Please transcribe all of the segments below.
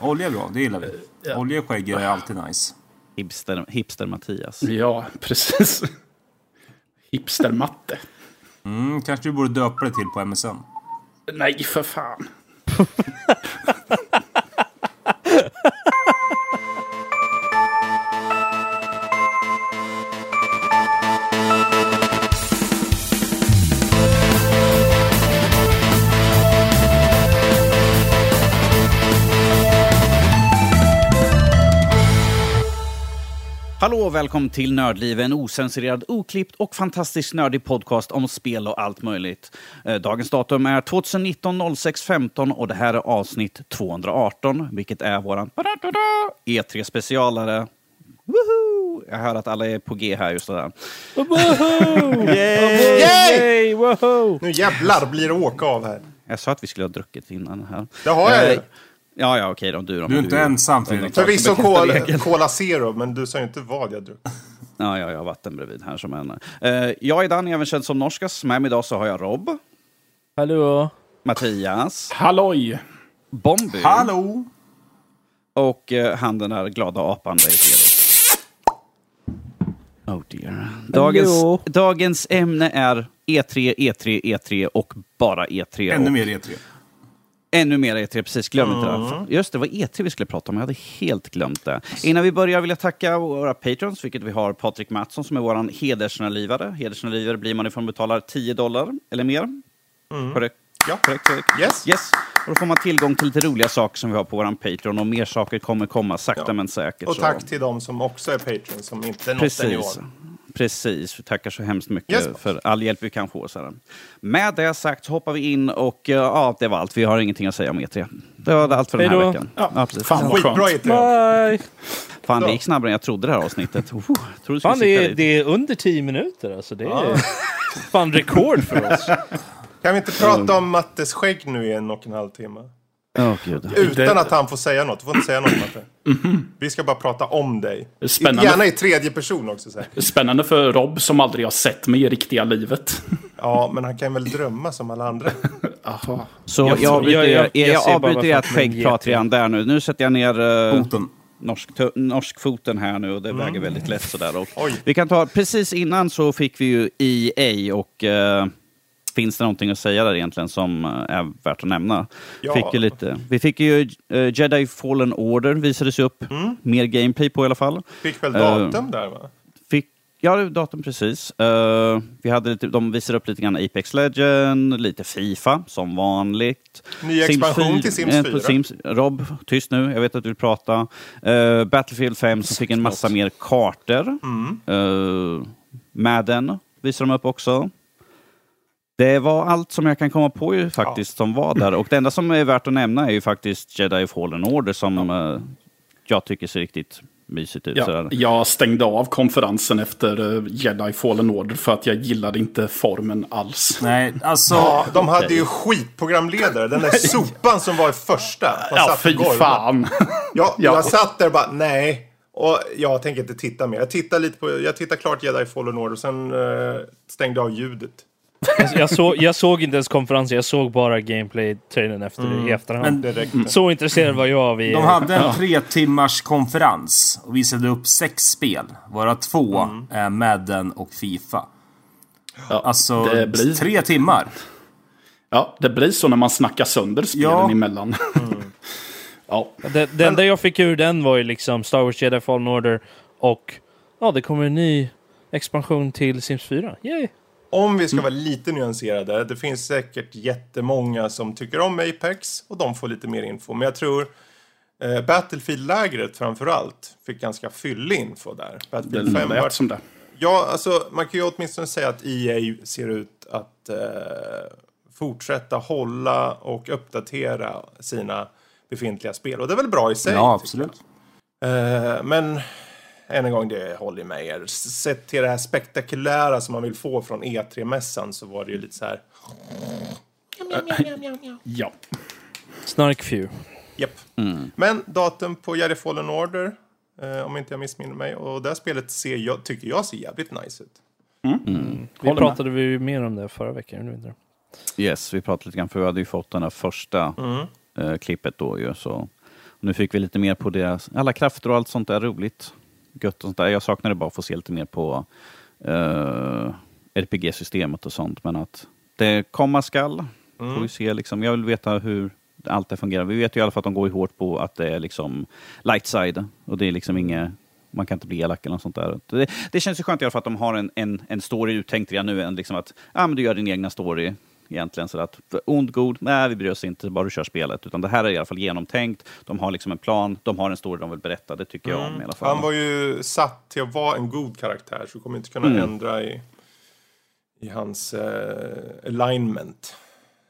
Olja är bra, det gillar vi. Olja och skägg är alltid nice. Hipster, hipster Mattias. Ja, precis. Hipstermatte. Mm, kanske du borde döpa det till på MSN. Nej, för fan. Hallå och välkommen till Nördliv, en osensurerad, oklippt och fantastiskt nördig podcast om spel och allt möjligt. Eh, Dagens datum är 2019 06 15 och det här är avsnitt 218, vilket är våran E3-specialare. Woho! Jag hör att alla är på G här just där. Yay! Woho! Nu jävlar blir det åka av här. Jag sa att vi skulle ha druckit innan här. Det har jag ju. Ja, ja, okej då. Du, då, Du är inte ensam Fredrik. Förvisso cola, Zero, men du sa ju inte vad jag druckit. Ja, ja, jag har vatten bredvid här som en. Eh, jag är Danny, även känd som Norskas. Med mig idag så har jag Rob, Hallå? Mattias, Halloj! Bombi Hallå! och eh, han den där glada apan? Oh dear. Dagens, Hallå? dagens ämne är E E3, E3, E3 och bara E3. Ännu och mer E3. Ännu mer E3, precis. Glöm inte det. Just det, var E3 vi skulle prata om. Jag hade helt glömt det. Innan vi börjar vill jag tacka våra patrons, vilket vi har Patrik Mattsson som är vår hedersnärlivare. Hedersnärlivare blir man ifrån betalar 10 dollar eller mer. Korrekt? Ja. Korrekt? Yes. Yes. Och då får man tillgång till lite roliga saker som vi har på vår Patreon och mer saker kommer komma sakta Ja. men säkert. Och så- tack till de som också är Patreon som inte nått den i Precis. år. Precis, vi tackar så hemskt mycket Yes. för all hjälp vi kan få. Här. Med det sagt så hoppar vi in och eh, ja, det var allt. Vi har ingenting att säga om E3. Det var allt för den här veckan. Ja, precis. fan vad Skitbra skönt. E3. Bye! Fan, det gick snabbare än jag trodde det här avsnittet. Uh, trodde Fan, det är, det är under 10 minuter alltså. Det är fan rekord för oss. Kan vi inte prata om Mattes skägg nu i en och en halv timme? Gud. Utan att han får säga något. Du får inte säga något Matte. Vi ska bara prata om dig. Spännande. Gärna i tredje person också. Så här. Spännande för Rob som aldrig har sett mig i riktiga livet. Ja, men han kan väl drömma som alla andra. Aha. Så Jag- jag, avbryter, jag- jag- jag, jag, avbryter ert skäggprat redan där nu. Nu sätter jag ner uh, Foten. norsk, norskfoten här nu och det väger väldigt lätt sådär. Och Oj. vi kan ta, precis innan så fick vi ju EA och eh, finns det någonting att säga där egentligen som eh, är värt att nämna? Ja. Fick ju lite, vi fick ju eh, Jedi Fallen Order visades ju upp. Mer gameplay på i alla fall. Fick väl datum där va? Fick, ja, datum precis. Eh, vi hade lite, de visade upp lite grann Apex Legend, lite Fifa som vanligt. Ny expansion till Sims eh, 4. på Sims, Rob, tyst nu, jag vet att du vill prata. Eh, Battlefield 5 som fick en massa mer kartor. Mm. Uh, Madden visade de upp också. Det var allt som jag kan komma på ju faktiskt som var där. Och det enda som är värt att nämna är ju faktiskt Jedi Fallen Order som eh, jag tycker ser riktigt mysigt ut. Ja, sådär. jag stängde av konferensen efter eh, Jedi Fallen Order för att jag gillade inte formen alls. Nej, alltså... Ja, de hade ju skitprogramledare. Den där sopan som var i första. Man Ja, fy fan. Ja, Ja. jag satt där och bara nej. Och jag tänker inte titta mer. Jag tittar lite på, jag tittar klart Jedi Fallen Order och sen eh, stängde av ljudet. Jag, jag, såg, jag såg inte ens konferensen, jag såg bara gameplay-trailern efter det i efterhand. Men räckte. Så intresserad var jag av de hade en tre timmars konferens och visade upp sex spel. Varav två är Madden och Fifa. Ja, Alltså, det blir- tre timmar. Ja, det blir så när man snackar sönder spelen Ja. emellan. ja, Det, det enda jag fick ur den var ju liksom Star Wars Jedi Fallen Order och ja, det kommer en ny expansion till Sims 4. Yay! Om vi ska vara lite nyanserade. Det finns säkert jättemånga som tycker om Apex och de får lite mer info. Men jag tror eh, Battlefield-lägret framför allt fick ganska fyllig info där. det Battlefield 5 var lät som det. Ja, alltså man kan ju åtminstone säga att EA ser ut att eh, fortsätta hålla och uppdatera sina befintliga spel. Och det är väl bra i sig. Ja, absolut. Eh, men än en gång, det håller med er. Sett till det här spektakulära som man vill få från E3-mässan så var det ju lite så här. Ja. Snark Few. Japp. Men datum på Jedi Fallen Order, eh, om inte jag missminner mig. Och det här spelet ser jag, tycker jag ser jävligt nice ut. Vi Håller med. pratade vi mer om det förra veckan, vi inte det? Yes, vi pratade lite grann för vi hade ju fått den här första eh, klippet då ju. Så. Nu fick vi lite mer på deras, alla krafter och allt sånt där roligt. Gött och sånt där. Jag saknade bara att få se lite mer på uh, RPG-systemet och sånt. Men att det komma skall. Får vi se liksom. Jag vill veta hur allt det fungerar. Vi vet ju i alla fall att de går ju hårt på att det är liksom light side. Och det är liksom inget man kan inte bli elak eller något sånt där. Det, det känns ju skönt i alla fall att de har en, en, en story uttänkt redan nu, än liksom att ah, men du gör din egna story egentligen. Så att ond, god, nej vi bryr oss inte, bara du kör spelet. Utan det här är i alla fall genomtänkt, de har liksom en plan, de har en story de vill berätta, det tycker jag om i alla fall. Han var ju satt till att vara en god karaktär så du kommer inte kunna Mm. ändra i, i hans eh, alignment.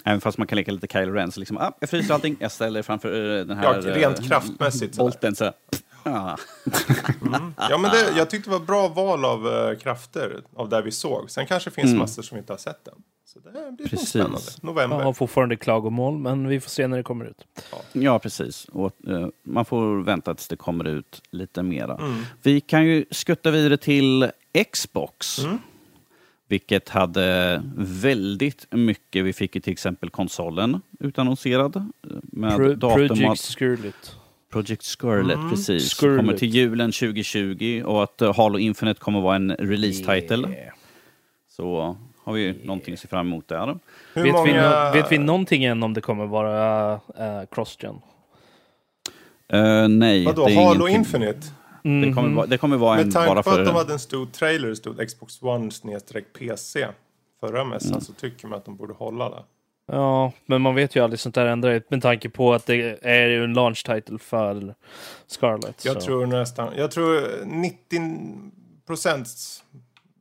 Även fast man kan leka lite Kylo Ren, så liksom, ah, jag fryser allting, jag ställer framför eh, den här... Ja, rent eh, kraftmässigt. Bolten så. Ah. Ja, men det, jag tyckte det var bra val av eh, krafter av det vi såg. Sen kanske det finns massor som inte har sett den. Så det blir. Precis. spännande. November. Jag har fortfarande klagomål, men vi får se när det kommer ut. Ja, precis. Och, eh, man får vänta tills det kommer ut lite mera. Mm. Vi kan ju skutta vidare till Xbox. Mm. Vilket hade väldigt mycket. Vi fick ju till exempel konsolen utannonserad. eh, Med Pro, datum Project att Scarlet. Project Scarlet, Mm. precis. Scarlet. Kommer till julen 2020 och att eh, Halo Infinite kommer vara en release-title. Yeah. Så har vi ju någonting att se fram emot där. Hur Vet, vi, många... nå- vet vi någonting än om det kommer vara uh, cross-gen? Eh, nej, Vadå, det är Halo ingenting. Infinite? Det kommer, vara- det kommer vara en Med tanke på att de hade en stor trailer det stod Xbox One snedstreck PC förra mässan Mm. så tycker man att de borde hålla det. Ja, men man vet ju aldrig sånt där ändrar med tanke på att det är ju en launch title för Scarlet. Jag så. tror nästan, jag tror 90 procent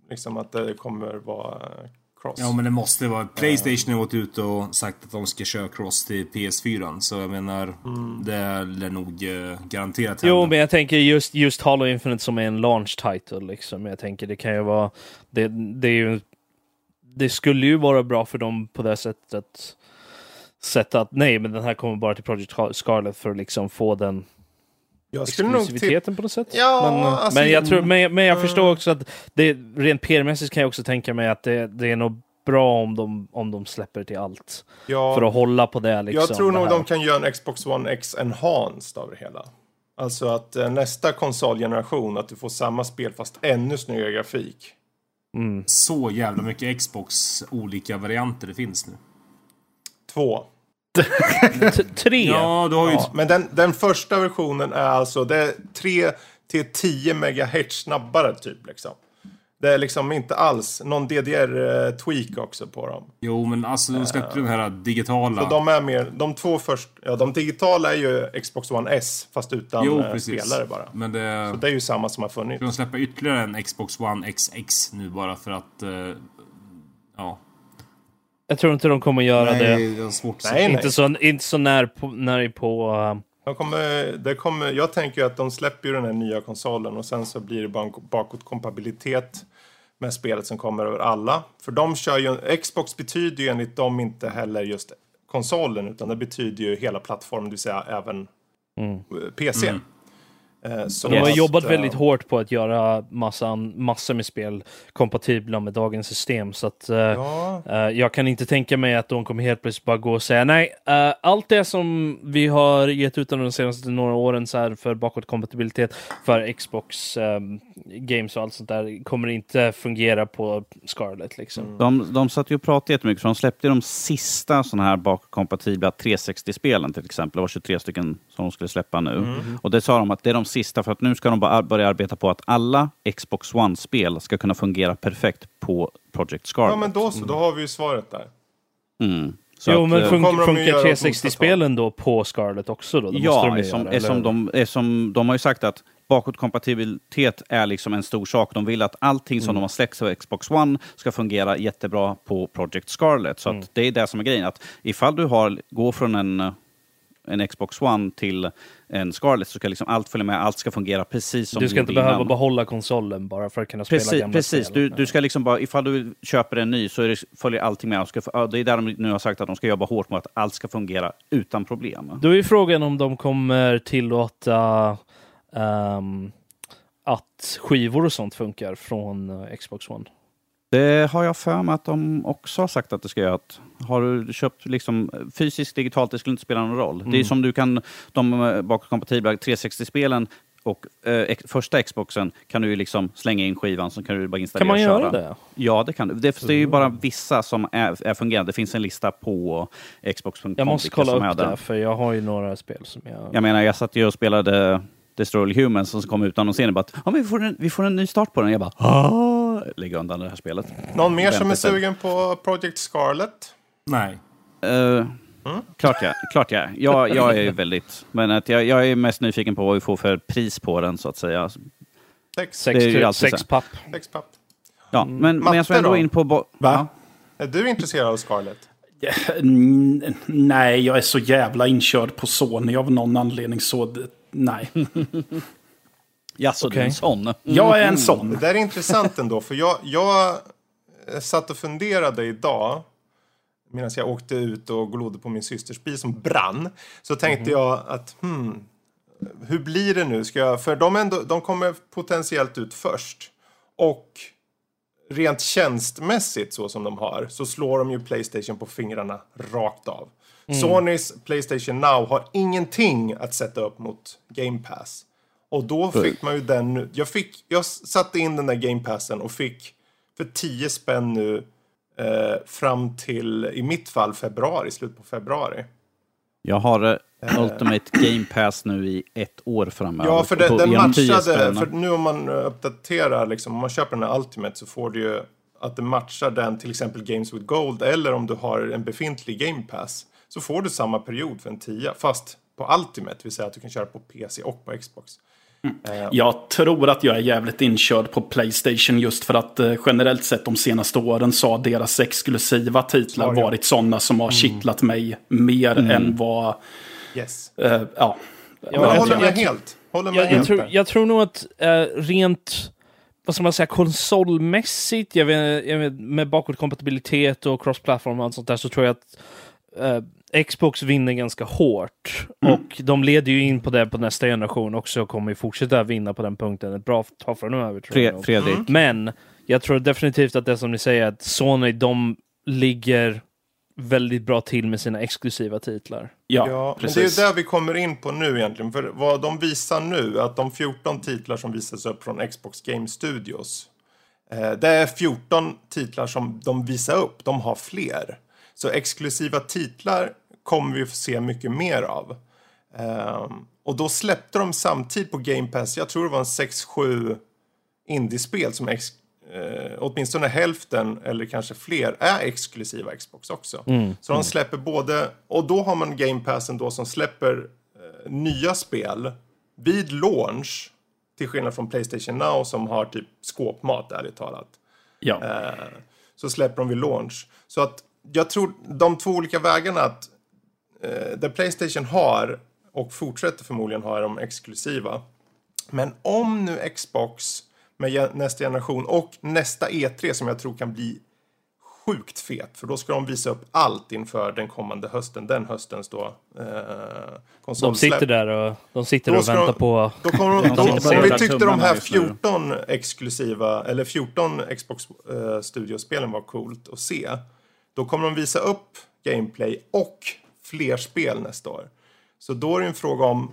liksom att det kommer vara cross. Ja men det måste vara. Playstation har gått ut och sagt att de ska köra cross till PS4. Så jag menar, det lär nog eh, garanterat Jo, hända. men jag tänker just, just Halo Infinite som är en launch title. Liksom. Jag tänker det kan ju vara... Det, det, är ju, det skulle ju vara bra för dem på det sättet. Sätt att nej, men den här kommer bara till Project Scarlet för att liksom få den tippa... exklusiviteten på något sätt. Ja, men, eh, alltså, men, jag tror, men, men jag mm. förstår också att det, rent PR-mässigt kan jag också tänka mig att det, det är nog bra om de, om de släpper till allt. Ja, För att hålla på det. Liksom, jag tror nog de kan göra en Xbox One X enhanced av det hela. Alltså att eh, nästa konsolgeneration, att du får samma spel fast ännu snyggare grafik. Mm. Så jävla mycket Xbox olika varianter det finns nu. Två. Tre! Ja, du har ju... Ja, men den, den första versionen är alltså det är 3 till 10 megahertz snabbare typ liksom. Det är liksom inte alls någon DDR-tweak också på dem. Jo, men alltså de släppte den här digitala. Så de är mer, de två först, ja de digitala är ju Xbox One S fast utan jo, eh, precis. spelare bara. Men det... Så det är ju samma som har funnits. De släppa ytterligare en Xbox One XX nu bara för att... eh, ja. Jag tror inte de kommer göra det. Nej, det att Nej, nej. Inte så, inte så när på, när på uh, De kommer, det kommer, jag tänker ju att de släpper ju den här nya konsolen och sen så blir det bara en bakåtkompatibilitet med spelet som kommer över alla. För de kör ju, Xbox betyder ju enligt dem inte heller just konsolen utan det betyder ju hela plattformen, det vill säga även eh, PC. Eh, Så De har att, jobbat eh, väldigt hårt på att göra massan, massor med spel kompatibla med dagens system. Så att, eh, Ja, eh, jag kan inte tänka mig att de kommer helt plötsligt bara gå och säga nej, eh, allt det som vi har gett ut under de senaste några åren så här för bakåtkompatibilitet för Xbox eh, Games och allt sånt där kommer inte fungera på Scarlet liksom. De, de satt ju och pratade jättemycket, för de släppte de sista sådana här bakkompatibla 360-spelen till exempel. Det var 23 stycken som de skulle släppa nu. Mm. Och det sa de att det är de sista, för att nu ska de bara börja arbeta på att alla Xbox One-spel ska kunna fungera perfekt på Project Scarlet. ja, men då så, då har vi ju svaret där. Mm. Så Jo, att, men eh, fun- funkar göra 360-spelen då på Scarlet också? Då? Det måste Ja, de eftersom, göra, eftersom, eller? de, eftersom de har ju sagt att bakåtkompatibilitet är liksom en stor sak. De vill att allting som de har släppt för Xbox One ska fungera jättebra på Project Scarlet. Så att det är det som är grejen. Att ifall du har, går från en, en Xbox One till en Scarlet så ska liksom allt följa med. Allt ska fungera precis som Du ska inte behöva innan. behålla konsolen bara för att kunna spela Precis, gamla precis. spel. Du, du ska liksom bara, ifall du köper en ny så det, följer allting med. Ska, det är där de nu har sagt att de ska jobba hårt med att allt ska fungera utan problem. Då är frågan om de kommer tillåta ehm, att skivor och sånt funkar från eh, Xbox One. Det har jag för mig att de också har sagt att det ska göra. Har du köpt liksom fysiskt, digitalt, det skulle inte spela någon roll. Det är som du kan, de eh, bakåtkompatibla 360-spelen och eh, första Xboxen kan du liksom slänga in skivan så kan du bara installera Kan man göra köra. det? Ja, det kan du. Det, det är ju bara vissa som är, är fungerande. Det finns en lista på Xbox.com. Jag måste kolla upp det, för jag har ju några spel som jag... Jag menar, jag satt ju och spelade Destroy All Humans som kom ut annonseringen bara att ja, men vi, får en, vi får en ny start på den. Jag bara ah, lägger undan det här spelet. Någon mer som är sugen på Project Scarlet? Nej. Eh, Klart jag, klart jag. jag. Jag är ju väldigt... Men att jag, jag är mest nyfiken på vad vi får för pris på den så att säga. Sex, Sex, det är ju tu- alltid sex papp. sex papp. Ja, men, men jag Matte ändå då? in på... Va? Ja. Är du intresserad av Scarlet? Mm, Nej, jag är så jävla inkörd på Sony av någon anledning så det- nej. Jaså, du är en sån? Jag är en Det sån. där är intressant ändå, för jag, jag eh, satt och funderade idag medan jag åkte ut och glodde på min systers bil som brann. Så tänkte jag att, hmm, hur blir det nu? Ska jag, för de, ändå, de kommer potentiellt ut först. Och rent tjänstmässigt så som de har så slår de ju Playstation på fingrarna rakt av. Sonys Playstation Now har ingenting att sätta upp mot Game Pass. Och då fick man ju den nu. Jag, fick, jag satte in den där Game Passen och fick för 10 spänn nu eh, fram till, i mitt fall, februari, slut på februari. Jag har eh, Ultimate Game Pass nu i ett år framöver. Ja, för den, På- den genom 10 matchade, för nu om man eh, uppdaterar, liksom, om man köper den här Ultimate så får du ju att det matchar den till exempel Games with Gold eller om du har en befintlig Game Pass så får du samma period för en 10 fast på Ultimate, det vill säga att du kan köra på PC och på Xbox. Jag tror att jag är jävligt inkörd på Playstation just för att eh, generellt sett de senaste åren så har deras exklusiva titlar Svar, ja. varit sådana som har kittlat mig mer än vad... Yes. eh, ja. jag jag håller tror- med jag- helt. Håller med Jag, helt tror, jag tror nog att eh, rent, vad ska man säga, konsolmässigt, jag vet, jag vet, med bakåtkompatibilitet och cross-platform och allt sånt där, så tror jag att eh, Xbox vinner ganska hårt. Och de leder ju in på det på nästa generation också och kommer ju fortsätta vinna på den punkten ett bra tag framöver. Tror jag Fre- nog. Fredrik, Men jag tror definitivt att det som ni säger, att Sony, de ligger väldigt bra till med sina exklusiva titlar. Ja, Ja, men precis. det är ju där vi kommer in på nu egentligen. För vad de visar nu, att de 14 titlar som visas upp från Xbox Game Studios. Eh, det är 14 titlar som de visar upp, de har fler. Så exklusiva titlar kommer vi få se mycket mer av. Ehm, och då släppte de samtidigt på Game Pass, jag tror det var en 6-7 indiespel som ex, eh, åtminstone hälften eller kanske fler är exklusiva Xbox också. Så de släpper både, och då har man Game Passen då som släpper eh, nya spel vid launch till skillnad från Playstation Now som har typ skåpmat ärligt talat. ja. Eh, så släpper de vid launch. Så att jag tror de två olika vägarna att eh, där Playstation har och fortsätter förmodligen ha är de exklusiva. Men om nu Xbox med nästa generation och nästa E3 som jag tror kan bli sjukt fet. För då ska de visa upp allt inför den kommande hösten. Den höstens då eh, De sitter där och, de sitter och väntar de- på... Då kommer de, De om vi tyckte de här just nu. 14 exklusiva, eller 14 Xbox eh, Studio-spelen var coolt att se. Då kommer de visa upp gameplay och fler spel nästa år. Så då är det en fråga om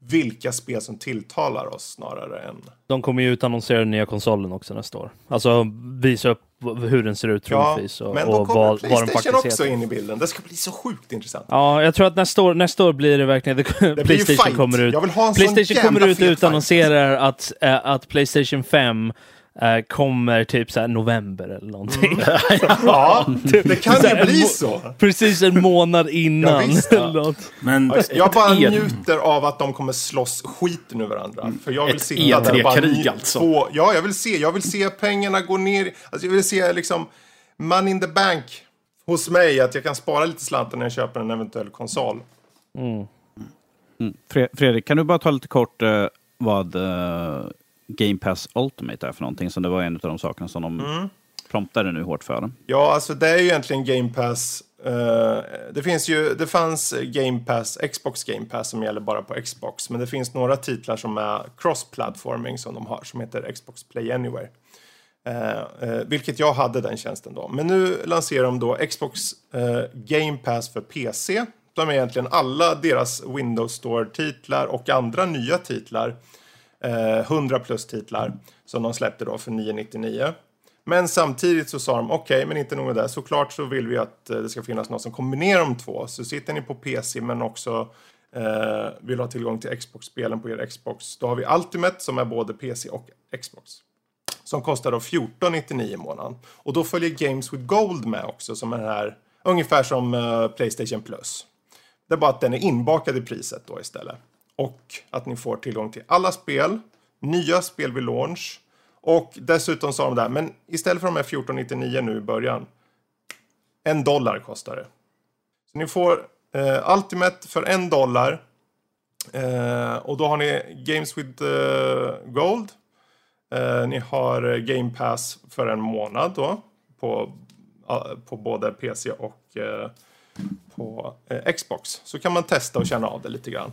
vilka spel som tilltalar oss snarare än... De kommer ju utannonsera den nya konsolen också nästa år. Alltså visa upp hur den ser ut Ja, troligtvis och, men då kommer vad, vad den Playstation faktiskt också heter. in i bilden. Det ska bli så sjukt intressant. Ja, jag tror att nästa år, nästa år blir det verkligen... Det blir ju Playstation fight. kommer ut. Playstation kommer ut och utannonserar att, äh, att Playstation 5 äh, kommer typ så här november eller någonting. Ja, det kan ju bli en så. Precis en månad innan. Ja, visst. något. Men Jag bara E- njuter av att de kommer slåss skiten ur varandra. För jag vill Ett sitta där och bara E3-krig nj- alltså. Få, ja, jag vill se. Jag vill se pengarna gå ner. Alltså, jag vill se liksom money in the bank hos mig. Att jag kan spara lite slantar när jag köper en eventuell konsol. Fre- Fredrik, kan du bara ta lite kort eh, vad eh, Game Pass Ultimate är för någonting? Som det var en av de sakerna som de Mm. promptade nu hårt för. Ja, alltså det är ju egentligen Game Pass. eh, det finns ju, det fanns Game Pass, Xbox Game Pass som gäller bara på Xbox. Men det finns några titlar som är cross-platforming som de har, som heter Xbox Play Anywhere. Eh, eh, vilket jag hade den tjänsten då. Men nu lanserar de då Xbox Game Pass för PC. De är egentligen alla deras Windows Store-titlar och andra nya titlar. Eh, 100 plus titlar som de släppte då för 999. Men samtidigt så sa de okej, okay, men inte nog med det. Såklart så vill vi att eh, det ska finnas något som kombinerar de två. Så sitter ni på PC men också eh, vill ha tillgång till Xbox-spelen på er Xbox. Då har vi Ultimate som är både PC och Xbox. Som kostar då 14,99 i månaden. Och då följer Games with Gold med också som är den här, ungefär som eh, Playstation Plus. Det är bara att den är inbakad i priset då istället. Och att ni får tillgång till alla spel, nya spel vid launch. Och dessutom sa de där, men istället för de här 14,99 nu i början. En dollar kostar det. Så ni får eh, Ultimate för en dollar. Eh, och då har ni Games with eh, Gold. Eh, ni har Game Pass för en månad då. På, på både PC och eh, på eh, Xbox. Så kan man testa och känna av det lite grann.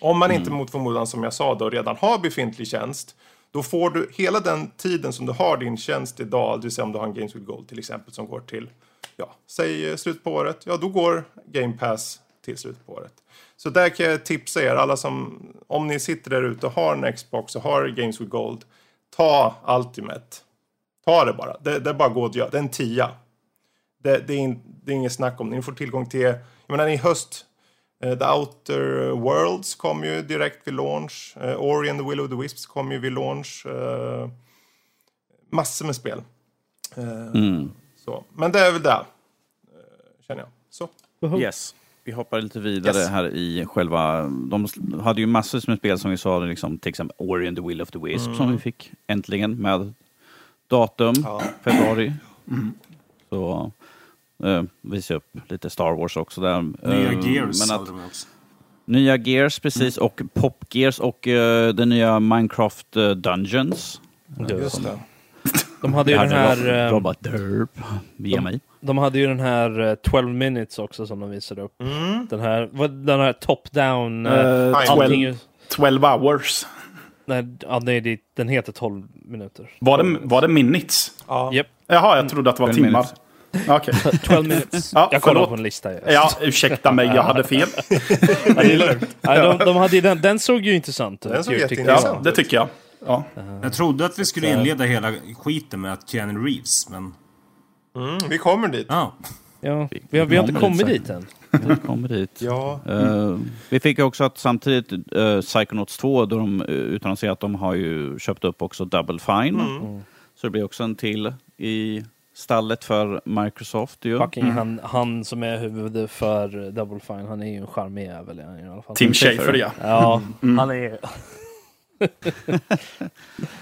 Om man inte mot förmodan som jag sa då redan har befintlig tjänst. Då får du hela den tiden som du har din tjänst idag, det vill säga om du har en Games with Gold till exempel som går till, ja, säg slut på året. Ja, då går Game Pass till slut på året. Så där kan jag tipsa er, alla som, om ni sitter där ute och har en Xbox och har Games with Gold, ta Ultimate. Ta det bara. Det, det är bara att gå och göra. Det är en tia. Det, det, är in, det är inget snack om det. Ni får tillgång till, jag menar i höst, The Outer Worlds kom ju direkt vid launch. Uh, Ori and the Will of the Wisps kom ju vid launch. Uh, massor med spel. Mm. Så. Men det är väl det, känner jag. Så. Yes. Vi hoppar lite vidare Yes. här i själva... De hade ju massor med spel som vi sa, liksom, till exempel Ori and the Will of the Wisp som vi fick äntligen med datum, Ja. februari. Så eh, visar jag upp lite Star Wars också där. Nya Eh, Gears Men hade att, de också. nya Gears precis och Pop Gears och eh, den nya Minecraft eh, Dungeons. Just det. De hade ju den hade här... Rob- eh, Robot Derp via mig. De hade ju den här eh, 12 minutes också som de visade upp. Mm. Den här, den här top-down... eh, Eh, allting 12, är- 12 hours. Nej, ja, nej, det- den heter 12 minuter. Var det, var det minutes? Ja. Japp, Jaha, jag trodde att det var 12 timmar. minutes. Okej. 12 minutes. Ja, jag kollar förlåt. på en lista. Ja. Ja, ursäkta mig, jag hade fel. Ja, det är lugnt. Nej, de, de hade ju den, den såg ju intressant ut. Den såg jätteintressant. Ja, det tycker jag. Ja. Jag trodde att vi skulle inleda hela skiten med att Keanu Reeves, men... Mm, vi kommer dit. Ja. Ja, vi, har, vi har inte kommit dit än. Vi kommer dit. Ja. Eh, vi fick ju också att samtidigt uh, Psychonauts 2, då de uh, utannonserade att de har ju köpt upp också Double Fine. Mm. Så det blir också en till i stallet för Microsoft ju. Fucking han, han som är huvud för Double Fine, han är ju en charmig jävel i alla fall. Tim Schafer, ja. Ja, han är...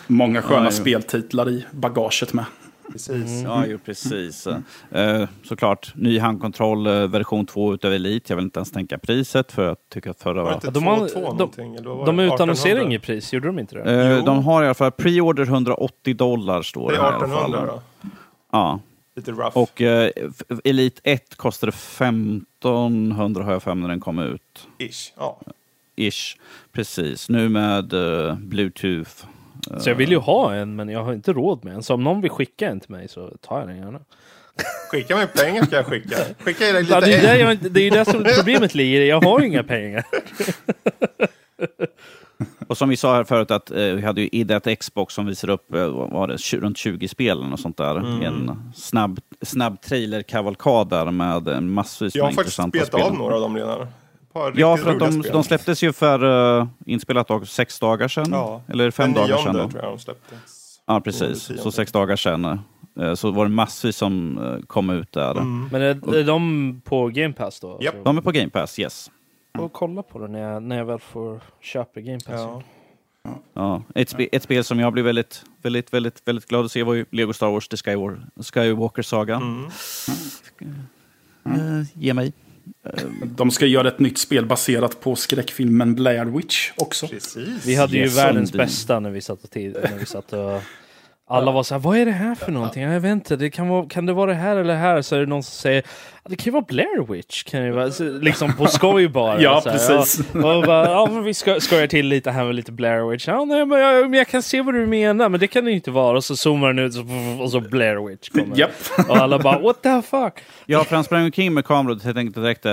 Många sköna Ja, speltitlar i bagaget med. Precis. Ja, ju precis. Eh, såklart, ny handkontroll eh, version 2 utav Elite. Jag vill inte ens tänka priset för jag tycker att förra Var var... inte de 2 har- 2 de- De det? utannonserar 1800? inget pris, gjorde de inte det? Eh, Jo. de har i alla fall pre-order 180 dollar står Det det i alla fall. 1800 då. Ja, Lite rough. och eh, Elite 1 kostade 1500 har jag för när den kom ut. Ish. Ja. Ish. Precis. Nu med eh, Bluetooth. eh, Så jag vill ju ha en, men jag har inte råd med en. Så om någon vill skicka en till mig så tar jag den gärna. Skicka mig pengar ska jag skicka. Skicka er Ja, lite det, är där jag, det är ju där som problemet ligger. Jag har ju inga pengar. Och som vi sa här förut att eh, vi hade ju ett Xbox som visade upp eh, vad var det, runt 20 spel och sånt där. Mm. I En snabb, snabb trailer-kavalkad där med en massvis Jag har med faktiskt intressanta spetat spel. av några av dem redan. Ja, för att de, spel. de släpptes ju för uh, inspelat också sex dagar sedan. Ja. Eller fem Den dagar sedan. Då. tror jag de släpptes. Ja, precis. Så sex dagar sedan. eh, Så var det massvis som eh, kom ut där. Mm. Men är, är de på Game Pass då? Japp. De är på Game Pass, yes. Och kolla på det när jag, när jag väl får köpa Game Pass. Ja. Ja, ett, spe, ett spel som jag blev väldigt, väldigt, väldigt, väldigt glad att se var ju Lego Star Wars The Skywalker, Skywalker Saga. Mm. Eh, ge mig. De ska göra ett nytt spel baserat på skräckfilmen Blair Witch också. Precis. Vi hade ju Yes, världens bästa när vi satt och, tid, när vi satt och Alla var så här, vad är det här för någonting? Jag vet inte, det kan, vara, kan det vara det här eller det här? Så är det någon som säger, det kan ju vara Blair Witch. Kan det vara, så, liksom på skoj bara. Ja, så här, precis. Ja, och bara, ja, men vi ska, skojar till lite här med lite Blair Witch. Ja, nej, men jag, men jag kan se vad du menar, men det kan det ju inte vara. Och så zoomar den ut och så Blair Witch kommer. Japp. Och alla bara, what the fuck? Ja, för han sprang omkring med kameror och enkelt direkt,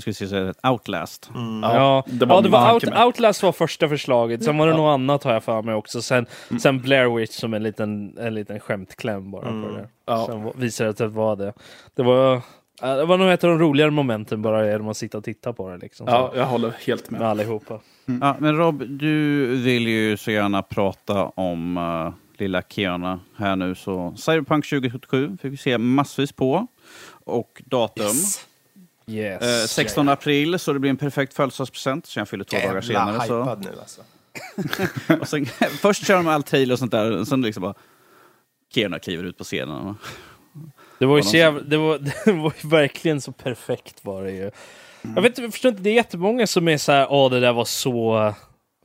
ska vi se, Outlast. Ja, det var ja, det var Out. Outlast var första förslaget, sen var det något annat har jag för mig också. Sen, sen Blair Witch som en liten, en liten skämtkläm bara på det. Ja. Sen visade det att det var det. Det var, ja, det var nog ett av de roligare momenten bara genom att sitta och titta på det liksom. Så, Ja, jag håller helt Med med. allihopa. Ja, men Rob, du vill ju så gärna prata om uh, lilla Kiana här nu. Så Cyberpunk 2077 fick vi se massvis på. Och datum Yes. Eh, 16 april, så det blir en perfekt födelsedagspresent. Så jag fyller två dagar senare. Så. nu alltså. Och sen, först kör de all trailer och sånt där, och sen liksom bara... Kiana kliver ut på scenen. Det var ju så jävla, det var, det var ju verkligen så perfekt var det ju. Jag vet jag förstår inte, det är jättemånga som är så här, åh det där var så,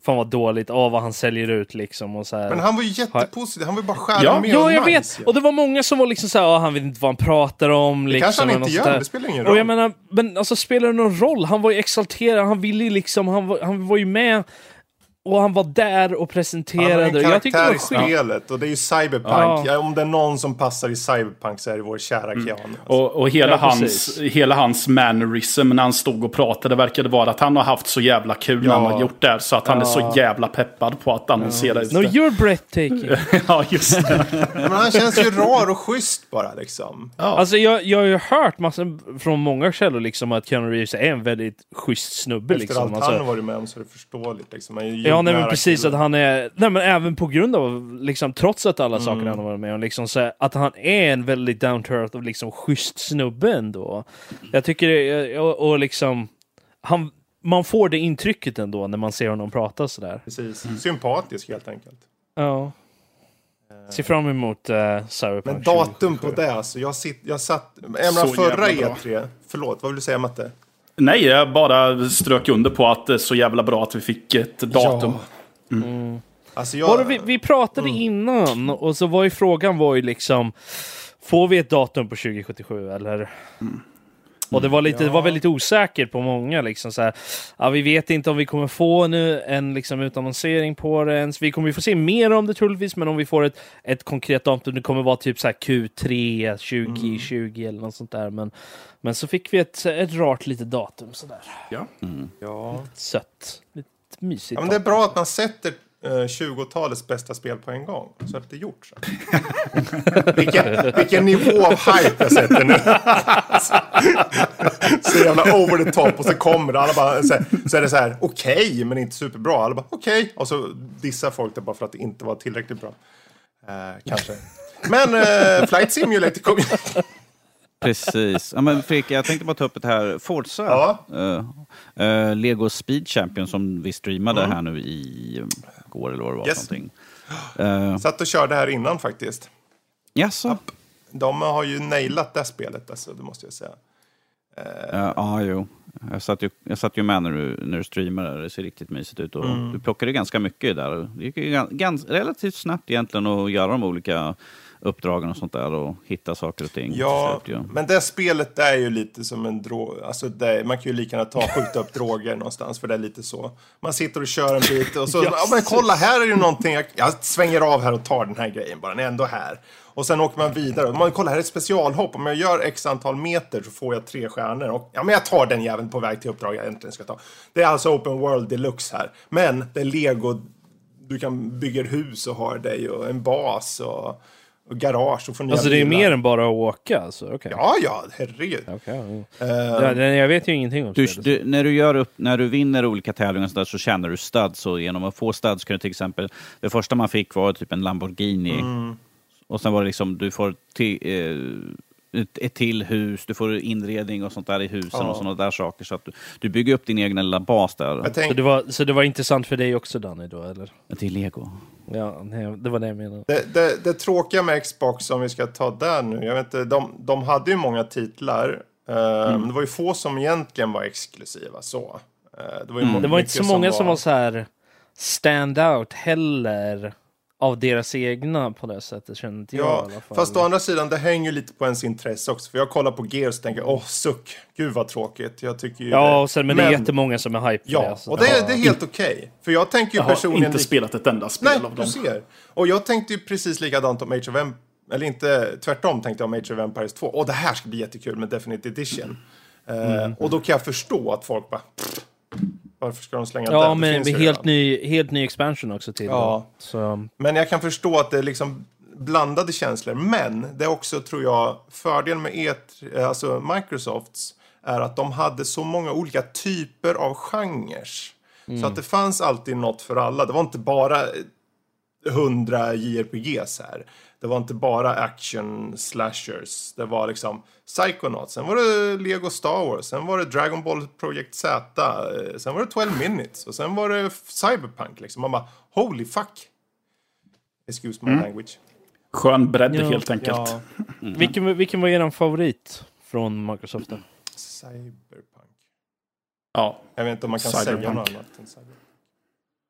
fan vad dåligt, åh vad han säljer ut liksom och så här. Men han var ju jättepositiv, han var ju bara skära Ja, med Ja, och jag nice, vet! Och det var många som var liksom såhär, han vet inte vad han pratar om. Det liksom, kanske han inte gör, det spelar ingen Och roll. jag menar, men alltså spelar det någon roll? Han var ju exalterad, han ville ju liksom, han var, han var ju med och han var där och Han presenterade. en jag tyckte det karaktär i spelet och det är ju Cyberpunk. Ja. Ja, om det är någon som passar i Cyberpunk så är det vår kära Keanu. Alltså. Och, och hela, Ja, hans, precis. hela hans mannerism när han stod och pratade verkade vara att han har haft så jävla kul när Ja. han har gjort det här. Så att han är så jävla peppad på att annonsera ut No, det. you're breathtaking. Ja, just det. Men han känns ju rar och schysst bara liksom. Alltså jag, jag har ju hört massor från många källor liksom att Keanu Reeves är en väldigt schysst snubbe. Efter Liksom. allt Alltså, han har varit med om så är det förståeligt. Liksom. Han är ju Ja, nej, men precis killen. att han är, nej men även på grund av, liksom trots att alla saker Mm. han har varit med om, liksom så här, att han är en väldigt down to earth och liksom schysst snubbe ändå. Jag tycker, och, och liksom, han, man får det intrycket ändå när man ser honom prata sådär. Precis. Sympatisk helt enkelt. Ja. Ser fram emot uh, Cyberpunk Men datum 2077. på det alltså. Jag, sitt, jag satt... Jag menar förra jävla bra. E3. Förlåt, vad vill du säga Matte? Nej, jag bara strök under på att det är så jävla bra att vi fick ett datum. Alltså jag... Var det, vi, vi pratade Mm. innan och så var ju frågan var ju liksom Får vi ett datum på 2077 eller? Och det var, lite, det var väldigt osäkert på många. Liksom, så här, ja, vi vet inte om vi kommer få nu en liksom, utannonsering på det ens. Vi kommer ju få se mer om det troligtvis, men om vi får ett, ett konkret datum, det kommer vara typ så här Q3 2020 eller något sånt där. Men, men så fick vi ett, ett rart litet datum sådär. Ja. Ja. Sött. Lite mysigt. ja, men det är bra att man sätter eh, 20-talets bästa spel på en gång. Så att det är gjort. Så. vilken, vilken nivå av hype jag sätter nu. så jävla over the top och så kommer det. Alla bara, så, så är det så här, okej, men inte superbra. Alla bara, okej. Och så dissar folk det bara för att det inte var tillräckligt bra. Eh, kanske. Men eh, Flight Simulator kom ju. Precis. Ja, men Fredrik, jag tänkte bara ta upp det här Forza. Ja. Eh, eh, Lego Speed Champion som vi streamade här nu i går eller vad det var. Yes. Någonting. Uh, Satt och körde här innan faktiskt. jaså? De har ju nailat det spelet, alltså, det måste jag säga. Ja, ah, jo. Jag satt ju, jag satt ju med när du, när du streamade, det ser riktigt mysigt ut. Och Mm. Du plockade ganska mycket där. Det gick ju gan- gans, relativt snabbt egentligen att göra de olika uppdragen och sånt där och hitta saker och ting. Ja, slut, ju. men det spelet är ju lite som en drog. Alltså det, man kan ju lika gärna ta skjuta upp droger någonstans, för det är lite så. Man sitter och kör en bit och så, ja men kolla här är ju någonting, jag, jag svänger av här och tar den här grejen bara, den är ändå här. Och sen åker man vidare. Man kolla här är ett specialhopp, om jag gör x antal meter så får jag tre stjärnor. Och, ja men jag tar den jäveln på väg till uppdrag jag egentligen ska ta. Det är alltså open world deluxe här. Men det är lego, du kan bygga hus och ha dig och en bas och, och garage och få nya Alltså det är bilar. mer än bara att åka alltså? Okej. Ja, ja, herregud. Okej. Eh, Ja, det- jag vet ju ingenting om Du, spelet. du, när, du gör upp, när du vinner olika tävlingar så, där, så tjänar du studs. Och genom att få studs kan du till exempel... Det första man fick var typ en Lamborghini. Och sen var det liksom, du får till, eh, ett, till hus, du får inredning och sånt där i husen Ja. och sådana där saker. Så att du, du bygger upp din egen lilla bas där. jag Så tänk, det, var, så det var intressant för dig också Danny då eller? Till lego. Ja, nej, det var det jag menade. det, det, det tråkiga med Xbox, om vi ska ta där nu, jag vet inte, de, de hade ju många titlar. eh, Men det var ju få som egentligen var exklusiva så. Eh, det var, ju må- Det var inte så många som var så här stand out heller. Av deras egna på det sättet, känner inte jag i Ja, alla fall. fast å andra sidan, det hänger ju lite på ens intresse också. För jag kollar på Gears och tänker, åh, suck, gud vad tråkigt. Jag tycker ju Ja, det. och sen, men, det är jättemånga som är hype Ja, det. så- och det, är- det är helt okej. För jag tänker ju Jag har personligen... inte lik- spelat ett enda spel Nej, av du dem. ser. Och jag tänkte ju precis likadant om Age of Em Eller inte, tvärtom tänkte jag om Age of Empires 2. Och det här ska bli jättekul med Definitive Edition. Mm. Eh, och då kan jag förstå att folk bara... "Pff, Varför ska de slänga Ja, den? Det men ju helt redan." ny, helt ny expansion också till. Ja. Så, Men jag kan förstå att det är liksom blandade känslor. Men det är också, tror jag, fördelen med E3, alltså Microsofts är att de hade så många olika typer av genrer. Så att det fanns alltid något för alla. Det var inte bara 100 JRPGs här. Det var inte bara action slashers. Det var liksom Psychonauts. Sen var det Lego Star Wars. Sen var det Dragon Ball Project Z. eh, Sen var det 12 minutes. Och sen var det Cyberpunk. Liksom. Man bara, holy fuck. Excuse my language. Skön bredd Ja, helt enkelt. Ja, vilken, vilken var er favorit från Microsoft? Cyberpunk. Ja. Jag vet inte om man kan säga Cyberpunk. något annat än Cyberpunk.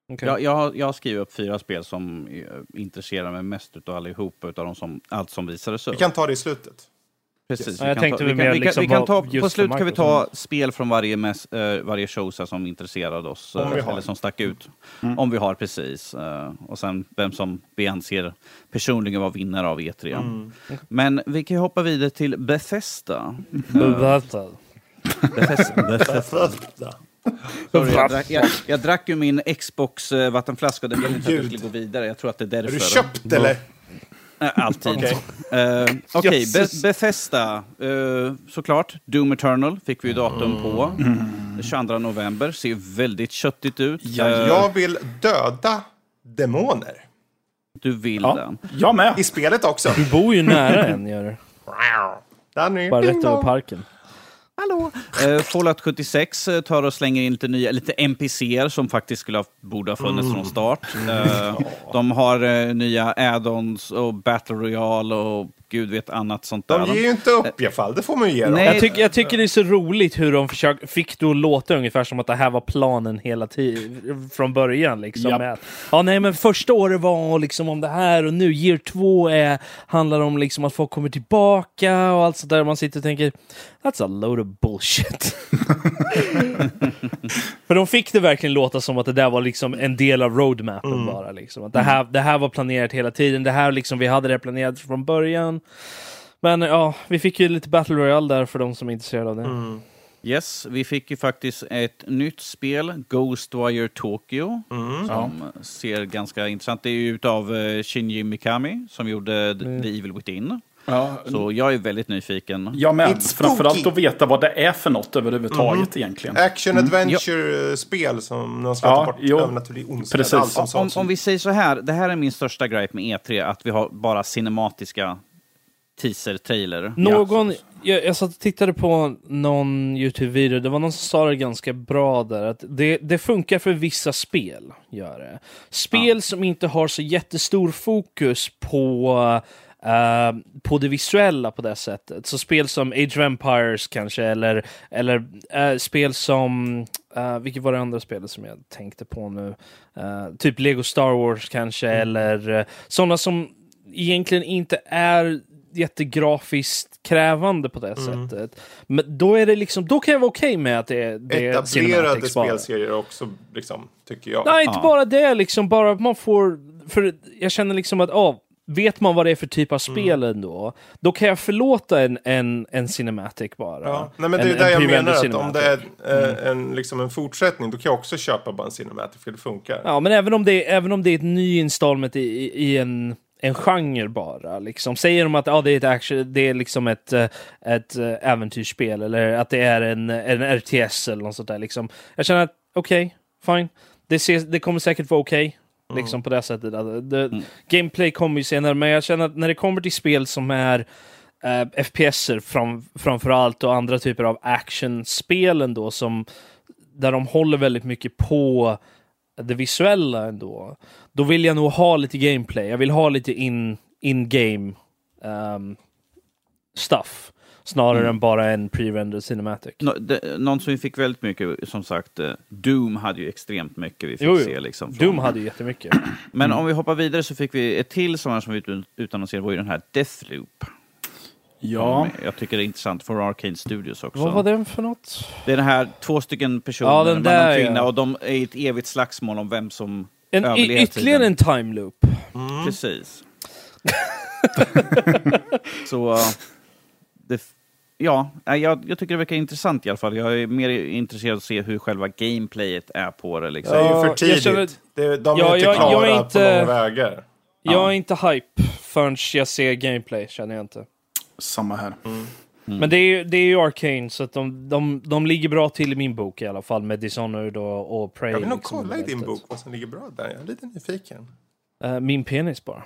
Okay. Jag, jag, har- jag har skrivit upp fyra spel som eh, intresserar mig mest utav allihopa utav de som, allt som visades upp. Vi kan ta det i slutet. Precis. Vi kan ta, vi vi liksom vi kan ta, på slut kan vi ta spel från varje, mes, eh, varje show som intresserade oss. Har. eller som stack ut. Om vi har precis. eh, och sen vem som vi anser personligen var vinnare av E3. Men vi kan hoppa vidare till Bethesda. Bethesda. Bethesda. Sorry, jag, drack, jag, jag drack ju min Xbox-vattenflaska och den ville inte att vi skulle gå vidare. Jag tror att det är därför. Är du köpt eller? Eh, Alltid. Okej. Eh, Okej, Jösses. Be- Bethesda. eh, såklart. Doom Eternal fick vi ju datum på. Den 22 november. Ser väldigt köttigt ut. Eh, Jag vill döda demoner. Du vill ja. det. Jag med. I spelet också. Du bor ju nära en, gör du. Bara rätt över parken. Hallå! Eh, Fallout 76 eh, tar och slänger in lite nya, lite NPCer som faktiskt skulle ha, borde ha funnits från start. Eh, de har eh, nya add-ons och Battle Royale och gud vet annat sånt där. De ger ju inte upp i alla fall. Det får man ju ge dem. Nej. Jag, tycker- jag tycker det är så roligt hur de försök, fick det att låta ungefär som att det här var planen hela tiden från början. Liksom, med att, ja, nej, men första året var liksom om det här och nu year två är, handlar om liksom att folk kommer tillbaka och allt sånt där. Man sitter och tänker that's a load of bullshit. För de fick det verkligen låta som att det där var liksom en del av roadmappen bara. Liksom. Att det, här, det här var planerat hela tiden. Det här liksom, vi hade det planerat från början. Men ja, vi fick ju lite Battle Royale där för de som är intresserade av det. Yes, vi fick ju faktiskt ett nytt spel, Ghostwire Tokyo, Mm. som ser ganska intressant. Det är ju utav uh, Shinji Mikami som gjorde The, Mm. The Evil Within. Ja, Så jag är väldigt nyfiken. jag med. It's Framförallt spooky. att veta vad det är för något överhuvudtaget egentligen. Action adventure-spel som de ska Ja, ta bort jo. övernaturlig ondska. Precis. Om, om vi säger så här, det här är min största gripe med E3, att vi har bara cinematiska teaser-trailer. Någon, jag, jag satt och tittade på någon YouTube-video, det var någon som sa det ganska bra där, att det, det funkar för vissa spel, gör det. Spel som inte har så jättestor fokus på eh, på det visuella på det sättet. Så spel som Age of Empires kanske, eller, eller eh, spel som... Uh, vilket var det andra spelet som jag tänkte på nu? Eh, typ Lego Star Wars kanske, eller uh, sådana som egentligen inte är jättegrafiskt krävande på det sättet. Men då är det liksom, då kan jag vara okej med att det, är- det är Etablerade spelserier också, liksom, tycker jag. Nej, inte Ja. bara det, liksom bara att man får... För jag känner liksom att, ja, vet man vad det är för typ av spel ändå, då kan jag förlåta en, en, en cinematic bara. Ja. Nej, men det är en där jag menar att om det är eh, en, liksom en fortsättning, då kan jag också köpa bara en cinematic, för det funkar. Ja, men även om det, även om det är ett ny installment i, i, i en, en genre bara. Liksom. Säger de att ja, det är ett action, det är liksom ett, eh, ett eh, äventyrsspel eller att det är en, en RTS eller något sånt där. Liksom. Jag känner att okej, fine. Det, ser, det kommer säkert vara okej. Liksom på det sättet. Att Det, Gameplay kommer ju senare, men jag känner att när det kommer till spel som är eh, FPSer fram, framförallt och andra typer av actionspel ändå som där de håller väldigt mycket på det visuella ändå. Då vill jag nog ha lite gameplay. Jag vill ha lite in, in-game ehm, stuff. Snarare än bara en pre-rendered cinematic. Nå, det, någon som vi fick väldigt mycket, som sagt, eh, Doom hade ju extremt mycket vi fick Jo, jo. se. Liksom, från- Doom hade ju jättemycket. Men om vi hoppar vidare så fick vi ett till sådana som vi ut- utannonserade var ju den här Deathloop. Ja, Jag tycker det är intressant för Arcane Studios också. Vad var den för något? Det är den här två stycken personer, Ja, den man där, och en kvinna, ja. och de är i ett evigt slagsmål om vem som En, ytterligare en time loop. Precis. så, uh, det, ja, nej, jag, jag tycker det verkar intressant i alla fall. Jag är mer intresserad av att se hur själva gameplayet är på det. Liksom. Det är ju Ja, för jag tidigt. känner- Det, de är Ja, inte jag- klara jag är på inte- långa vägar. Jag är inte hype förrän jag ser gameplay, känner jag inte. samma här. Men det är, ju- det är ju Arcane, så att de, de, de ligger bra till i min bok i alla fall med Dishonored och, och Prey. Jag vill nog liksom, kolla i din bok vad som ligger bra där. Jag är lite nyfiken. Eh, min penis bara.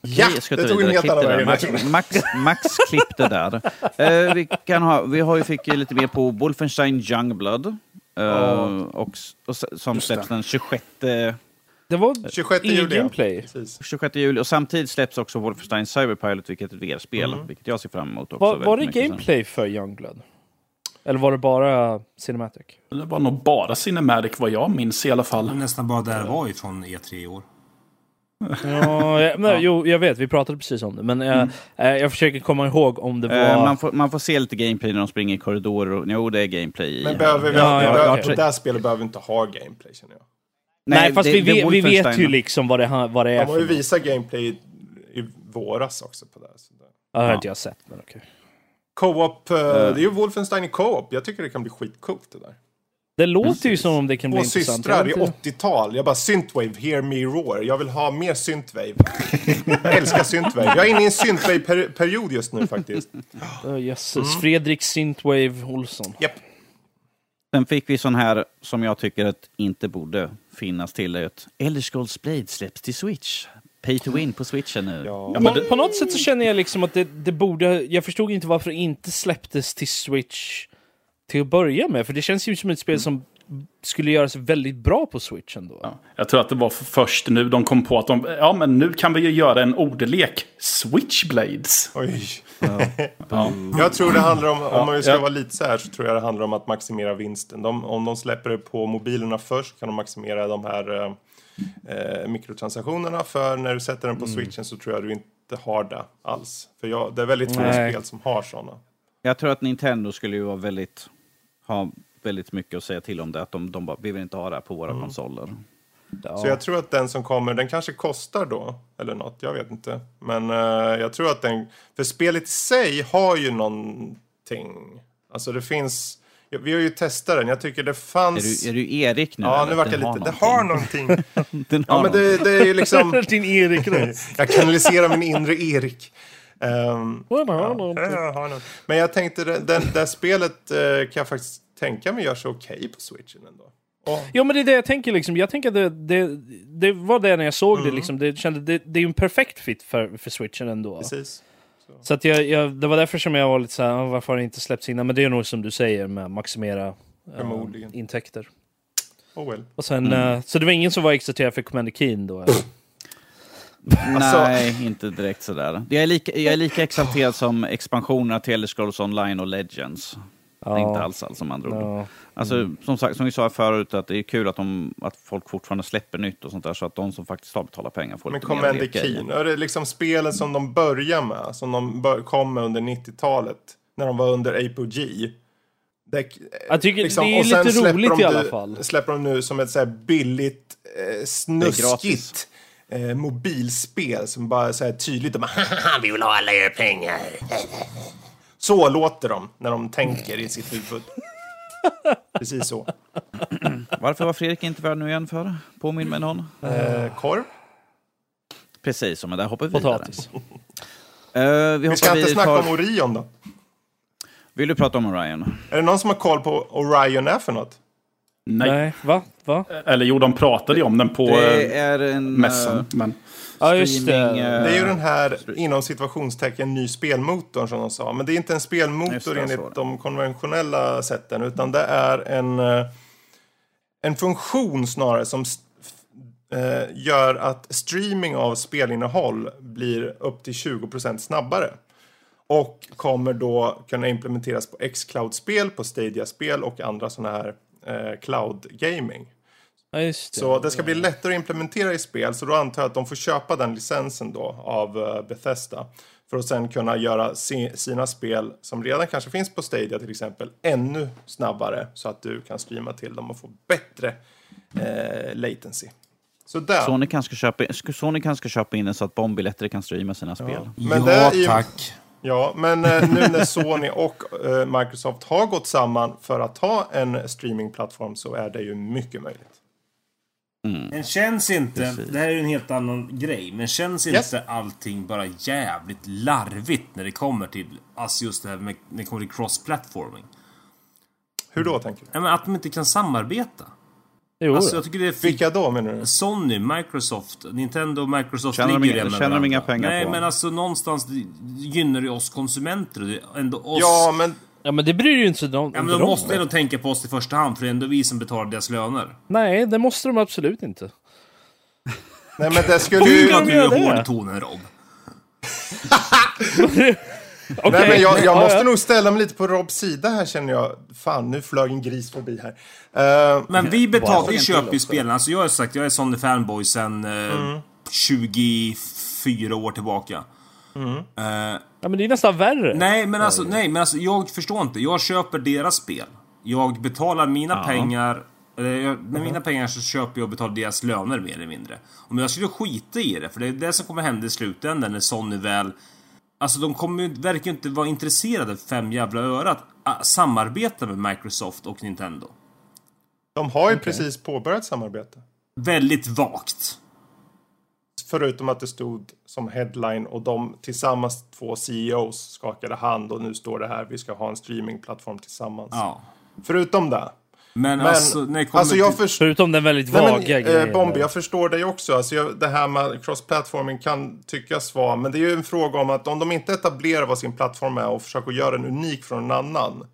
Ja, jag ska det tog en helt annan väg. Max, Max, Max klipp det där. Eh, vi, kan ha, vi har ju fick lite mer på Wolfenstein Youngblood. Uh, och, s- och, s- som släpps den 26, Det var 26 ingen juli. ja. gameplay. Precis. 26 juli. Och samtidigt släpps också Wolfenstein Cyberpilot, vilket är ett VR-spel. Vilket jag ser fram emot också. Var, var det väldigt mycket sen. gameplay för Youngblood? Eller var det bara Cinematic? Det var nog bara Cinematic vad jag minns i alla fall. Nästan bara där var ifrån E3 i år. Ja, jag, men, Jo, jag vet, vi pratade precis om det. Men eh, eh, jag försöker komma ihåg om det var... Eh, man, får, man får se lite gameplay när de springer i korridorer. Och, jo, det är gameplay. Men behöver vi, Ja, vi ja, behöver, okej. det där spelet behöver inte ha gameplay känner jag. Nej, fast det- vi, det vi vet ju liksom vad det, vad det är De har ju visat gameplay i, i våras också på det. Så det. Ja, det har inte jag sett, men okej. Co-op, eh, det är ju Wolfenstein i co-op. Jag tycker det kan bli skitcoolt det där. Det låter ju som om det kan bli Två intressant. systrar i Jag vet inte- 80-tal. Jag bara synthwave, hear me roar. Jag vill ha mer synthwave. jag älskar synthwave. Jag är inne i en synthwave-period just nu faktiskt. Oh, jösses. Fredrik Synthwave Olsson. Japp. Sen fick vi sån här som jag tycker att inte borde finnas till. Ett Elder Scrolls Blade släpps till Switch. Pay to win på switchen nu. Ja. Ja, det, på något sätt så känner jag liksom att det, det borde... Jag förstod inte varför det inte släpptes till Switch till att börja med. För det känns ju som ett spel som skulle göra sig väldigt bra på Switch ändå. ja, jag tror att det var först nu de kom på att de, ja men nu kan vi ju göra en ordlek. Switchblades. Oj. Ja. Jag tror det handlar om, om man ska ja. vara lite så här, så tror jag det handlar om att maximera vinsten. De, om de släpper det på mobilerna först kan de maximera de här eh, eh, mikrotransaktionerna. För när du sätter den på switchen så tror jag du inte har det alls. För jag, det är väldigt få spel som har sådana. Jag tror att Nintendo skulle ju vara väldigt, ha väldigt mycket att säga till om det. Att de, de bara, vi vill inte ha det här på våra Mm. konsoler. Ja. Så jag tror att den som kommer, den kanske kostar då. Eller något, jag vet inte. Men eh, jag tror att den, för spelet i sig har ju någonting. Alltså det finns, ja, vi har ju testat den, jag tycker det Är fanns... du, är du Erik nu? ja, eller? nu vart jag lite, det har någonting. Den har Ja, men det, det är ju liksom... Din Erik jag kanaliserar min inre Erik. Um, har något. Men jag tänkte, det, det här spelet eh, kan jag faktiskt tänka mig gör sig okej på switchen ändå. Och, Jo men det är det jag tänker liksom. Jag tänker att det, det, det var det när jag såg Mm. det liksom. Det, kände, det, det är ju en perfekt fit för, för switchen ändå. precis. Så att jag, jag, det var därför som jag var lite såhär, "Ah, varför har det inte släppts innan? Men det är nog som du säger med att maximera Förmodligen. intäkter. Oh well. Och sen, eh, så det var ingen som var exalterad för Commander Keen då? eller? Alltså- Nej, inte direkt sådär. Jag är lika, jag är lika exalterad som expansionerna till Elder Scrolls Online och Legends. Inte alls alls som andra ord. Ja. Alltså, som sagt, som vi sa förut, att det är kul att, de, att folk fortfarande släpper nytt och sånt där, så att de som faktiskt har betalat pengar får Men lite mer lekgrejer. Keen, är det liksom spelen som de börjar med, som de bör, kom med under 90-talet, när de var under Apogee. Det, liksom, Jag tycker det är lite roligt de i alla fall. Släpper de nu som ett så här billigt, eh, snuskigt eh, mobilspel som bara så här tydligt, de bara, "Haha, vi vill ha alla era pengar. Så låter de när de tänker i sitt huvud. Precis så. Varför var Fredrik inte värd nu igen för? Påminn mig någon. Eh, korv. Precis, men där hoppar vi vidare. Potatis. Uh, vi Vi hoppar ska inte vidare. snacka tar- om Orion då. Vill du prata om Orion? Är det någon som har koll på vad Orion är för något? Nej. Nej, va? va? Eller jo, de pratade ju om den på Det eh, är en... mässan. eh, Men Ja, just det. streaming, eh, Det är ju den här, inom situationstecken, ny spelmotorn som de sa. Men det är inte en spelmotor det, enligt de konventionella sätten. Utan det är en, eh, en funktion snarare som eh, gör att streaming av spelinnehåll blir upp till 20% snabbare. Och kommer då kunna implementeras på Xcloud-spel, på Stadia-spel och andra sådana här eh, cloud-gaming. Ja, just det. Så det ska bli lättare att implementera i spel, så då antar jag att de får köpa den licensen då av eh, Bethesda. För att sen kunna göra si sina spel, som redan kanske finns på Stadia till exempel, ännu snabbare. Så att du kan streama till dem och få bättre eh, latency. Så där. Sony kanske ska köpa, Sony kanske köpa in den så att Bombi lättare kan streama sina spel. Men ja, det är ju- tack. Ja, men eh, nu när Sony och eh, Microsoft har gått samman för att ha en streamingplattform så är det ju mycket möjligt. Men känns inte, Precis. det här är ju en helt annan grej, men känns Yes. inte allting bara jävligt larvigt när det kommer till, alltså just det här med, när det kommer till cross-platforming? Hur då tänker du? Ja, men att de inte kan samarbeta. Jo, Alltså jag tycker det är Vilka då menar du? Sony, Microsoft, Nintendo och Microsoft Tjänar de ligger inga- det med tjänar de inga pengar Nej, på? men alltså någonstans gynnar det oss konsumenter och det är ändå oss. Ja, men ja, men det bryr ju inte sig de, Ja, men de måste ändå tänka på oss i första hand, för det är ändå vi som betalar deras löner. Nej, det måste de absolut inte. Nej, men det skulle Hur ju... de du göra i det? hårdtonen, Rob? Okej. Nej, men jag, jag Ja, måste ja. nog ställa mig lite på Robs sida här känner jag. Fan, nu flög en gris förbi här. Eh, Men vi betalar, vi köper ju spelen. Alltså jag har sagt, jag är Sony fanboy sen eh, 24 år tillbaka. Eh, Ja, men det är nästan värre. nej, men alltså, nej, men alltså jag förstår inte. Jag köper deras spel. Jag betalar mina pengar. Eller jag, med mina pengar så köper jag och betalar deras löner mer eller mindre. Om jag skulle skita i det, för det är det som kommer hända i slutändan när Sony väl... Alltså de kommer verkar ju inte vara intresserade fem jävla öre att ah, samarbeta med Microsoft och Nintendo. de har ju precis påbörjat samarbete. Väldigt vagt. Förutom att det stod som headline och de tillsammans två CEOs skakade hand och nu står det här vi ska ha en streamingplattform tillsammans. Ja. Förutom det. Men, Men alltså, kommer alltså jag till... förstår... Förutom den väldigt Nej, vaga men, grejen. eh, Bombi, jag förstår dig också. Alltså, jag, det här med cross-platforming kan tyckas vara, men det är ju en fråga om att om de inte etablerar vad sin plattform är och försöker göra den unik från en annan,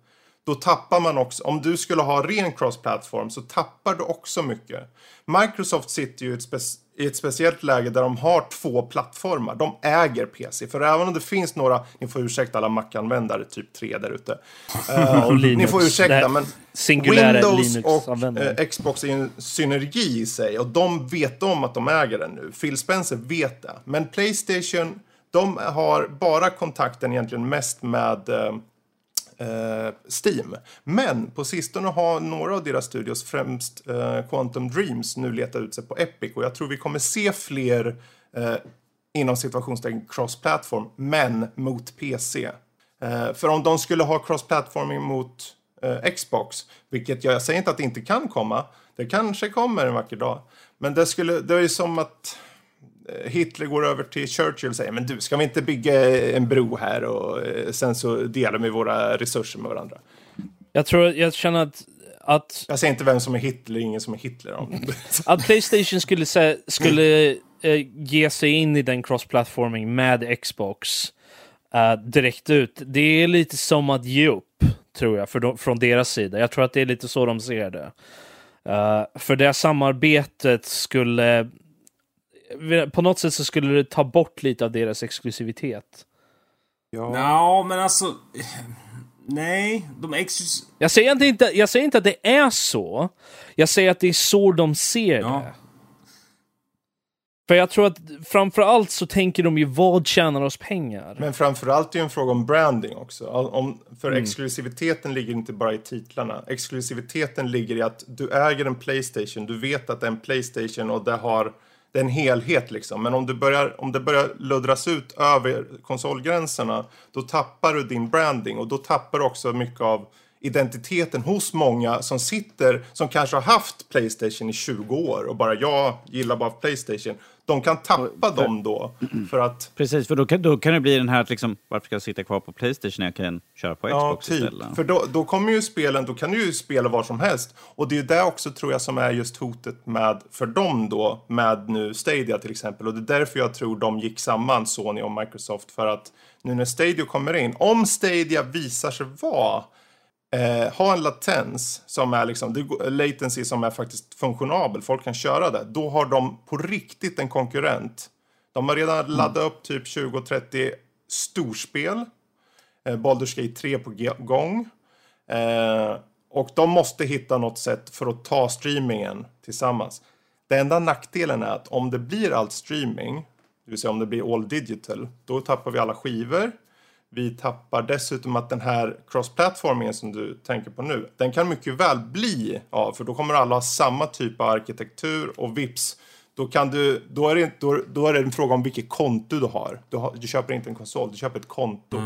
då tappar man också, om du skulle ha ren cross-platform så tappar du också mycket. Microsoft sitter ju i ett, spec- i ett speciellt läge där de har två plattformar. De äger PC, för även om det finns några, ni får ursäkta alla Mac-användare, typ tre där ute. Linux. ni får ursäkta, men Windows och eh, Xbox är en synergi i sig och de vet om att de äger den nu. Phil Spencer vet det. Men Playstation, de har bara kontakten egentligen mest med eh, Eh, Steam. Men på sistone har några av deras studios, främst eh, Quantum Dreams, nu letat ut sig på Epic. Och jag tror vi kommer se fler eh, inom situationstecken cross-platform, men mot PC. Eh, för om de skulle ha cross-platforming mot eh, Xbox, vilket jag, jag säger inte att det inte kan komma, det kanske kommer en vacker dag. Men det, skulle, det är ju som att Hitler går över till Churchill och säger men du, ska vi inte bygga en bro här och eh, sen så delar vi våra resurser med varandra. Jag tror, jag känner att, att, Jag säger inte vem som är Hitler, ingen som är Hitler. Om. att Playstation skulle, sä- skulle eh, ge sig in i den cross-platforming med Xbox eh, direkt ut. Det är lite som att ge upp, tror jag, för de, från deras sida. Jag tror att det är lite så de ser det. Eh, för det samarbetet skulle... På något sätt så skulle det ta bort lite av deras exklusivitet. Ja, men alltså... Nej, de ex... Jag säger, inte, inte, jag säger inte att det är så. Jag säger att det är så de ser Ja. det. För jag tror att framför allt så tänker de ju vad tjänar oss pengar? Men framförallt är det ju en fråga om branding också. Om, för exklusiviteten ligger inte bara i titlarna. Exklusiviteten ligger i att du äger en Playstation, du vet att det är en Playstation och det har det är en helhet liksom. Men om, du börjar, om det börjar luddras ut över konsolgränserna, då tappar du din branding och då tappar du också mycket av identiteten hos många som sitter, som kanske har haft Playstation i 20 år och bara jag gillar bara Playstation. De kan tappa dem då för att Precis, för då kan, då kan det bli den här att liksom, varför ska jag sitta kvar på Playstation när jag kan köra på Ja, Xbox typ. istället? För då, då kommer ju spelen, då kan du ju spela var som helst. Och det är ju det också tror jag som är just hotet med, för dem då, med nu Stadia till exempel. Och det är därför jag tror de gick samman, Sony och Microsoft. För att nu när Stadia kommer in, om Stadia visar sig vara eh, ha en latens som är liksom, latency som är faktiskt funktionabel, folk kan köra det, då har de på riktigt en konkurrent. De har redan laddat upp typ 20-30 storspel eh, Baldur's Gate 3 på gång. Eh, och de måste hitta något sätt för att ta streamingen tillsammans. Det enda nackdelen är att om det blir allt streaming, det vill säga om det blir all digital, då tappar vi alla skivor. Vi tappar dessutom att den här cross-platformingen som du tänker på nu, den kan mycket väl bli av, för då kommer alla ha samma typ av arkitektur och vips. Då, kan du, då, är det, inte- då, då är det en fråga om vilket konto du har. Du, har, du köper inte en konsol, du köper ett konto.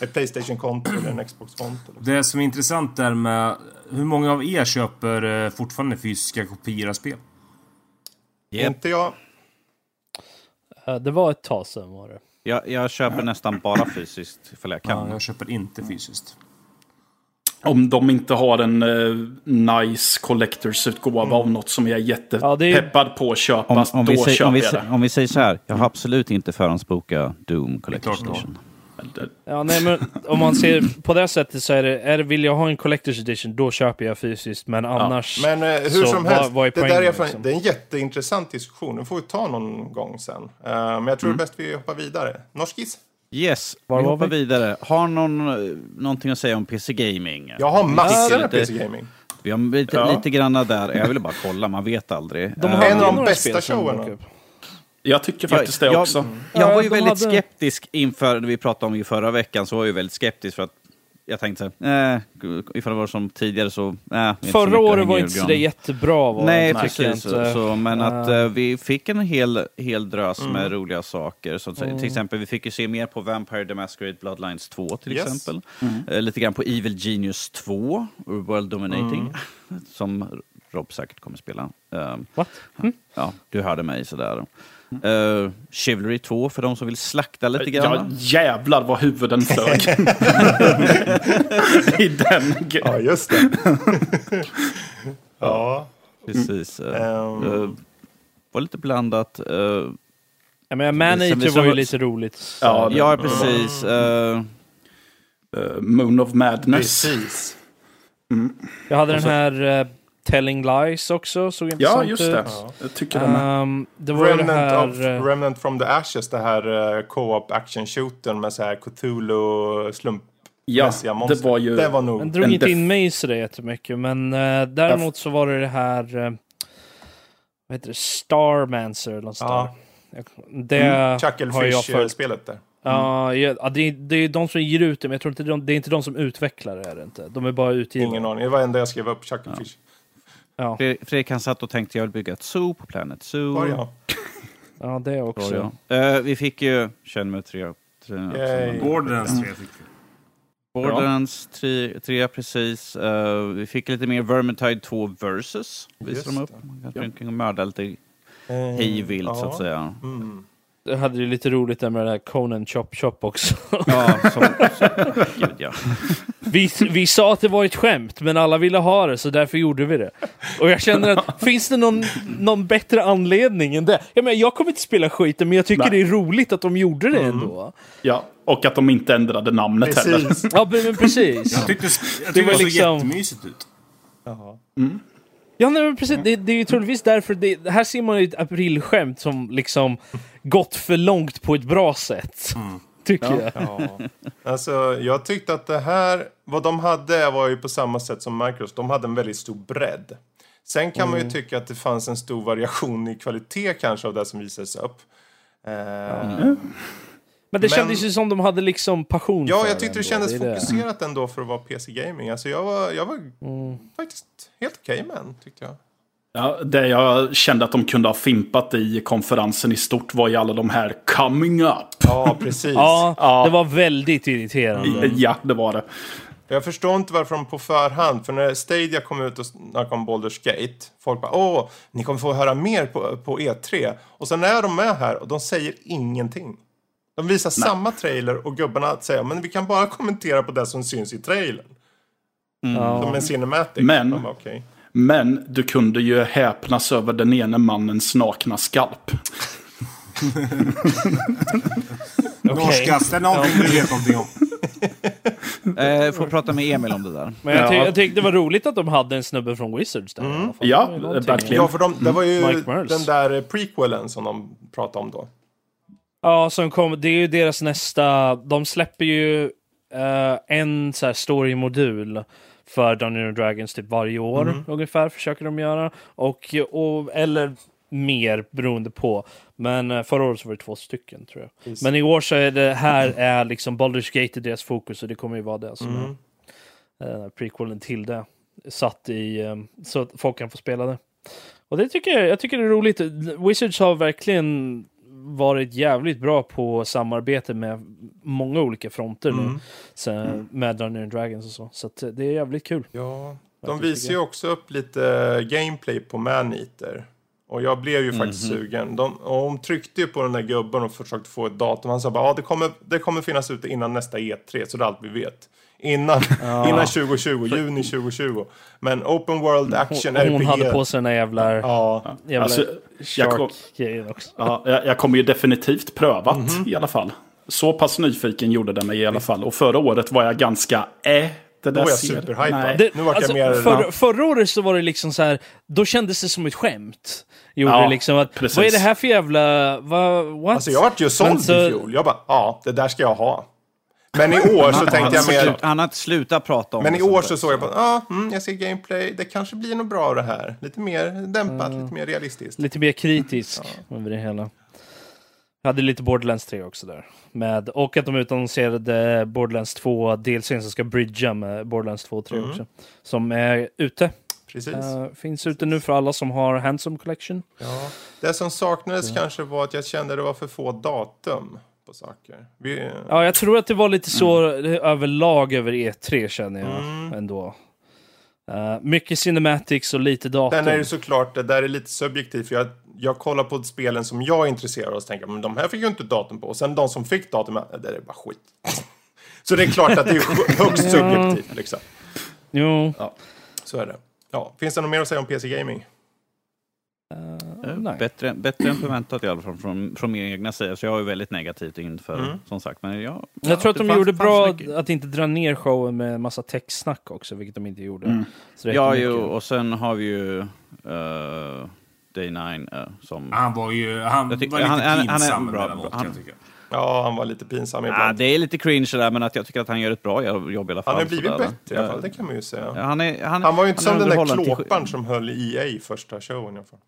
Ett Playstation-konto eller en Xbox-konto. Det som är intressant är med... Hur många av er köper eh, fortfarande fysiska kopior av spel? Yep. Inte jag. Eh, Det var ett tag sedan var det. Jag, jag köper nästan bara fysiskt ifall jag kan. Ja, jag köper inte fysiskt. Om de inte har en eh, nice collectors-utgåva av något som jag är Ja, jättepeppad på att köpa, Om, om, vi då säger, köper om, vi, jag det. om vi säger så här, jag har absolut inte förhandsbokat Doom Collector's. Edition. Ja, nej, men om man ser på det sättet så är det, är vill jag ha en Collector's Edition, då köper jag fysiskt. Men annars... Men eh, hur Så som vad- helst, vad är det, där poängen, är, fan- liksom? det är en jätteintressant diskussion. Den får vi ta någon gång sen. Eh, men jag tror det är bäst vi hoppar vidare. Norskis? Yes, Var vi hoppar vi? vidare. Har någon eh, någonting att säga om PC Gaming? Jag har massor Ja, lite- PC Gaming. Vi har lite, Ja. lite granna där. Jag ville bara kolla, man vet aldrig. De Eh, har En av de bästa showerna. Jag tycker faktiskt det jag, också. Jag Ja, var ju de väldigt hade- skeptisk inför, när vi pratade om det i förra veckan, så var jag ju väldigt skeptisk för att jag tänkte så här, eh, ifall det var som tidigare så, eh, det så Förra året var inte så det jättebra. Var Nej, det, tycker jag precis. inte. Så, men att Eh. eh, vi fick en hel, hel drös med Mm. roliga saker. Så att, säga. Till exempel, vi fick ju se mer på Vampire the Masquerade Bloodlines 2 till Yes. exempel. Eh, lite grann på Evil Genius 2, World Dominating, som Rob säkert kommer spela. Eh, What? Ja, du hörde mig sådär. Uh, Chivalry 2 för de som vill slakta lite Ja, grann. jävlar vad huvuden flög. I den. Ja, just det. ja. Precis. Uh, uh, var lite blandat. Uh, Ja, men Manager som var ju var- lite roligt. Ja, det- ja, precis. Uh, Moon of Madness. Precis. Jag hade den här Telling Lies också, såg Ja, intressant just ut. det. Jag tycker den är... Ehm, det var det Remnant, of, här... eh, Remnant from the Ashes, det här uh, co-op action shooten med så här Cthulhu slump Ja, mässiga det monster. var ju... Det var nog... Den drog en inte in mig så det jättemycket, men eh, däremot så var det det här... eh, vad heter det? Starmancer eller något Ja. där. Det har jag följt. Chucklefish-spelet där. Ja, ja, ja, det, är, det är de som ger ut det, men jag tror inte de, det är inte de som utvecklar det. Är det inte. De är bara utgivare. Ingen aning. Det var enda jag skrev upp, Chucklefish. Ja. Fredrik Fredrik han satt och tänkte jag vill bygga ett zoo på Planet Zoo. Var jag. ja, det Var också. jag. Eh, vi fick ju Shenmue 3. tre Yay. Borderlands 3 fick vi. Borderlands 3, 3 precis. Eh, vi fick lite mer Vermintide 2 versus. Visade de upp. Just Man kan ja. mörda lite Eh, hej vilt så ja. att säga. Mm. Det hade ju lite roligt där med det här Conan Chop Chop också. Ja, som, som, gud ja. Vi, vi sa att det var ett skämt, men alla ville ha det, så därför gjorde vi det. Och jag känner att, finns det någon, någon bättre anledning än det? Jag, menar, jag kommer inte spela skiten, men jag tycker Nej. det är roligt att de gjorde det ändå. Ja, och att de inte ändrade namnet heller. Precis. Ja, men, precis. Jag tyckte, jag Det tyckte var det såg liksom- jättemysigt ut. Jaha. Ja, nej, men precis. Det, det är ju troligtvis därför, det, här ser man ju ett aprilskämt som liksom gått för långt på ett bra sätt. Tycker jag. Ja. Alltså, jag tyckte att det här, vad de hade var ju på samma sätt som Microsoft. De hade en väldigt stor bredd. Sen kan man ju tycka att det fanns en stor variation i kvalitet kanske av det som visades upp. Eh, Men det Men- kändes ju som de hade liksom passion Ja, för jag tyckte det kändes det. fokuserat ändå för att vara PC Gaming. Alltså jag var, jag var Mm. faktiskt helt okej med den, tyckte jag. Ja, det jag kände att de kunde ha fimpat i konferensen i stort var ju alla de här coming up. Ja, precis. Ja, Ja. det var väldigt irriterande. Ja, det var det. Jag förstår inte varför de på förhand, för när Stadia kom ut och snackade om Baldur's Gate, folk bara åh, ni kommer få höra mer på, på E3. Och sen är de med här och de säger ingenting. De visar samma trailer och gubbarna säger men vi kan bara kommentera på det som syns i trailern. Ja. Som en cinematic. Men- De okej. Men du kunde ju häpnas över den ene mannens nakna skalp. Norskas, det är någonting du vet någonting om. Eh, får prata med Emil om det där. Men jag, ty Ja. jag tyckte det var roligt att de hade en snubbe från Wizards där. fall. Ja, Det var ju någonting. verkligen. Ja, för de, det var ju Merles. den där prequelen som de pratade om då. Ja, som kom, det är ju deras nästa... De släpper ju eh, en så här story-modul för Dungeons and Dragons typ varje år Mm. ungefär försöker de göra. Och, och, eller mer beroende på. Men eh, förra året så var det två stycken tror jag. Precis. Men i år så är det här är liksom Baldur's Gate är deras fokus och det kommer ju vara det som Mm. är eh, prequelen till det. Satt i, eh, så att folk kan få spela det. Och det tycker jag, jag tycker det är roligt. Wizards har verkligen varit jävligt bra på samarbete med många olika fronter nu. Mm. Så, med Dungeons Dragons och så. Så att det är jävligt kul. Ja, de visar ju också upp lite gameplay på Maneater. Och jag blev ju faktiskt Mhm. sugen. De, och de tryckte ju på den där gubben och försökte få ett datum. Han sa bara, ja det kommer, det kommer finnas ute innan nästa E3, så det är allt vi vet. Innan, innan 2020, juni 2020. Men Open World Action Hon, hon RPG. hade på sig den där jävla, Ja, jävla Alltså, jag kom- också. Ja, jag, jag kommer ju definitivt prövat Mhm. i alla fall. Så pass nyfiken gjorde det mig i alla fall. Och förra året var jag ganska äh, det då där var jag superhypad. Det, Nu vart jag alltså, mer- förra, ja. förra året så var det liksom så här, då kändes det som ett skämt. Gjorde Ja, det liksom att, precis. vad är det här för jävla, vad, what? Alltså jag vart ju såld så- i fjol. Jag bara, ja det där ska jag ha. Men i år så tänkte jag mer... Han har inte slutat prata om Men det i år så såg jag på, ja, ah, mm, jag ser gameplay, det kanske blir något bra av det här. Lite mer dämpat, Mm. lite mer realistiskt. Lite mer kritisk över det hela. Jag hade lite Borderlands 3 också där. Med, och att de utannonserade Borderlands 2 DLCn som ska bridga med Borderlands 2 och 3 Mm. också. Som är ute. Precis. Eh, finns ute nu för alla som har Handsome Collection. Ja. Det som saknades kanske var att jag kände det var för få datum på saker. Vi, Ja, jag tror att det var lite så Mm. överlag över E3 känner jag ändå. Eh, mycket cinematics och lite datum. Sen är det såklart, det där är lite subjektivt. För jag, jag kollar på spelen som jag är intresserad av och tänker men de här fick ju inte datum på. Och sen de som fick datum, det är bara skit. Så det är klart att det är högst subjektivt liksom. Jo, Så är det. Ja, finns det något mer att säga om PC Gaming? Nej. Bättre, bättre än förväntat i alla fall från, från min egna sida. Så jag är väldigt negativt inför, Mm. som sagt. Men jag, Jag tror att de fanns- gjorde bra mycket. att inte dra ner showen med massa techsnack också, vilket de inte gjorde. Är Ja, jo, och sen har vi ju uh, Day 9 eh, som... Han var ju han Jag tycker- var lite han- han- han är pinsam bra, han- kan jag tycka. Ja, han var lite pinsam ibland. det är lite cringe där, men att jag tycker att han gör ett bra jobb i alla fall. han har blivit sådär. bättre i alla fall, det kan man ju säga. Ja, han, är, han, Han var ju inte han som den där till- klåparen som höll i EA första showen i alla fall.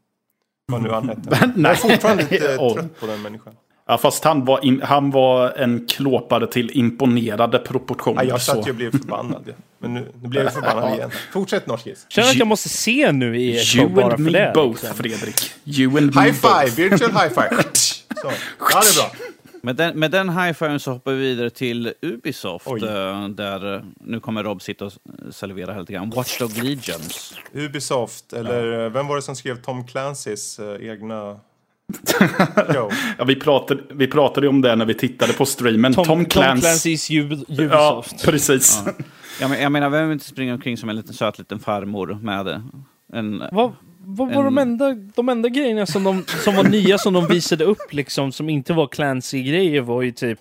Vad nu han hette. Jag är fortfarande lite trött på den människan. Ja, fast han var, in, han var en klåpare till imponerade proportioner. Ja, jag så. satt ju och blev förbannad. ja. Men nu, nu blev jag förbannad igen. Fortsätt Norskis. Känner att jag måste se nu i show You bara and för me det. both, liksom. Fredrik. You and me High five, both. virtual high five. Så. Ja, det är bra. Med den, med den high-fiven så hoppar vi vidare till Ubisoft. Oj. eh, där, eh, nu kommer Rob sitta och servera lite grann. Watchdog Legions. Ubisoft, eller vem var det som skrev Tom Clancys eh, egna... Ja, vi, pratade, vi pratade om det när vi tittade på streamen. Tom, Tom, Tom Clancy. Clancy's Ub- Ja, Ubisoft. precis. Jag, men, jag menar, vem vill inte springa omkring som en liten söt liten farmor med en... Vad, vad var de En- enda, de enda grejerna som, de, som var nya som de visade upp liksom, som inte var Clancy-grejer var ju typ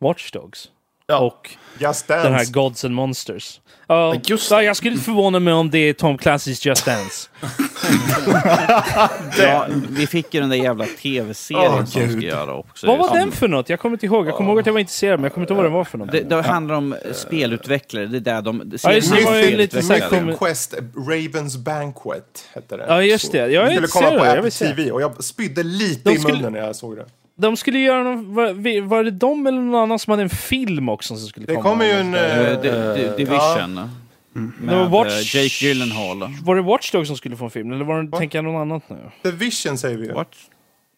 Watch Dogs. Ja. Och Just den här Dance. Gods and Monsters. Ja, just ja, jag skulle inte förvåna mig om det är Tom Clancy's Just Dance. Ja, vi fick ju den där jävla tv-serien Åh, som ska göra också. vad var Som- den för något? Jag kommer inte ihåg. Jag kommer ihåg att jag var intresserad, men jag kommer inte ihåg vad den var för något. Det, det handlar om eh, spelutvecklare. Det är där de... Ja, just det, det var ju lite så kom- Quest Ravens Banquet hette den. Ja, just det. Jag är skulle intresserad, på jag Apple vill se. TV och jag spydde lite De i skulle- munnen när jag såg det. De skulle göra någon... Var, var det de eller någon annan som hade en film också som skulle Det komma? kommer ju en... Eh, Di- Di- Division. Med Det var Watch- eh, Jake Gyllenhaal. Var det Watch Dogs som skulle få en film? Eller var det, tänker jag något annat nu? The Vision säger vi ju. What?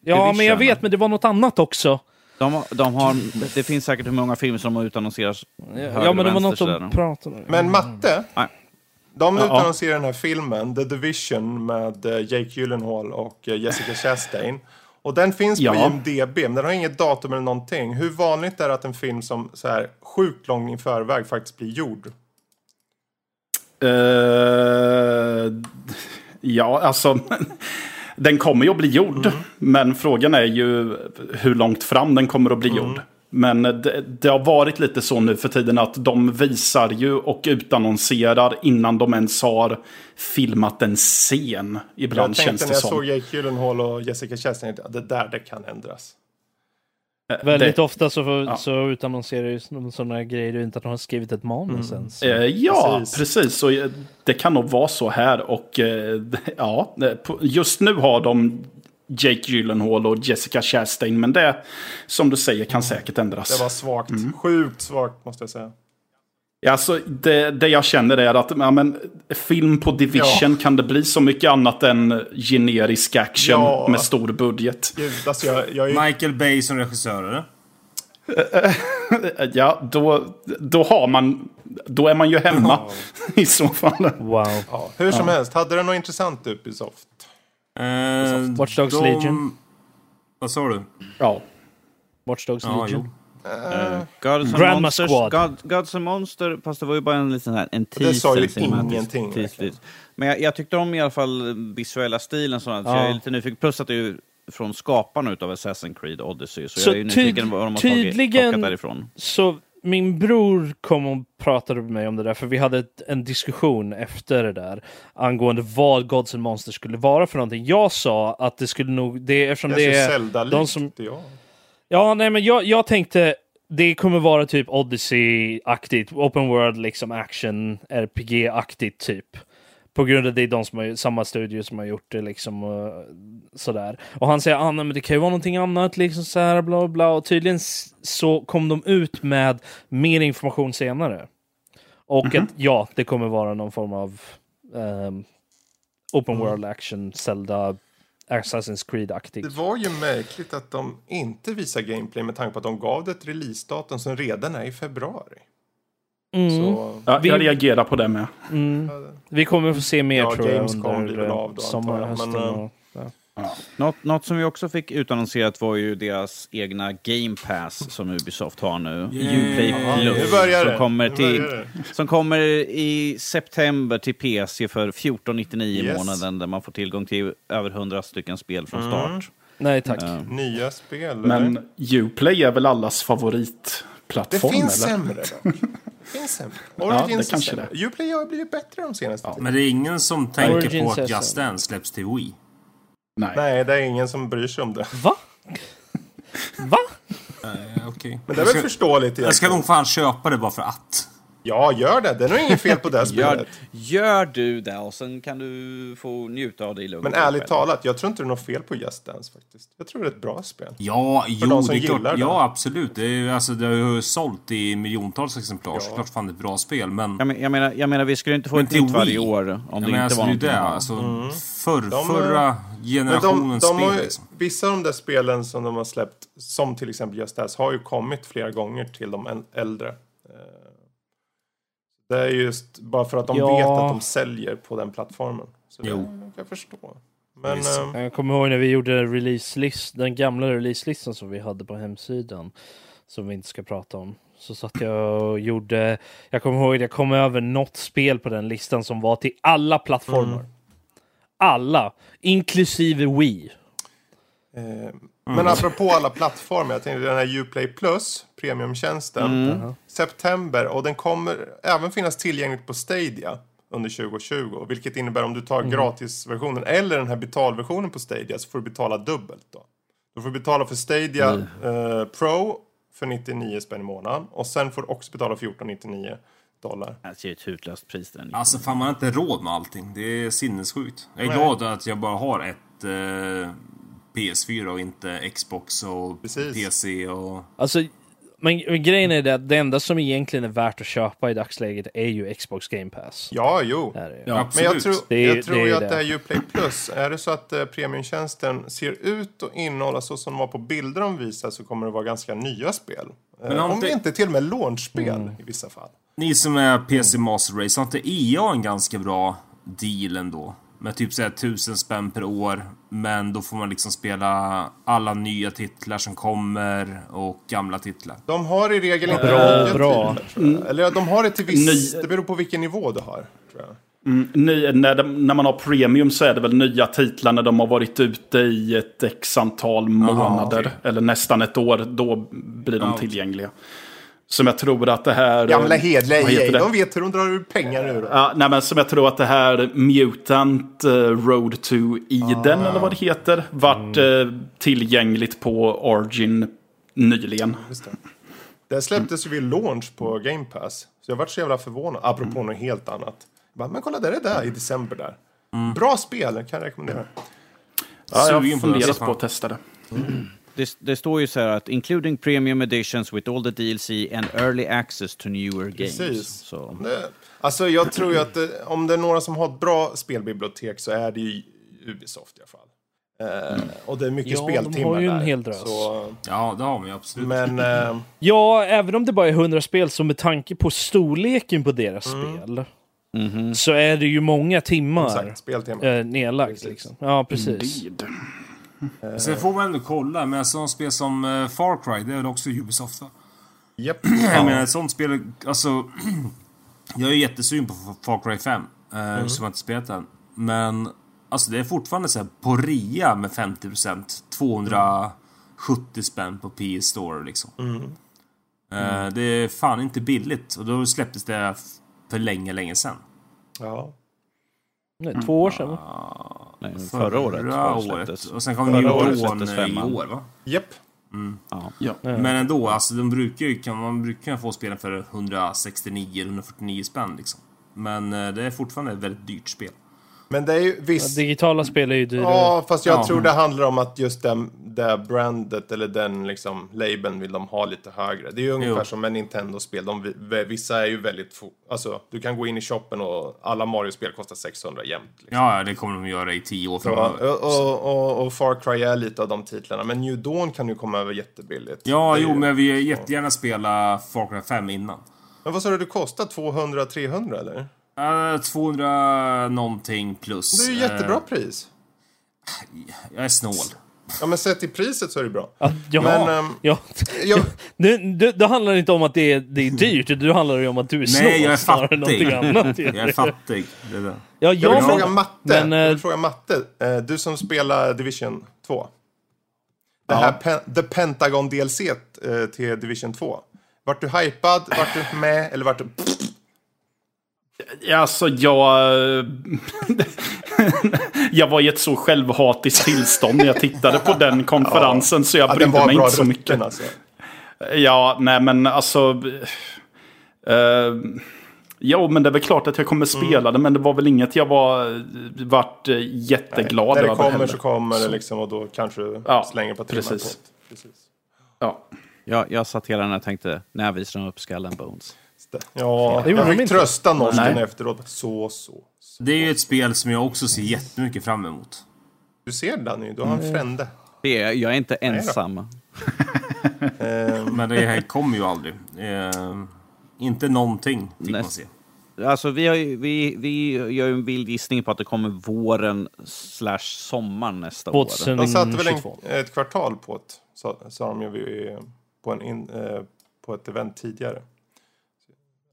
Ja, Division. men jag vet, men det var något annat också. De, de har, det finns säkert hur många filmer som har utannonserats. Ja, men det var något de pratade om. Men Matte, Nej. de Ja. utannonserar den här filmen, The Division, med eh, Jake Gyllenhaal och Jessica Chastain. Och den finns på Ja. IMDB, men den har inget datum eller någonting. Hur vanligt är det att en film som så här sjukt lång i förväg faktiskt blir gjord? Eh, ja, alltså. Den kommer ju att bli gjord. Men frågan är ju hur långt fram den kommer att bli gjord. Men det, det har varit lite så nu för tiden att de visar ju och utannonserar innan de ens har filmat en scen. Ibland jag tänkte känns när det jag som. såg Jake Gyllenhaal och Jessica Chastain, att det där det kan ändras. Eh, Väldigt det, ofta så, Ja. så utannonserar ju sådana grejer utan att de har skrivit ett manus ens. Eh, ja, Precis. precis. Så, eh, det kan nog vara så här. Och eh, ja, just nu har de Jake Gyllenhaal och Jessica Chastain. Men det, som du säger, kan säkert ändras. Det var svagt. Sjukt svagt måste jag säga. Ja, alltså, det, det jag känner är att ja, men, film på Division kan det bli så mycket annat än generisk action Ja. med stor budget. Gud, alltså jag, jag är Michael Bay som regissör, eller? Ja, då, då har man... Då är man ju hemma i så fall. Wow. Ja, hur som helst, hade det något intressant Ubisoft? Eh, Watch Dogs Legion. Vad sa du? Ja. Watch Dogs Ja, Legion. jo. Gods and Monsters. God, Gods and Monster, fast det var ju bara en liten här, en teaser. Det sa ju ingenting, teaser. Men jag, jag tyckte om i alla fall visuella stilen sådär, så Ja. jag är lite nyfiken. Plus att det är ju från skaparna utav Assassin's Creed Odyssey, så, Så jag är ju nyfiken tyd- vad de har tagit, därifrån. Så min bror kom och pratade med mig om det där, för vi hade ett, en diskussion efter det där angående vad Gods and Monsters skulle vara för någonting. Jag sa att det skulle nog, det, eftersom Det det är Zelda-likt, de som- ja. Ja, nej men jag, jag tänkte det kommer vara typ Odyssey-aktigt, open world liksom action, RPG-aktigt typ. På grund av det är de som har, samma studio som har gjort det liksom och sådär. Och han säger ah, nej, men det kan ju vara någonting annat liksom så här bla bla. Och tydligen så kom de ut med mer information senare. Och att ja, det kommer vara någon form av ehm, open world action, Zelda, Assassin's Creed-aktigt. Det var ju märkligt att de inte visar gameplay med tanke på att de gav det ett releasedatum som redan är i februari. Mm. Så, Ja, Vi- jag reagerar på det med. Mm. Vi kommer få se mer Ja, tror jag under eh, av då, sommaren, hösten. men, och, ja. Något, något som vi också fick utannonserat var ju deras egna Game Pass som Ubisoft har nu. Yay. Uplay Ja, Plus. det. som, kommer till, som kommer i september till PC för 14,99 i Yes. månaden där man får tillgång till över 100 stycken spel från start. Nej tack. Eh, Nya spel, eller? Men Uplay är väl allas Det favoritplattform? finns eller? sämre Det det Origins är kanske sämre. Uplay har blivit bättre de senaste tiden. Men det är ingen som tänker Origins på att Just. Dance släpps till Wii. Nej. Nej, det är ingen som bryr sig om det. Va? Va? Eh, Okej. Men det är Jag väl förståeligt Jag ska egentligen. nog fan köpa det bara för att. Ja, gör det. Det är nog inget fel på det Gör, spelet. gör du det och sen kan du få njuta av det i lugn Men ärligt själv. talat, jag tror inte det är något fel på Just Dance faktiskt. Jag tror det är ett bra spel. Ja, jo, de som det är klart. det. Ja, absolut. Det, är, ju- alltså, det har ju sålt i miljontals exemplar. Så klart fan det är ett bra spel. Men... Jag, men, jag, menar, jag menar, vi skulle inte få Men ett till nytt varje år om Ja, det men inte alltså, var det är någonting det. Alltså, De, förra Men de, generationens de har spel. ju, Liksom. vissa av de där spelen som de har släppt, som till exempel Just Dance, har ju kommit flera gånger till de äl- äldre. Det är just bara för att de Ja. vet att de säljer på den plattformen. Så det Jo. kan jag förstå. Men Visst. eh, Jag kommer ihåg när vi gjorde release-list, den gamla releaselistan som vi hade på hemsidan. Som vi inte ska prata om. Så satt jag och gjorde, jag kommer ihåg att jag kom över något spel på den listan som var till alla plattformar. Alla, inklusive Wii. Eh, Men apropå alla plattformar, jag tänkte den här Uplay Plus, premiumtjänsten, september och den kommer även finnas tillgängligt på Stadia under 2020. Vilket innebär om du tar gratisversionen eller den här betalversionen på Stadia så får du betala dubbelt då. Du får betala för Stadia eh, Pro för 99 spänn i månaden och sen får du också betala 14,99 dollar. Det är ett hutlöst pris. Den. Alltså fan man har inte råd med allting. Det är sinnessjukt. Jag är Nej. glad att jag bara har ett eh, PS4 och inte Xbox och Precis. PC och... Alltså, men, men grejen är det att det enda som egentligen är värt att köpa i dagsläget är ju Xbox Game Pass. Ja, jo. Är det. Ja. Men jag tror, Det är- jag tror det är ju att det. det här Uplay Plus, är det så att eh, premiumtjänsten ser ut och innehålla så som de var på bilder de visar så kommer det vara ganska nya spel. Eh, Men har om inte- det inte till och med launchspel Mm. i vissa fall. Ni som är PC Master Race, har inte EA en ganska bra deal ändå? Med typ såhär tusen spänn per år. Men då får man liksom spela alla nya titlar som kommer och gamla titlar. De har i regel inte Bra, nya bra. titlar, jag. Eller de har det till viss... Ny- Det beror på vilken nivå du har. Tror jag. Mm, ny, när, de, när man har premium så är det väl nya titlar när de har varit ute i ett x antal månader. okej. Eller nästan ett år. Då blir de Ja, tillgängliga. Som jag tror att det här... Gamla hedliga EA, de vet hur de drar ur pengar ur. Ja, nej, men som jag tror att det här Mutant eh, Road to Eden, eller vad det heter, vart eh, tillgängligt på Origin nyligen. Just det. det släpptes ju vid launch på Game Pass. Så jag vart så jävla förvånad. Apropå något helt annat. Jag bara, men kolla, där är det där i december där. Bra spel, kan jag rekommendera. Ja, jag har funderat på att testa det. Det, det står ju så här att including premium editions with all the DLC and early access to newer games. Precis. Så. Det, alltså jag tror ju att det, om det är några som har ett bra spelbibliotek så är det ju Ubisoft i alla fall. Eh, och det är mycket Ja, de speltimmar har ju en där. hel drös. Så, Ja, det har vi absolut. men eh, Ja, även om det bara är 100 spel, så med tanke på storleken på deras Mm. spel, Mhm. så är det ju många timmar exakt, speltimmar. eh, nedlagt. Precis. Liksom. Ja, precis. Indeed. Sen får man ändå kolla, men sådana spel som uh, Far Cry, det är väl också Ubisoft va? Japp. Jag menar ett sånt spel, alltså... jag är jättesugen på Far Cry 5. Uh, Mm. Som jag inte spelat än. Men... Alltså det är fortfarande så här på rea med 50%. 270 spänn på PS Store liksom. Mm. Eh, det är fan inte billigt. Och då släpptes det för länge, länge sedan. Ja. Nej, två år sedan. va? Nej, förra året Förra året. släpptes. Och sen kom New Dawn i år va? Japp. Ja. Ja. Men ändå, alltså de brukar ju, kan, man brukar kunna få spelen för 169-149 spänn liksom. Men eh, det är fortfarande ett väldigt dyrt spel. Men det är ju Ja, visst. digitala spel är ju dyrare. Ja, fast jag Ja. tror det handlar om att just den, det brandet eller den liksom labeln vill de ha lite högre. Det är ju ungefär Jo. som med Nintendo-spel. De, vissa är ju väldigt... fo- Alltså, du kan gå in i shoppen och alla Mario-spel kostar 600 jämt. Liksom. Ja, ja, det kommer de göra i 10 år framöver. och, och, och Far Cry är lite av de titlarna. Men New Dawn kan ju komma över jättebilligt. Ja, Det jo, ju- men vi vill jättegärna spela Far Cry 5 innan. Men vad sa du, det kostar 200-300 eller? Uh, 200 någonting plus. Det är ju Eh, jättebra pris. jag är snål. Ja, men sett i priset så är det bra. Ja, ja, Men, ehm, ja. Jag, Nu, nu, då handlar det inte om att det är, det är dyrt, då handlar ju om att du är snål Nej, jag är fattig. någonting annat. Jag är fattig. Det är det. Ja, jag vill ja, fråga men, Matte. men, jag eh, vill fråga Matte. Eh, Du som spelar Division 2. Det här Pen- The Pentagon DLC eh, till Division 2. Vart du hypad, vart du med eller vart du... Alltså, jag... jag var i ett så självhatiskt tillstånd när jag tittade på den konferensen, så jag Ja, brydde var mig inte så rutten mycket. alltså. Ja, nej men alltså... Uh, jo, men det är väl klart att jag kommer Mm. spela det, men det var väl inget jag var vart eh, jätteglad När det över kommer heller. så kommer det liksom och då kanske du Ja, slänger på timmar precis. på det. Precis. Ja. Jag, jag satt hela den och tänkte, när visar de upp Skull and Bones? Ja, Det gjorde jag de fick inte. trösta norsken Nej. efteråt. Så, så, så. Det är ju ett spel som jag också ser jättemycket fram emot. Du ser Danny, du har en frände. Det är, jag är inte ensam. Eh, Men det här kommer ju aldrig. Eh, inte någonting fick man Näst- se. Alltså, vi, har ju, vi, vi gör ju en vild gissning på att det kommer våren slash sommaren nästa år. 2000. de satte väl 22. en, ett kvartal på ett, sa, sa de ju vid- på, en in, eh, på ett event tidigare.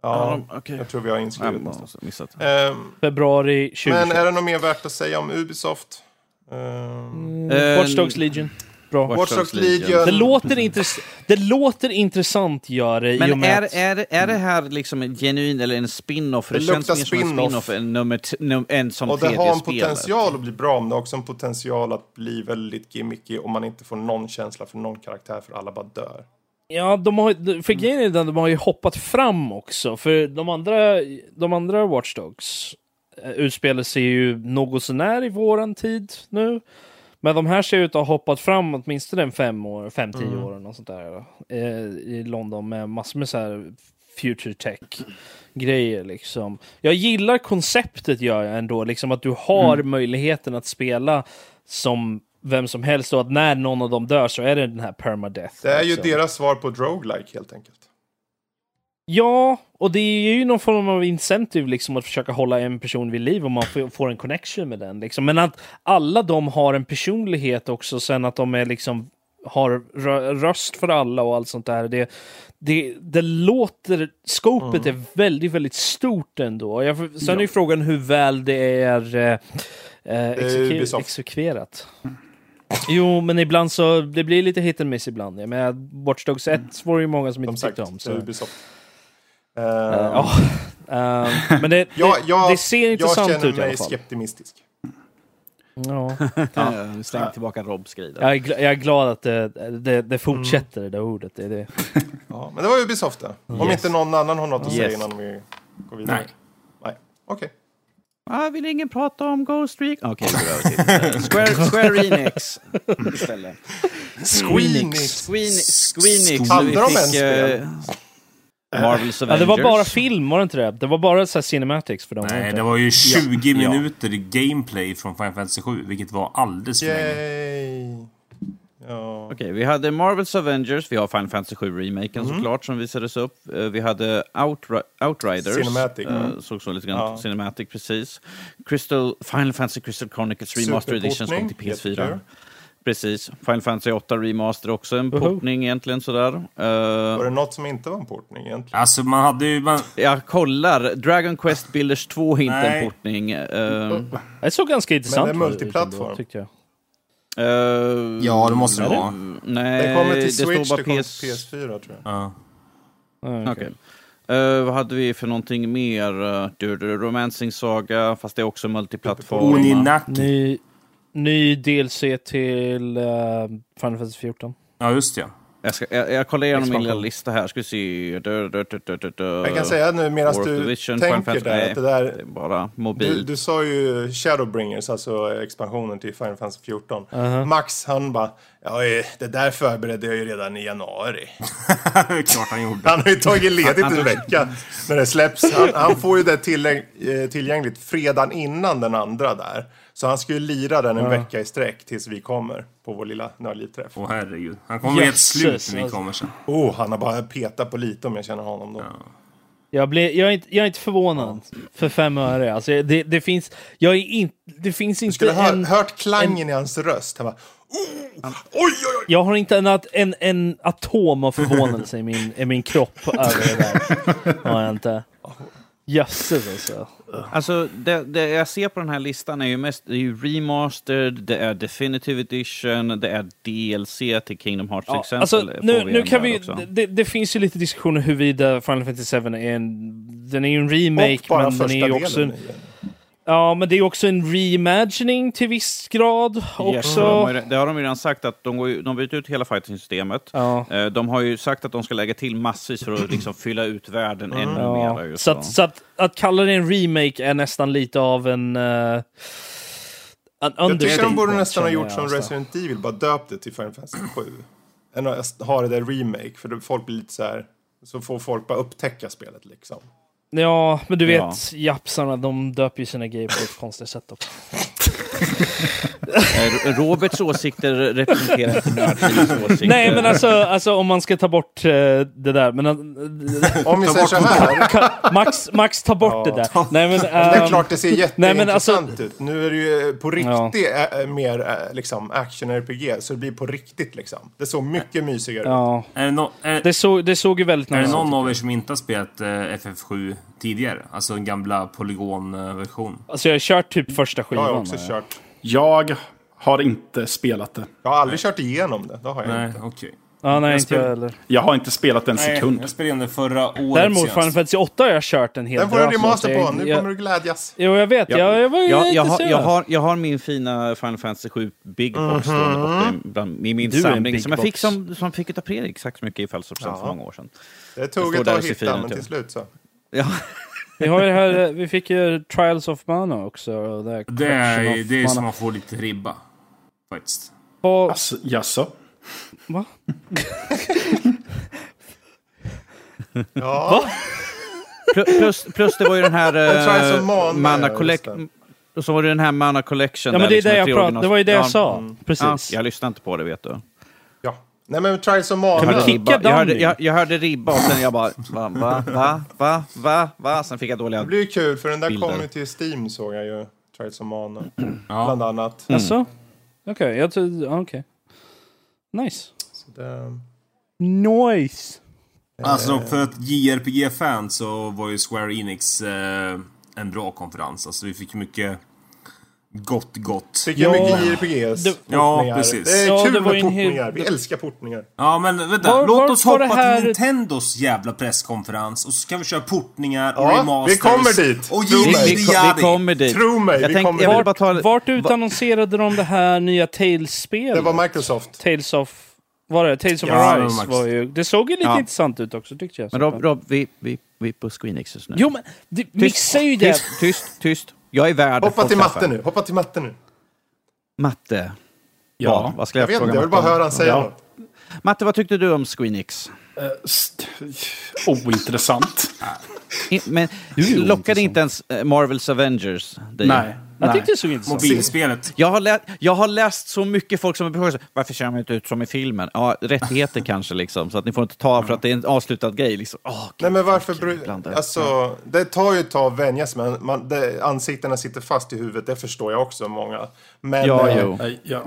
Ja, Ja, okej. jag tror vi har inskrivet någonstans. missat. Ehm, Februari 2021. men är det något mer värt att säga om Ubisoft? Ehm, Mm, Watch Dogs Legion. Bra. Watch Watch Dogs Legion. Det låter, intress- det låter intressant, gör det, Men är, att... är, är det här liksom en genuin eller en spin-off? Det, Det känns mer som en spin-off. än nummer num, en som och det har en spelet. potential att bli bra, men det har också en potential att bli väldigt gimmicky om man inte får någon känsla för någon karaktär, för alla bara dör. Ja, de har, för grejen är den, de har ju hoppat fram också. För de andra, de andra Watch Dogs eh, utspelar sig ju något sånär i våran tid nu. Men de här ser ut att ha hoppat fram åtminstone en fem år, fem, tio Mm. år eller något sånt där. Eh, I London med massor med så här future tech grejer liksom. Jag gillar konceptet gör jag ändå, liksom att du har Mm. möjligheten att spela som vem som helst och att när någon av dem dör så är det den här permadeath. Det är ju liksom. deras svar på ett roguelike helt enkelt. Ja, och det är ju någon form av incentive liksom att försöka hålla en person vid liv och man får, en connection med den. Liksom. Men att alla de har en personlighet också, sen att de är liksom har rö- röst för alla och allt sånt där. Det, det, det låter, scopet är väldigt, väldigt stort ändå. Jag, sen är ju frågan hur väl det är eh, eh, exeku- exekverat. Jo, men ibland så, det blir lite hit and miss ibland. Jag menar, Watch Dogs 1 var det ju många som Som inte sagt, tyckte om. det Så. Ubisoft. Ehm, ja. Eh, men det, jag, jag, det ser jag intressant känner ut i alla mig fall. skeptimistisk. Ja. Ja. Släng tillbaka Robs grej. Jag, jag är glad att det, det, det fortsätter, det där ordet. Det är det. Ja, men det var Ubisoft det. Om Yes. inte någon annan har något att säga Yes. innan vi går vidare. Nej. Nej. Okej. Ah, vill ingen prata om Ghost Recon? Okej, vi går över till Square, Square Enix istället. Squeenix. Squeen- Squeenix. Hade Vi de ens spel? eh, Marvels Ja, Avengers. det var bara film, var det inte det? Det var bara så här cinematics för dem. Nej, det var ju 20 Ja. minuter gameplay från Final Fantasy 7, vilket var alldeles för länge. Ja. Okej, vi hade Marvels Avengers, vi har Final Fantasy 7-remaken Mm. såklart som visades upp. Eh, Vi hade Outri Outriders. Cinematic, va? Såg så lite grann Ja. Cinematic, precis. Crystal, Final Fantasy Crystal Chronicles Remaster Edition som kom till PS4. Jättekul. Precis. Final Fantasy 8 Remaster också, en Woho. portning egentligen sådär. Eh, Var det något som inte var en portning egentligen? Alltså man hade ju... Man, jag kollar, Dragon Quest Builders 2 är inte Nej. en portning. Eh, Det såg ganska intressant det är ut multiplattform. tyckte jag. Eh, ja, det måste det det? vara. Nej, Den kommer till det Switch, står det bara kommer PS... till PS4 tror jag. Ja. Ah, Okej. Eh, vad hade vi för någonting mer? Uh, du, du, Romancing Saga, fast det är också multiplattform. Oninaki. Ny, ny DLC till uh, Final Fantasy 14. Ja, just det. Jag, ska, jag, jag kollar igenom min lilla lista här, ska vi se. Du, du, du, du, du, du. Jag kan säga nu medan du Division, Final tänker där att det där... Det bara Du, mobil. du sa ju Shadowbringers, alltså expansionen till Final Fantasy 14. Uh-huh. Max han bara, ja eh, det där förberedde jag ju redan i januari. Klart han gjorde. Han har ju tagit ledigt en vecka när det släpps. Han, han får ju det tillägg, eh, tillgängligt fredagen innan den andra där. Så han ska ju lira den en vecka i sträck tills vi kommer på vår lilla nördlivträff. Åh herregud. Han kommer bli ett slut när vi alltså. kommer sen. Oh, han har bara petat på lite om jag känner honom då. Jag, blev, jag, är inte, jag är inte förvånad för fem öre. Alltså, det, det, finns, jag är in, det finns Du inte skulle ha en... hört klangen i hans röst. Han bara, oh, oj, oj, oj. Jag har inte en, en, en atom av förvånelse i min, i min kropp över det där. Har jag inte. Jösses alltså. Alltså, det, det jag ser på den här listan är ju mest det är ju remastered, det är definitive edition, det är DLC till Kingdom Hearts Ja, exempel. alltså, nu, nu kan vi... Det, det finns ju lite diskussioner huruvida Final Fantasy 7 är en... Den är ju en remake, men den är ju också delen. Ja, men det är också en reimagining till viss grad. Också. Yes, de har ju, det har de ju redan sagt, att de, går ju, de byter ut hela fighting-systemet. Ja. Eh, De har ju sagt att de ska lägga till massvis för att liksom fylla ut världen ännu Ja, mer. Så att, så att, att kalla det en remake är nästan lite av en... Uh, en Jag tycker de borde nästan ha gjort som alltså. Resident Evil, bara döpt det till Final Fantasy 7. Än att ha det där remake, för folk blir lite så här... Så får folk bara upptäcka spelet liksom. Ja, men du vet, Ja. japsarna de döper ju sina grejer på ett konstigt sätt också. Eh, Roberts åsikter representerar inte nördtidens åsikter. Nej, men alltså, alltså om man ska ta bort eh, det där. Men, uh, Om vi säger så här. Max, Max, ta bort det där. Nej, men, Det är ehm, klart det ser men jätteintressant alltså- ut. Nu är det ju på riktigt äh, mer äh, liksom action-RPG, så det blir på riktigt liksom. Det såg mycket mysigare ut. ja, Är det, no, är, det, såg, det såg ju väldigt är det nice någon ut. av er som inte har spelat eh, FF7 tidigare? Alltså den gamla polygonversion. Alltså jag har kört typ första Jag skivan. har också eh. kört. Jag har inte spelat det. Jag har aldrig kört igenom det. Det har jag Nej, inte. okej. Ja, nej, Jag inte spel- jag heller. Jag har inte spelat en Nej, sekund. jag spelade in det förra året Däremot. Final Fantasy 8 har jag kört en hel Den får du remaster på. jag- Nu jag- kommer du glädjas. Jo, jag vet. Ja. Jag, jag var ju Jag, jag, har, jag, har, jag har min fina Final Fantasy 7 Big Box borta i- bland- i min Du är en samling som jag fick, som, som fick av Fredrik sagt så mycket i födelsedagspresent för många år sedan. Det tog ett tag att hitta, men till slut så. Ja, Vi, har ju här, vi fick ju Trials of Mana också. Det, här Det är, det är som man får lite ribba. Faktiskt. På, Alltså, jaså? va? Ja, Pl- plus, plus det var ju den här uh, Mana, Mana ja, Collect... Och så var det den här Mana Collection. Ja, men där, det är liksom, det jag original- Det var ju det ja, jag sa. Ja, Precis. jag lyssnade inte på det vet du. Nej men Trials of Mana. hörde, kicka ribba, jag, hörde, jag, jag hörde ribba och sen jag bara va, va, va, va, va, va? Sen fick jag dåliga... Det blir ju kul för den där Bilder. kommer ju till Steam såg jag ju. Trials of Mana. Ja. Bland annat. Mm. Jaså? Okej, jag tror... ja, Okej. Nice. Så det, Nice! Alltså för ett JRPG-fan så var ju Square Enix eh, en bra konferens. Alltså vi fick mycket Gott, gott. Vilka Ja. mycket JRPGs. Det- Ja, precis. Det är Ja, kul det var med portningar. Vi älskar portningar. Ja, men vänta. Var- Låt var- oss hoppa här- till Nintendos jävla presskonferens och så ska vi köra portningar och Ja, remasters. vi kommer dit. Och Tro Vi, mig. vi, vi Yadi. kommer dit. Tro mig, jag vi tänkte- kommer jag dit. ta... Vart utannonserade de det här nya Tales-spelet? Det var Microsoft. Tales of... Var det? Tales of Ja, Arise var ju... Det såg ju lite Ja. intressant ut också tyckte jag. Men Rob, Rob vi, vi, vi är på Squeenix just nu. Jo men, det, missa ju det! tyst, tyst, tyst. Jag är värd Hoppa till matte nu. Hoppa till matte nu. Matte. Ja. Vad, vad ska Jag jag, fråga inte, jag vill Matte bara höra han säga Ja. något. Matte, vad tyckte du om Squeenix? St- Ointressant. Men lockade inte ens eh, Marvels Avengers dig? Nej. Jag tyckte det såg intressant. Mobilspelet. Jag har, lä- jag har läst så mycket folk som har varför ser de inte ut som i filmen? Ja, rättigheter kanske liksom, så att ni får inte ta för att det är en avslutad grej. Liksom. Åh, Nej men varför... är- Alltså, det tar ju ett tag att vänja sig, men man, det, ansiktena sitter fast i huvudet. Det förstår jag också, många. Men Ja, eh, jo. Ja.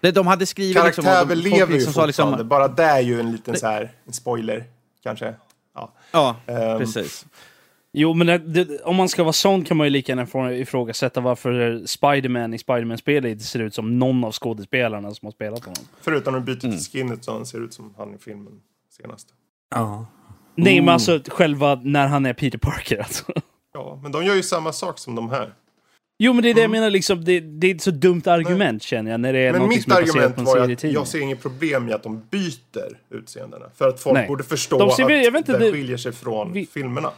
Det, de hade skrivit liksom... karaktärer de- folk lever ju liksom sa fortfarande. liksom, Bara det är ju en liten så här, en spoiler, kanske. Ja. Ja, Ehm, precis. Jo, men det, det, om man ska vara sån kan man ju lika gärna ifrågasätta varför Spider-Man i Spider-Man-spelet ser ut som någon av skådespelarna som har spelat honom. Förutom att byta Mm. till skinnet så han ser ut som han i filmen senast. Ja. Nej, men alltså själva när han är Peter Parker alltså. Ja, men de gör ju samma sak som de här. Jo, men det är det jag menar liksom. Det, det är ett så dumt argument känner jag när det är Men något mitt argument var att jag ser inget problem med att de byter utseendena. För att folk Nej. borde förstå De ser- att jag vet inte, det- skiljer sig från vi- filmerna.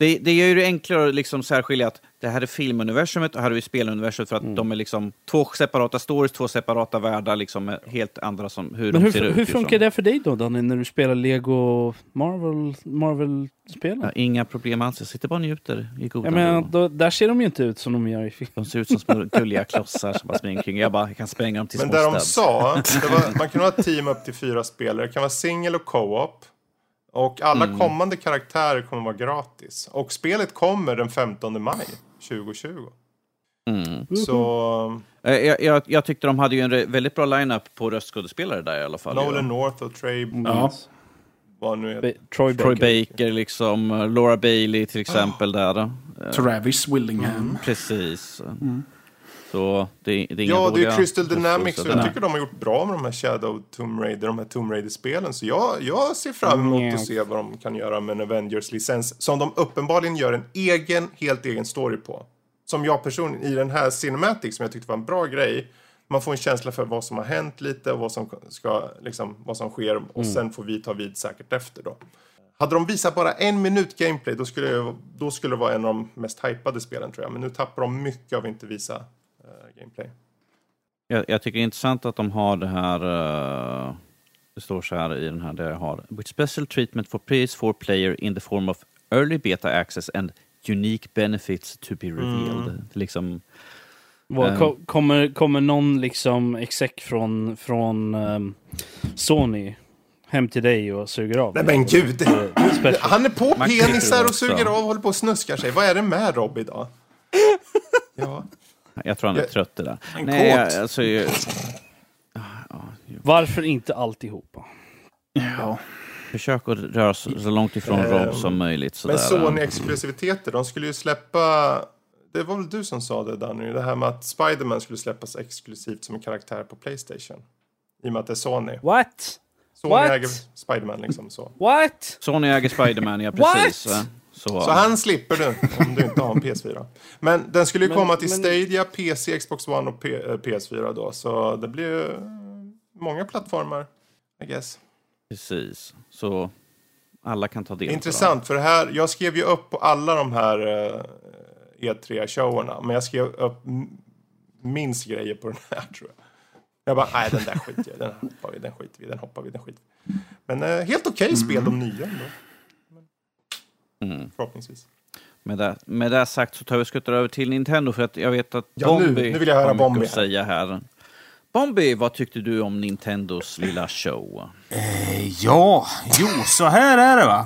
Det, det gör ju det enklare att liksom särskilja att det här är filmuniversumet och här är vi speluniversumet för att Mm. de är liksom två separata stories, två separata världar, liksom med helt andra som hur Men de hur, ser ut. hur liksom. funkar det för dig då, Danny, när du spelar Lego Marvel, Marvel-spel? Ja, inga problem alls, jag sitter bara och njuter i goda jag menar, ro. då, där ser de ju inte ut som de gör i film. De ser ut som små gulliga klossar som bara springer omkring. Jag bara jag kan spränga dem till Men små det de sa, det var, man kan ha ett team upp till fyra spelare. Det kan vara singel och co-op. Och alla Mm. kommande karaktärer kommer vara gratis. Och spelet kommer den 15 maj 2020. Mm. Så Eh, Jag, jag, jag tyckte de hade ju en väldigt bra line-up på röstskådespelare där i alla fall. Nolan. North och Trey, Ja. vad nu är. Ba- Troy Baker. Troy Baker, liksom, eh, Laura Bailey till exempel där. Eh, Travis Willingham. Precis. Så det, det är inga Ja, det är Crystal Dynamics och jag tycker de har gjort bra med de här Shadow Tomb Raider, de här Tomb Raider-spelen. Så jag, jag ser fram emot Mm. att se vad de kan göra med en Avengers-licens. Som de uppenbarligen gör en egen, helt egen story på. Som jag personligen, i den här Cinematic, som jag tyckte var en bra grej. Man får en känsla för vad som har hänt lite och vad som, ska, liksom, vad som sker. Och Mm. sen får vi ta vid säkert efter då. Hade de visat bara en minut gameplay, då skulle, jag, då skulle det vara en av de mest hypade spelen tror jag. Men nu tappar de mycket av att inte visa gameplay. Jag, jag tycker det är intressant att de har det här, eh, det står så här i den här, där jag har, with special treatment for PS4 player in the form of early beta access and unique benefits to be revealed. Mm. Liksom, Vad, Eh. ko- kommer, kommer någon liksom exec från, från ehm, Sony hem till dig och suger av Nej men gud! Special. Han är på penisar och suger av och håller på och snuskar sig. Vad är det med Rob idag? Ja. Jag tror han är trött det där. En Nej, kåt. alltså, jag, Varför inte alltihopa? Ja. försök att röra sig så långt ifrån Rob som möjligt. Men sådär. Sony-exklusiviteter, de skulle ju släppa... Det var väl du som sa det Danny? Det här med att Spiderman skulle släppas exklusivt som en karaktär på Playstation. I och med att det är Sony. What? Sony What? äger Spiderman liksom så. What? Sony äger Spiderman, ja What? precis. va? Så, Så han slipper du om du inte har en PS4. Men den skulle ju Men- komma till men- Stadia, PC, Xbox One och P- eh, PS4 då. Så det blir ju eh, många plattformar, I guess. precis. Så alla kan ta del. Intressant, för det här, jag skrev ju upp på alla de här eh, E3-showerna, men jag skrev upp minst grejer på den här tror jag. Jag bara, nej den där skiter jag den hoppar vi, den skiter vi, den hoppar vi, den skiter vi. Men eh, helt okej spel, de nya ändå. Mm. Förhoppningsvis. Med det, med det sagt så tar vi skuttar över till Nintendo för att jag vet att Ja, nu- Bombi nu vill jag höra Bombi att här. säga här. Bombi, vad tyckte du om Nintendos lilla show? Ja, jo, så här är det va.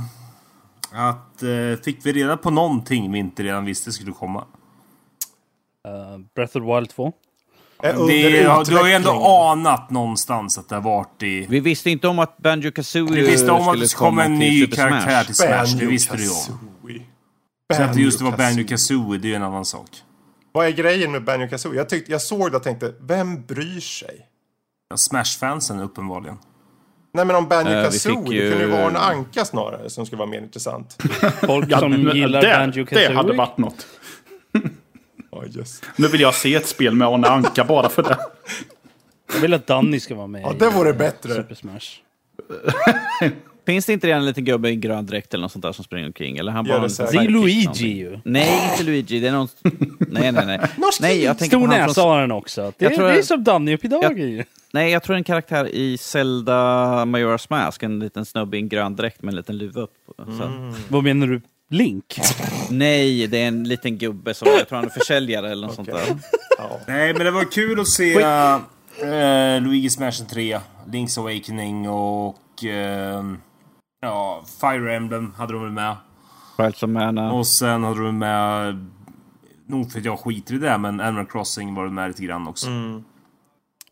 Att eh, fick vi reda på någonting vi inte redan visste skulle komma. Uh, Breath of the Wild 2? Eh, Det, ja, du har ju ändå anat någonstans att det har varit i... Vi visste inte om att Banjo Kazooie Vi visste om att skulle det skulle komma en till ny karaktär Smash. till Smash. Det visste du ju om. Sen att det just det var Banjo. Kazooie, det är ju en annan sak. Vad är grejen med Banjo Kazooie? Jag, tyckte, jag såg det och tänkte, vem bryr sig? Smash-fansen uppenbarligen. Nej men om Banjo vi Kazooie, fick det ju- kunde ju vara Arne Anka snarare som skulle vara mer intressant. Folk Ja, som gillar det, Banjo det hade Kazooie. varit något. Ja, just. Nu vill jag se ett spel med Arne Anka bara för det. Jag vill att Danny ska vara med Ja, i det vore bättre. Super Smash. Finns det inte redan en liten gubbe i grön dräkt eller något sånt där som springer omkring? Eller han bara det är Luigi ju. Nej, inte Luigi. Det är någon... Nej, nej, nej. nej, jag tänker Stor han näsa från... har den också. Det, Jag tror det är jag- som Danny upp idag ju. Nej, jag tror en karaktär i Zelda Majora's Mask. En liten snubbe i en grön dräkt med en liten luva upp. Så. Vad menar du? Link? Nej, det är en liten gubbe som jag tror han är försäljare eller något sånt där. Ja. Nej, men det var kul att se uh, Luigi's Mansion 3, Link's Awakening och... eh, ja, Fire Emblem hade de väl med. Trials of Mana. Och sen hade de med... Nog för att jag skiter i det, men Animal Crossing var det med lite grann också.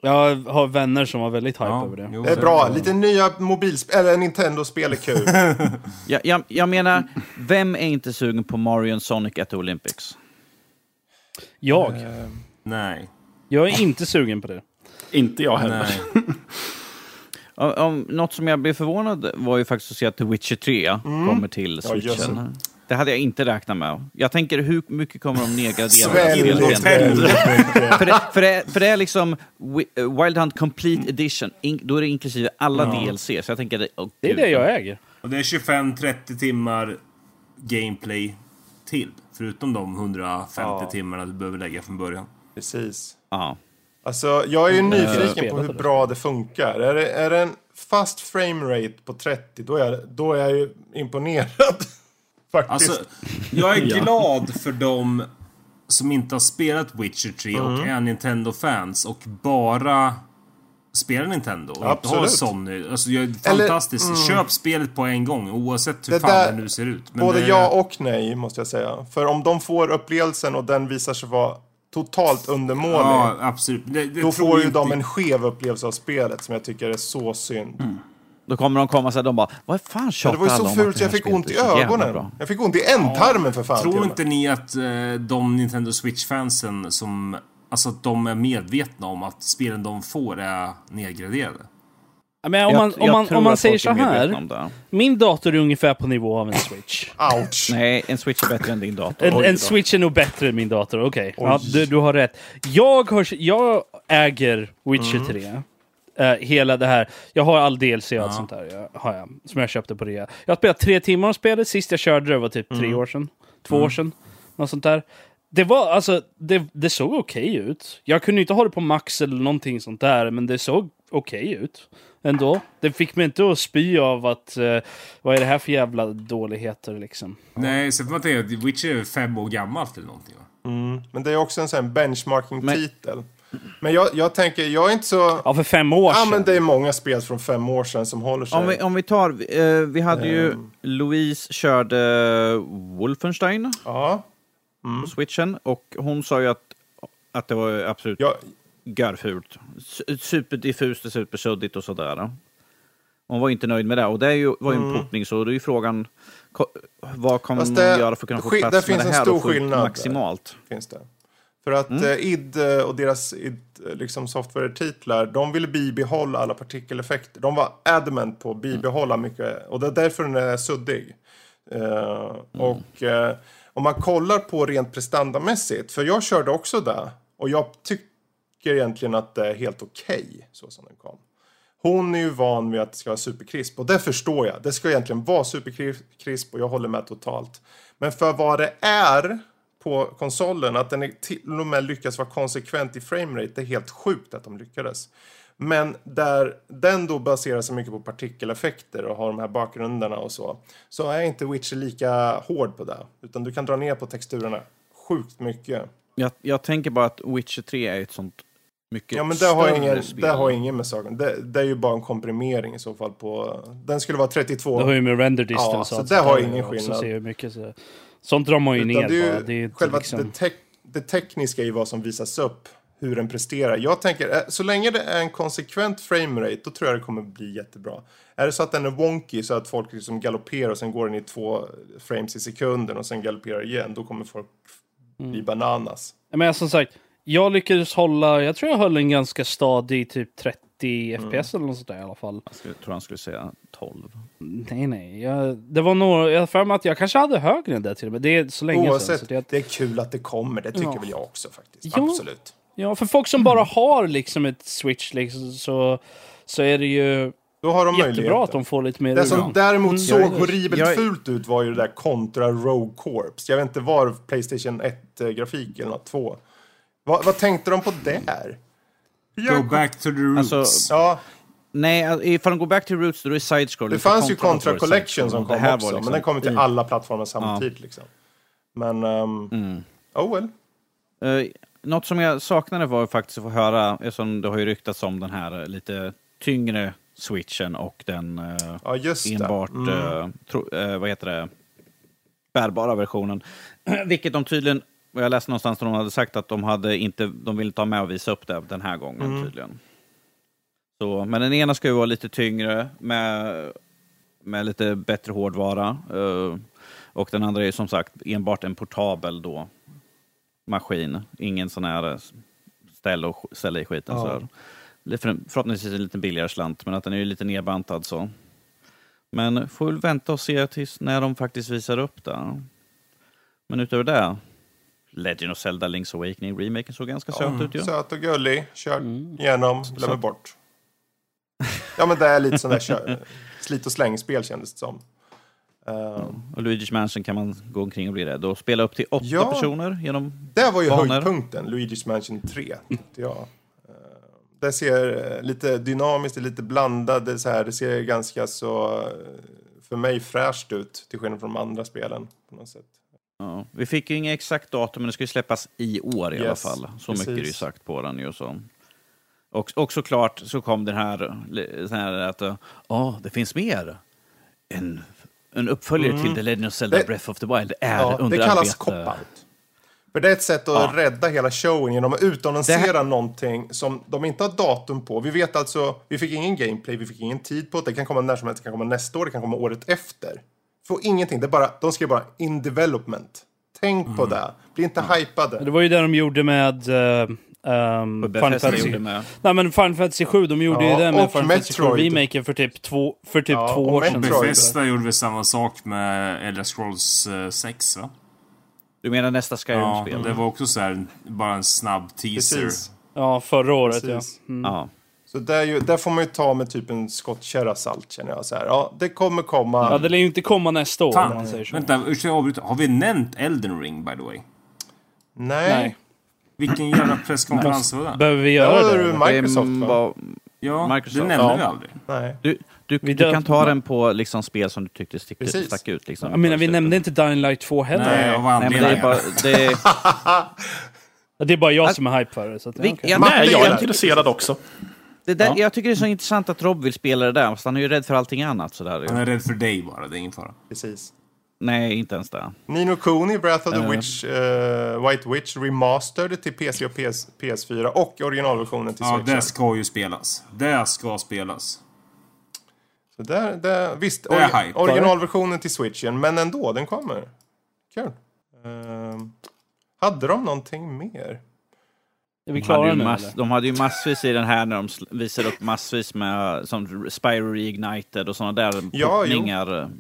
Jag har vänner som var väldigt hype Ja, över det. jo, Det är bra. Lite nya mobilspel, eller Nintendo-spel är kul. Jag, jag, jag menar, vem är inte sugen på Mario och Sonic at the Olympics? Jag. Nej. Jag är inte sugen på det. Inte jag heller. Om, om, något som jag blev förvånad var ju faktiskt att se att The Witcher 3 kommer till Ja, Switchen. det. Det hade jag inte räknat med. Jag tänker, hur mycket kommer de nedgradera för, det, för, det, för det är liksom Wi- Wild Hunt Complete Edition. In, då är det inklusive alla DLC. Så jag tänker, oh, Det är det jag äger. Och det är 25-30 timmar gameplay till. Förutom de 150 Ja. timmarna du behöver lägga från början. Precis. Ja. Alltså, jag är ju nyfiken spelat på hur bra det funkar. Är det, är det en fast framerate på 30, då är, jag, då är jag ju imponerad. Faktiskt. Alltså, jag är glad för dem som inte har spelat Witcher 3 och Mm. är Nintendo-fans och bara spelar Nintendo och inte har Absolut. Sony. Alltså, jag är Eller- mm. Köp spelet på en gång oavsett hur Det fan där- det nu ser ut. Men Både det- ja och nej, måste jag säga. För om de får upplevelsen och den visar sig vara totalt undermålig. Ja, absolut. Det, det Då får ju inte- de en skev upplevelse av spelet som jag tycker är så synd. Då kommer de komma så här, de bara, vad fan Ja, tjatar det var ju alla så om fult så jag fick ont i ögonen. Jag fick ont i ändtarmen för fan. Tror och inte ni att eh, de Nintendo Switch-fansen som... Alltså att de är medvetna om att spelen de får är nedgraderade? Men om Jag- man, om jag man, tror om man säger så här. om. Min dator är ungefär på nivå av en switch. Ouch. Nej, en Switch är bättre än din dator. En, en switch är nog bättre än min dator, okej. Ja, du, du har rätt. Jag, har, jag äger Witcher Mm. 3. Eh, hela det här. Jag har all DLC och allt sånt där. Jag, har jag, som jag köpte på det. Jag har spelat tre timmar av spelet. Sist jag körde det var typ Mm. tre år sedan. Två år sedan. Något sånt där. Det var alltså, det, det såg okej ut. Jag kunde inte ha det på max eller någonting sånt där, men det såg okej ut. Ändå. Det fick mig inte att spy av att, eh, vad är det här för jävla dåligheter liksom. Nej, så man tänka att Witcher är fem år gammalt eller någonting va? Men det är också en sån här benchmarking-titel. Men jag, jag tänker, jag är inte så... Ja, för fem år Ja, sedan. men det är många spel från fem år sedan som håller sig. Om vi, om vi tar, eh, vi hade ju, Ehm. Louise körde Wolfenstein Ja. på switchen och hon sa ju att, att det var absolut Jag, görfult. Su- Superdiffust och supersuddigt och sådär. Hon var inte nöjd med det och det är ju, var ju en portning så det är ju frågan vad kommer Mm. Fast man det- göra för att kunna få plats där med finns det en här stor och maximalt. finns det. För att Mm. eh, id eh, och deras id, eh, liksom software-titlar, de ville bibehålla alla partikeleffekter. De var adamant på att bibehålla mycket, och det är därför den är suddig. Eh, Och eh, om man kollar på rent prestandamässigt, för jag körde också det, och jag tycker egentligen att det är helt okej så som den kom. Hon är ju van vid att det ska vara superkrisp och det förstår jag. Det ska egentligen vara superkrisp och jag håller med totalt. Men för vad det är på konsolen, att den är till och med lyckas vara konsekvent i framerate, det är helt sjukt att de lyckades. Men där den då baserar sig mycket på partikeleffekter och har de här bakgrunderna och så, så är inte Witcher lika hård på det. Utan du kan dra ner på texturerna sjukt mycket. Jag, jag tänker bara att Witcher 3 är ett sånt mycket Ja men det har, ingen, spel. det har ingen med saken. Det, det är ju bara en komprimering i så fall på... Den skulle vara 32. Det har ju med render distance Ja, så allt det har ingen skillnad. ser jag mycket, så. Sånt drar man ju Utan ner det är ju. Det är själva liksom... det, tek, det tekniska i vad som visas upp, hur den presterar. Jag tänker, eh, så länge det är en konsekvent framerate, då tror jag det kommer bli jättebra. Är det så att den är wonky, så att folk liksom galopperar och sen går den i två frames i sekunden och sen galopperar igen, då kommer folk blir bananas. Men som sagt, jag lyckades hålla, jag tror jag höll en ganska stadig typ 30 FPS eller något sånt där i alla fall. Jag skulle, tror han skulle säga 12. Nej, nej. Jag, det var nog, jag för mig att jag kanske hade högre än det till och med. Det är så länge sedan. Oavsett, Så det, det är kul att det kommer. Det tycker Ja. väl jag också faktiskt. Ja. Absolut. ja, för folk som bara har liksom ett switch liksom, så, så är det ju Då har de jättebra att de får lite mer Det som urval. däremot Mm. såg horribelt jag- fult ut var ju det där kontra Rogue Corps. Jag vet inte var Playstation 1-grafik eller något, 2. Vad, vad tänkte de på där? Go back to the roots. Alltså, Ja, Nej, alltså, ifall de går back to roots då är det side-scroll. det fanns ju Contra Collection som Det kom här också, var liksom men den kom till i- alla plattformar samtidigt. Liksom. Men, um, Mm. oh well. Eh, något som jag saknade var faktiskt att få höra, eftersom det har ju ryktats om den här eh, lite tyngre switchen och den eh, Ja, just det. enbart, Mm. eh, tro, eh, vad heter det, bärbara versionen. Vilket de tydligen, och jag läste någonstans att de hade sagt att de, hade inte, de ville ta med och visa upp det den här gången Mm. tydligen. Så, men den ena ska ju vara lite tyngre med, med lite bättre hårdvara. eh, och den andra är som sagt enbart en portabel då maskin. Ingen sån här eh, ställ och ställa i skiten. Ja. Så Förhoppningsvis en lite billigare slant, men att den är ju lite nedbantad så. Men får väl vänta och se tills när de faktiskt visar upp det. Men utöver det, Legend of Zelda Link's Awakening remaken såg ganska söt ut ju. Söt och gullig. Kör Mm. igenom, glömmer bort. Ja, men det är lite sån där kör, slit och släng-spel kändes det som. Um, Och Luigi's Mansion kan man gå omkring och bli rädd och spela upp till åtta Ja. personer genom... Det var ju Banor. höjdpunkten, Luigi's Mansion 3, tyckte jag. Eh, Det ser eh, lite dynamiskt, det är lite blandat, så här, det ser ganska så, eh, för mig, fräscht ut. Till skillnad från de andra spelen på något sätt. Ja. Vi fick ju inget exakt datum, men det ska ju släppas i år i alla Yes, fall. Så mycket är det ju precis. sagt på den ju. Så. Och, och såklart så kom den här, sån här att ja, det finns mer. En, en uppföljare till The Legend of Zelda Mm. Det- Breath of the Wild är Ja, under det kallas cop-out. För det är ett sätt att Ja. rädda hela showen genom att utannonsera Det här- någonting som de inte har datum på. Vi vet alltså, vi fick ingen gameplay, vi fick ingen tid på det. Det kan komma när som helst, det kan komma nästa år, det kan komma året efter. Får ingenting, det är bara, de skrev bara in development. Tänk Mm. på det. Bli inte hypade. Det var ju det de gjorde med uh, um, Final Fantasy. Nej men Final Fantasy 7, de gjorde Ja, ju det med Final Fantasy 7 Metroid. remaken för typ två, för typ Ja, två år sedan. Bethesda gjorde väl samma sak med Elder Scrolls eh, 6 va? Du menar nästa Ja, Skyrim-spel? det var också så här, bara en snabb teaser. Precis. Ja, förra året Precis. ja. Mm. Ja. Så där, är ju, där får man ju ta med typ en skottkärra salt känner jag. Så här. Ja, det kommer komma. Ja, det lär ju inte komma nästa år man Fan, säger så. vänta, ursäkta jag avbryter. Har vi nämnt Elden Ring by the way? Nej. Nej. Vilken jävla presskonferens var det? Behöver vi Ja, göra det det? är eller? Microsoft va? var- Ja, Microsoft. det nämnde Ja. vi aldrig. Nej. Du, du, du kan ta den på liksom spel som du tyckte stick, Precis. stack ut. Liksom, Jag menar, vi nämnde inte Dying Light 2 heller. Nej, av Nej, men det är anledningar. bara... Det är, Ja, Det är bara jag som är hype för det. Så att, ja, Vi- ja, Matte Nej, jag är intresserad också. Det där, Ja. Jag tycker det är så intressant att Rob vill spela det där, fast han är ju rädd för allting annat. Sådär. Han är rädd för dig bara, det är ingen fara. Precis. Nej, inte ens det. Nino Kuni, Breath of the Eh. Witch, eh, White Witch Remastered till PC och PS, PS4 och originalversionen till Ja, Switch. det ska ju spelas. Det ska spelas. Så där, där, visst, Det är hype. originalversionen till Switchen, men ändå, den kommer. Kul. Ehm, hade de någonting mer? Är vi De hade, klara nu mass, de hade ju massvis i den här när de visade upp massvis med som Spyro Reignited och sådana där Ja, puttningar.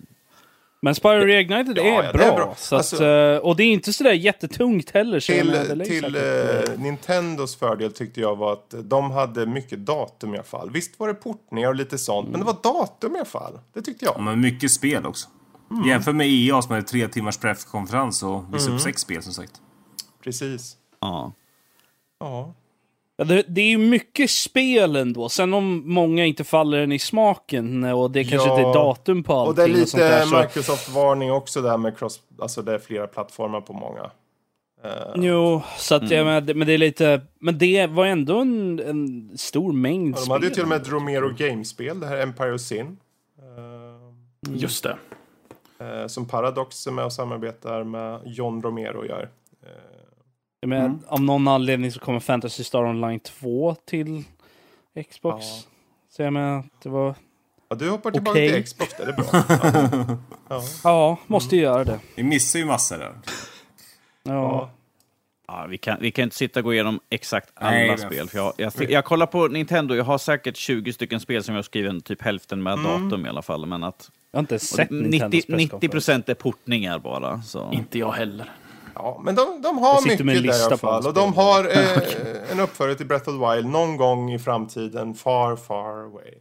Men Spyro Reignited Ja, är, ja, bra, det är bra. Så att, Alltså- eh, och det är inte sådär jättetungt heller. Så Till, menar, till eh, Nintendos fördel tyckte jag var att de hade mycket datum i alla fall. Visst var det portningar och lite sånt, men det var datum i alla fall. Det tyckte jag. Ja, Men mycket spel också. Mm. Jämför med EA som hade tre timmars presskonferens och visade upp sex spel som sagt. Precis. Ja. Ja. Ja, det, det är ju mycket spel ändå. Sen om många inte faller en i smaken och det kanske Ja, inte är datum på allting. Och det är lite Microsoft-varning också där med cross, alltså det är flera plattformar på många. Eh, Jo, så att Mm. jag menar, men det är lite... Men det var ändå en, en stor mängd de hade ju till och med ett Romero Games-spel, det här Empire of Sin. Eh, Just det. eh, som Paradox är med och samarbetar med John Romero gör. Menar, Mm. Av någon anledning så kommer Fantasy Star Online 2 till Xbox. Ja. Så jag menar, det var... ja, du hoppar tillbaka Okej. till Xbox, det är bra. Ja. Ja. Ja, måste ju göra det. Vi missar ju massor där. Ja. Ja. Ja, vi, kan, vi kan inte sitta och gå igenom exakt alla Nej, men- spel. För jag, jag, jag kollar på Nintendo, jag har säkert 20 stycken spel som jag har skrivit typ hälften med datum i alla fall. Men att, Jag har inte sett det- Nintendos 90, 90 presskonferens. procent är portningar bara. Så. Inte jag heller. Ja, men de, de har mycket där i lista alla fall. Och de har eh, en uppföljare till Breath of the Wild någon gång i framtiden. Far, far away.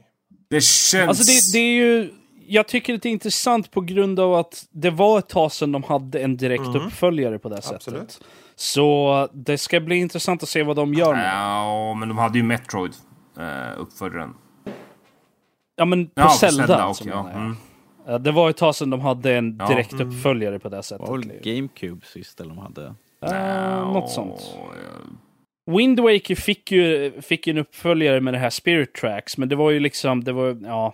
Det känns... Alltså det, det är ju... Jag tycker det är intressant på grund av att det var ett tag sedan de hade en direkt uppföljare på det Absolut. sättet. Så det ska bli intressant att se vad de gör med Ja, men de hade ju Metroid, eh, uppföljaren. Ja men på Ja, på Zelda, Zelda alltså, och, ja. Mm. Ja, Det var ett tag sedan de hade en Ja. direkt uppföljare på det sättet. Var väl GameCube sist eller de hade? Eh, något sånt. Wind Waker fick ju fick ju en uppföljare med det här Spirit Tracks, men det var ju liksom, det var ja...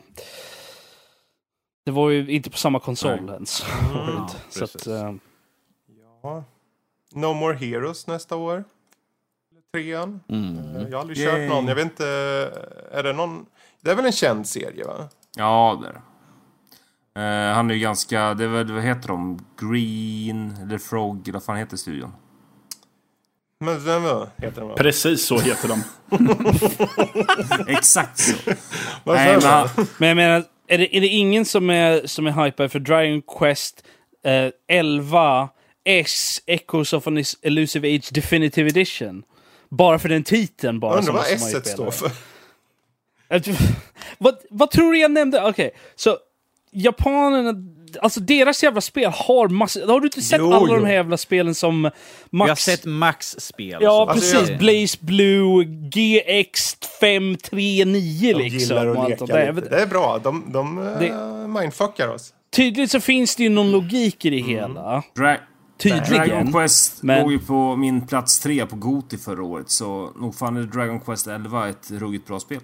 Det var ju inte på samma konsol Nej. ens. Ja, så att, precis. eh, Ja. No More Heroes nästa år. Trean. Mm. Eh, Jag har aldrig Yay. kört någon. Jag vet inte. Är det någon? Det är väl en känd serie va? Ja, det är det. Eh, han är ju ganska... Det är väl, vad heter de? Green eller Frog, eller vad fan heter studion? Men vem var- heter den? Precis så heter de. Exakt så. Vad Nej, men jag? han, Men jag menar, är det, är det ingen som är, som är hypad för Dragon Quest eh, 11 S Echoes of an Elusive Age Definitive Edition? Bara för den titeln bara. Jag undrar vad S står för. Vad, vad tror du jag nämnde? Okej, så japanerna, alltså deras jävla spel har massor. Har du inte sett Jo, alla jo. de här jävla spelen som Max? Vi har sett Max-spel. Ja, så- Alltså, precis. jag- Blaze Blue, GX539 De liksom. gillar och. Jag lite. vet- Det är bra. De, de eh, Det- mindfuckar oss. Tydligt så finns det ju någon logik i det hela. Dra- Dragon Tydligen. Quest Men- låg ju på min plats tre på Goti förra året, så nog fan är Dragon Quest 11 ett ruggigt bra spel.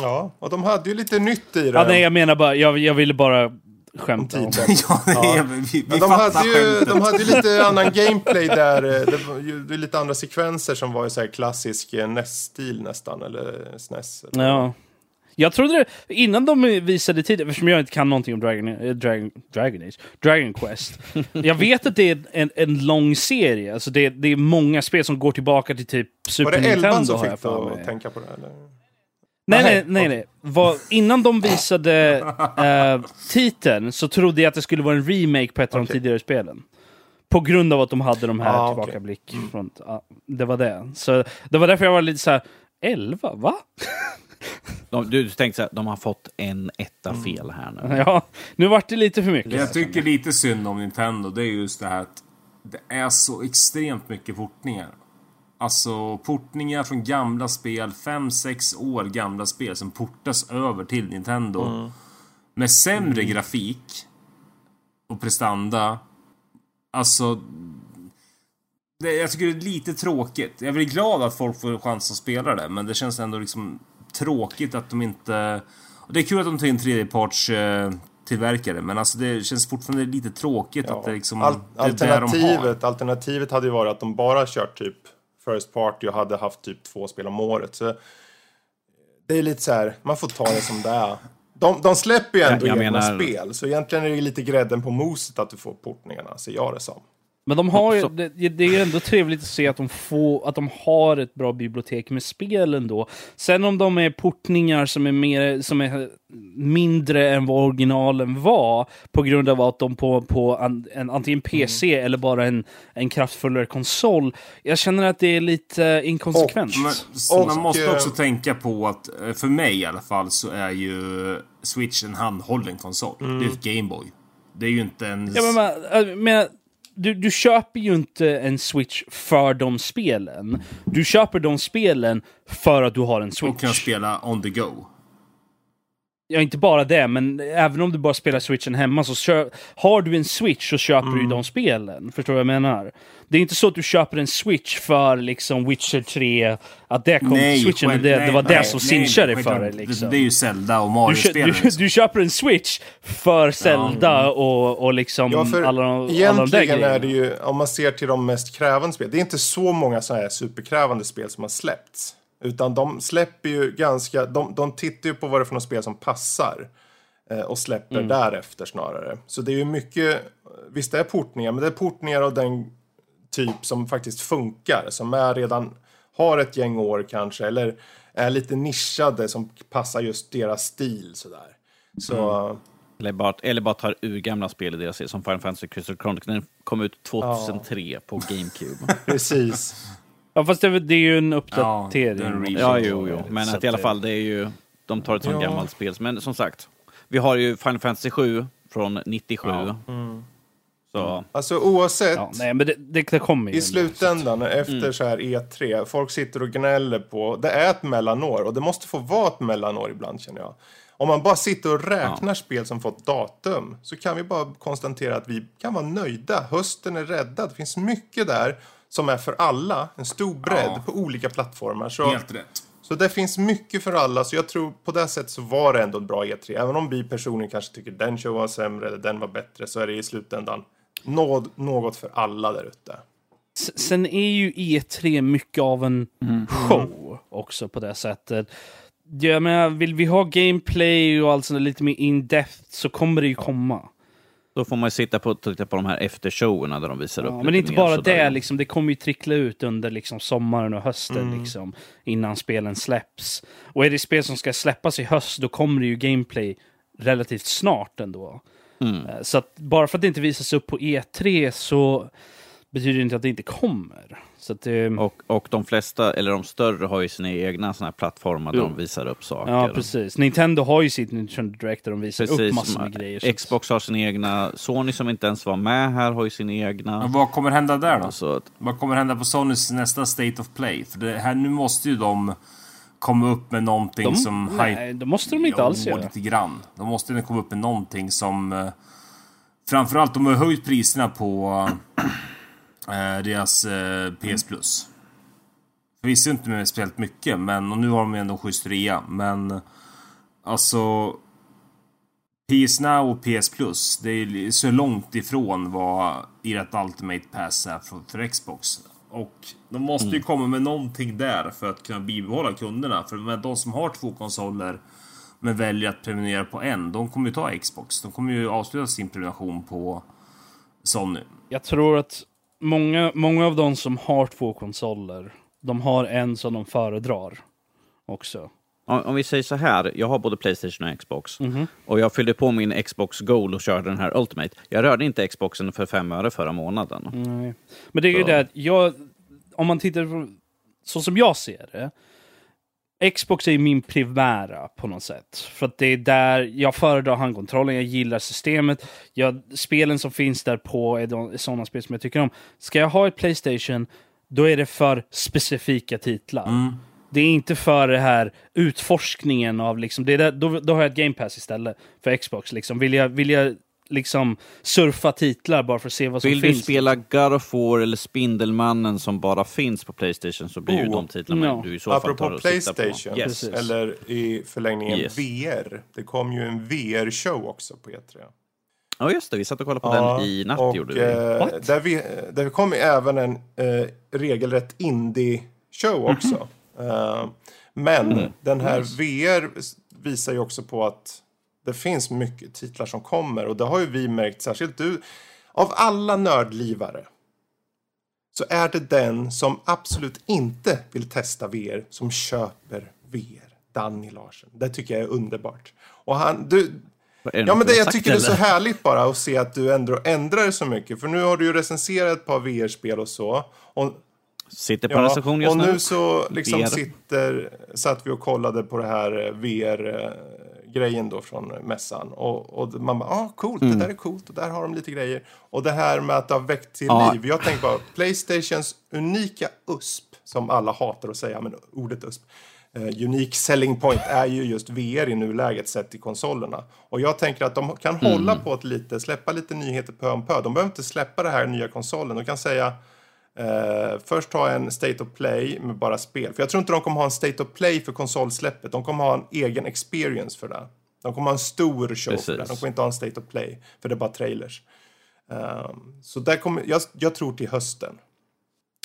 Ja, och de hade ju lite nytt i det. Ja, nej, jag menar bara, jag, jag ville bara skämta om titeln. ja, det är, vi, vi Men de, fattar hade ju, skämtet. de hade ju lite annan gameplay där. eh, Det var ju det är lite andra sekvenser som var i så här klassisk eh, NES-stil nästan. Eller SNES. Eller. Ja. Jag trodde det, innan de visade tid, eftersom jag inte kan någonting om Dragon, eh, Dragon, Dragon Age, Dragon Quest. jag vet att det är en, en lång serie, alltså det, det är många spel som går tillbaka till typ Var Super det elvan Nintendo som har jag fick för dig att tänka på det? Eller? Nej, nej, Nej, nej. Vad, innan de visade eh, titeln så trodde jag att det skulle vara en remake på ett av de tidigare spelen. På grund av att de hade de här Ah, tillbakablick. Från, ja, det var det. Så det var därför jag var lite så här. 11? Va? De, du tänkte så här, de har fått en etta Mm. fel här nu. Ja, nu vart det lite för mycket. Jag tycker lite synd om Nintendo, det är just det här att det är så extremt mycket portningar. Alltså portningar från gamla spel, 5-6 år gamla spel som portas över till Nintendo. Med sämre grafik och prestanda. Alltså... Det, jag tycker det är lite tråkigt. Jag blir glad att folk får chans att spela det, men det känns ändå liksom tråkigt att de inte... Det är kul att de tar in tredjeparts eh, tillverkare, men alltså det känns fortfarande lite tråkigt att det liksom... Al- det de alternativet hade ju varit att de bara kört typ First Party och hade haft typ två spel om året. Så det är lite så här, man får ta det som det är. De, de släpper ju ändå Jag egna menar- spel, så egentligen är det lite grädden på moset att du får portningarna, ser jag det som. Men de har ju, det, det är ju ändå trevligt att se att de, får, att de har ett bra bibliotek med spel ändå. Sen om de är portningar som är, mer, som är mindre än vad originalen var på grund av att de på, på an, en, antingen PC Mm. eller bara en, en kraftfullare konsol. Jag känner att det är lite inkonsekvent. Men, Och, man måste eh, också tänka på att, eh, för mig i alla fall, så är ju Switch en handhållen konsol. Det är ett Gameboy. Det är ju inte en... Ja, men, man- äh, men, du, du köper ju inte en Switch för de spelen. Du köper de spelen för att du har en Switch. och kan spela on the go. Ja, inte bara det, men även om du bara spelar switchen hemma så kö- har du en switch så köper du ju de spelen. Förstår du vad jag menar? Det är inte så att du köper en switch för liksom Witcher 3, att det kom till switchen, själv- det, det nej, var nej, det som nej, cinchade nej, för dig. Liksom. Det, det är ju Zelda och du, kö- Mario-spelen. du, du köper en switch för Zelda och, och liksom Ja, för alla, alla de där egentligen är det ju, om man ser till de mest krävande spel, det är inte så många sådana här superkrävande spel som har släppts. Utan de släpper ju ganska, de, de tittar ju på vad det är för något spel som passar. eh, Och släpper Mm. därefter snarare. Så det är ju mycket, visst det är portningar, men det är portningar av den typ som faktiskt funkar. Som är redan har ett gäng år kanske. Eller är lite nischade som passar just deras stil sådär. Så... Mm. Eller bara, eller bara tar ur gamla spel i deras serie, som Final Fantasy Crystal Chronicles. Den kom ut 2003 ja. på GameCube. Precis. Ja, fast det, det, är ju en uppdatering. Ja, ja jo, jo. Men att i alla fall, det är ju... De tar ett sånt ja. gammalt spel. Men som sagt, vi har ju Final Fantasy 7 från 97. Ja. Mm. Så. Alltså oavsett. Ja, nej, men det, det, det kommer I slutändan, efter mm. så här E3, folk sitter och gnäller på, det är ett mellanår och det måste få vara ett mellanår ibland känner jag. Om man bara sitter och räknar ja. spel som fått datum så kan vi bara konstatera att vi kan vara nöjda. Hösten är räddad. Det finns mycket där som är för alla. En stor bredd ja. på olika plattformar. Så, Helt rätt. Så det finns mycket för alla. Så jag tror på det sättet så var det ändå en bra E3. Även om vi personligen kanske tycker den show var sämre eller den var bättre så är det i slutändan något, något för alla där ute. Sen är ju E3 mycket av en mm. show också på det sättet. Jag menar, vill vi ha gameplay och allt sånt lite mer in-depth så kommer det ju komma. Då får man ju sitta på, titta på de här eftershowerna där de visar ja, upp Men inte bara det, liksom, det kommer ju trickla ut under liksom, sommaren och hösten mm. liksom, innan spelen släpps. Och är det spel som ska släppas i höst, då kommer det ju gameplay relativt snart ändå. Mm. Eh, så att bara för att det inte visas upp på E3 så betyder det inte att det inte kommer. Så att, um... och, och de flesta, eller de större, har ju sina egna såna här plattformar där jo. de visar upp saker. Ja, precis. Nintendo har ju sitt Nintendo Direct där de visar precis. upp massor med grejer. Xbox har sin egna, Sony som inte ens var med här har ju sin egna. Men vad kommer hända där då? Att... Vad kommer hända på Sonys nästa State of Play? För det här, nu måste ju de komma upp med någonting de, som... Nej, det måste de inte alls göra. lite grann. De måste ju komma upp med någonting som... Uh, framförallt, de har höjt priserna på uh, deras eh, PS Plus. Förvisso inte med speciellt mycket, men och nu har de ändå schysst rea. Men alltså... PS Now och PS Plus, det är så långt ifrån vad ert Ultimate Pass är för, för Xbox. Och de måste ju mm. komma med någonting där för att kunna bibehålla kunderna. För med de som har två konsoler men väljer att prenumerera på en, de kommer ju ta Xbox. De kommer ju avsluta sin prenumeration på Sony. Jag tror att många, många av de som har två konsoler, de har en som de föredrar också. Om vi säger så här, jag har både Playstation och Xbox. Mm -hmm. Och jag fyllde på min Xbox Gold och körde den här Ultimate. Jag rörde inte Xboxen för fem öre förra månaden. Nej. Men det är så. ju det att jag, om man tittar på, så som jag ser det. Xbox är min primära på något sätt. För att det är där jag föredrar handkontrollen, jag gillar systemet. Jag, spelen som finns där på är, de, är sådana spel som jag tycker om. Ska jag ha ett Playstation, då är det för specifika titlar. Mm. Det är inte för det här utforskningen av liksom, det är där, då, då har jag ett game pass istället för Xbox. Liksom. Vill, jag, vill jag liksom surfa titlar bara för att se vad som Vill finns. Vill du spela God of War eller Spindelmannen som bara finns på Playstation så blir oh, ju de titlarna no. du i så fall tar Playstation, på. Yes. eller i förlängningen yes. VR. Det kom ju en VR-show också på E3. Ja just det, vi satt och kollade på ja, den i natt och, gjorde vi. Eh, där vi. Där kom även en eh, regelrätt indie-show också. Mm -hmm. Uh, men mm. den här nice. VR visar ju också på att det finns mycket titlar som kommer och det har ju vi märkt, särskilt du. Av alla nördlivare så är det den som absolut inte vill testa VR som köper VR. Danny Larsen. Det tycker jag är underbart. Och han, du, ja, men det, jag tycker eller? det är så härligt bara att se att du ändå ändrar så mycket. För nu har du ju recenserat ett par VR-spel och så. Och Sitter på ja, en recension just och nu. Och nu så liksom sitter, satt vi och kollade på det här eh, VR-grejen då från mässan. Och, och man bara, ah coolt, mm. det där är coolt och där har de lite grejer. Och det här med att det har väckt till ja. liv. Jag tänker bara, Playstations unika USP, som alla hatar att säga, men ordet USP. Uh, unique selling point är ju just VR i nuläget sett i konsolerna. Och jag tänker att de kan mm. hålla på ett lite, släppa lite nyheter pö om pö. De behöver inte släppa det här nya konsolen. De kan säga Uh, först ha en State of Play med bara spel. För jag tror inte de kommer ha en State of Play för konsolsläppet. De kommer ha en egen experience för det. De kommer ha en stor show Precis. för det. De kommer inte ha en State of Play, för det är bara trailers. Uh, så där kommer, jag, jag, tror till hösten.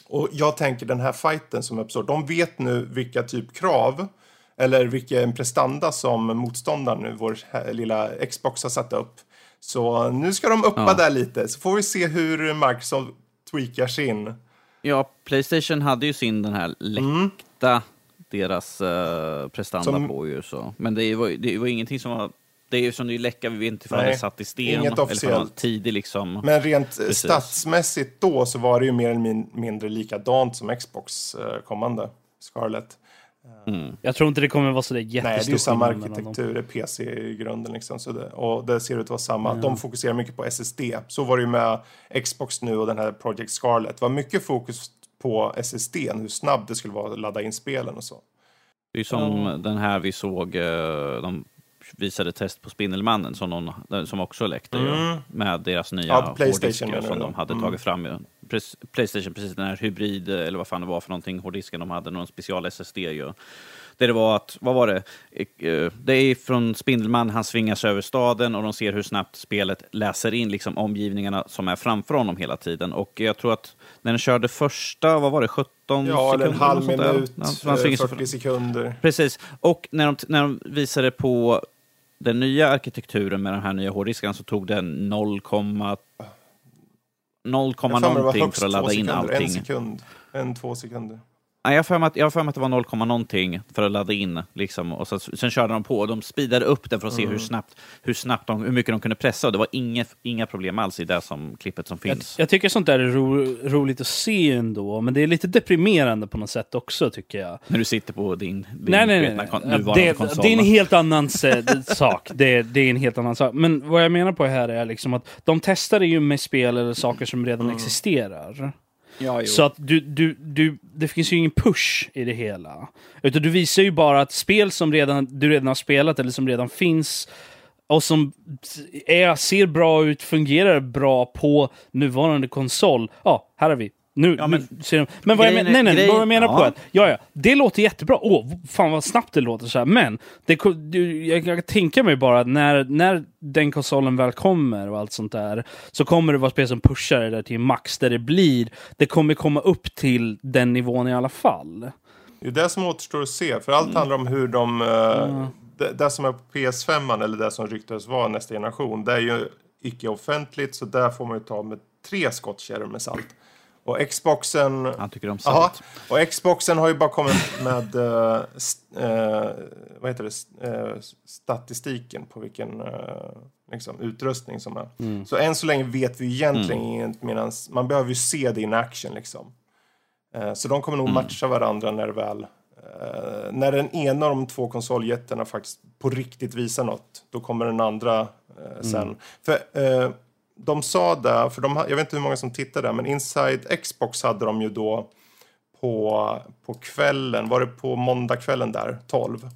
Och jag tänker den här fighten som uppstår, de vet nu vilka typ krav eller vilken prestanda som motståndaren nu, vår lilla Xbox har satt upp. Så nu ska de uppa ja. där lite, så får vi se hur Microsoft tweakar sin. Ja, Playstation hade ju sin den här läckta, deras uh, prestanda Som- på ju så. Men det var, det var ingenting som var... Det är ju som det är läcka, vi vet inte ifall det satt i sten. inget officiellt. tidig liksom. Men rent eh, Precis. statsmässigt då så var det ju mer eller min- mindre likadant som Xbox eh, kommande Scarlett. Jag tror inte det kommer vara så där Nej, det är jättestor ju samma arkitektur, det är PC i grunden liksom. Så det, och det ser ut att vara samma. De fokuserar mycket på SSD. Så var det ju med Xbox nu och den här Project Scarlett. Det var mycket fokus på SSD, hur snabbt det skulle vara att ladda in spelen och så. Det är som den här vi såg, eh, de visade test på Spindelmannen som, någon, som också läckte ju, med deras nya Mm. Ja, PlayStation hårddiskar som de hade Mm. tagit fram. ju. Playstation, precis den här hybrid, eller vad fan det var för någonting, hårddisken de hade, någon special SSD ju. Där det var att, vad var det? Eh, Det är från Spindelman, han svingas över staden och de ser hur snabbt spelet läser in liksom omgivningarna som är framför honom hela tiden. Och jag tror att när den körde första, vad var det, 17 Ja, eller en halv där. minut, svingar sig eh, 40 sekunder. Precis. Och när de, när de visade på den nya arkitekturen med de här nya hårddiskarna så tog det 0, 0, Jag har för mig det var någonting för att ladda in sekunder, En allting. sekund. En, två sekunder. Nej, jag har för mig att, jag har för mig att det var 0, någonting för att ladda in. Liksom. Och så, sen körde de på och de speedade upp den för att se Mm. hur snabbt, hur snabbt de, hur mycket de kunde pressa. Och det var inget, inga problem alls i det som klippet som Jag, finns. jag tycker sånt där är ro, roligt att se ändå, men det är lite deprimerande på något sätt också tycker jag. När du sitter på din, din Nej, nej, nej. kon- nuvarande Det, konsol. det är en helt annan sak. Det, det är en helt annan sak. Men vad jag menar på här är liksom att de testade ju med spel eller saker som redan existerar ja, jo. Så att du, du, du, det finns ju ingen push i det hela. Utan du visar ju bara att spel som redan, du redan har spelat eller som redan finns och som är, ser bra ut, fungerar bra på nuvarande konsol. Ja, här har vi. Nu, Ja, men- nu ser de. Men vad jag, grejen men, är- nej, nej, grejen- vad jag menar på ja. är att, ja, ja, det låter jättebra. Åh, fan vad snabbt det låter så här. Men det, jag, jag kan tänka mig bara att när, när den konsolen väl kommer och allt sånt där, så kommer det vara spel som pushar det där till max, där det blir, det kommer komma upp till den nivån i alla fall. Det är det som återstår att se. För allt handlar om hur de... eh, Det, det som är på PS5 eller det som ryktades vara nästa generation. Det är ju icke-offentligt. Så där får man ju ta med tre skottkärror med salt. Och Xboxen... Han tycker om salt. och Xboxen har ju bara kommit med uh, st, eh, vad heter det? Eh, statistiken på vilken liksom, utrustning som är. Så än så länge vet vi egentligen inget medan man behöver ju se det in action liksom. Så de kommer nog matcha varandra när det väl när den ena av de två konsoljättarna faktiskt på riktigt visar något, då kommer den andra sen. För eh, de sa där, för de, jag vet inte hur många som tittade men Inside Xbox hade de ju då på, på kvällen, var det på måndagskvällen där, 12.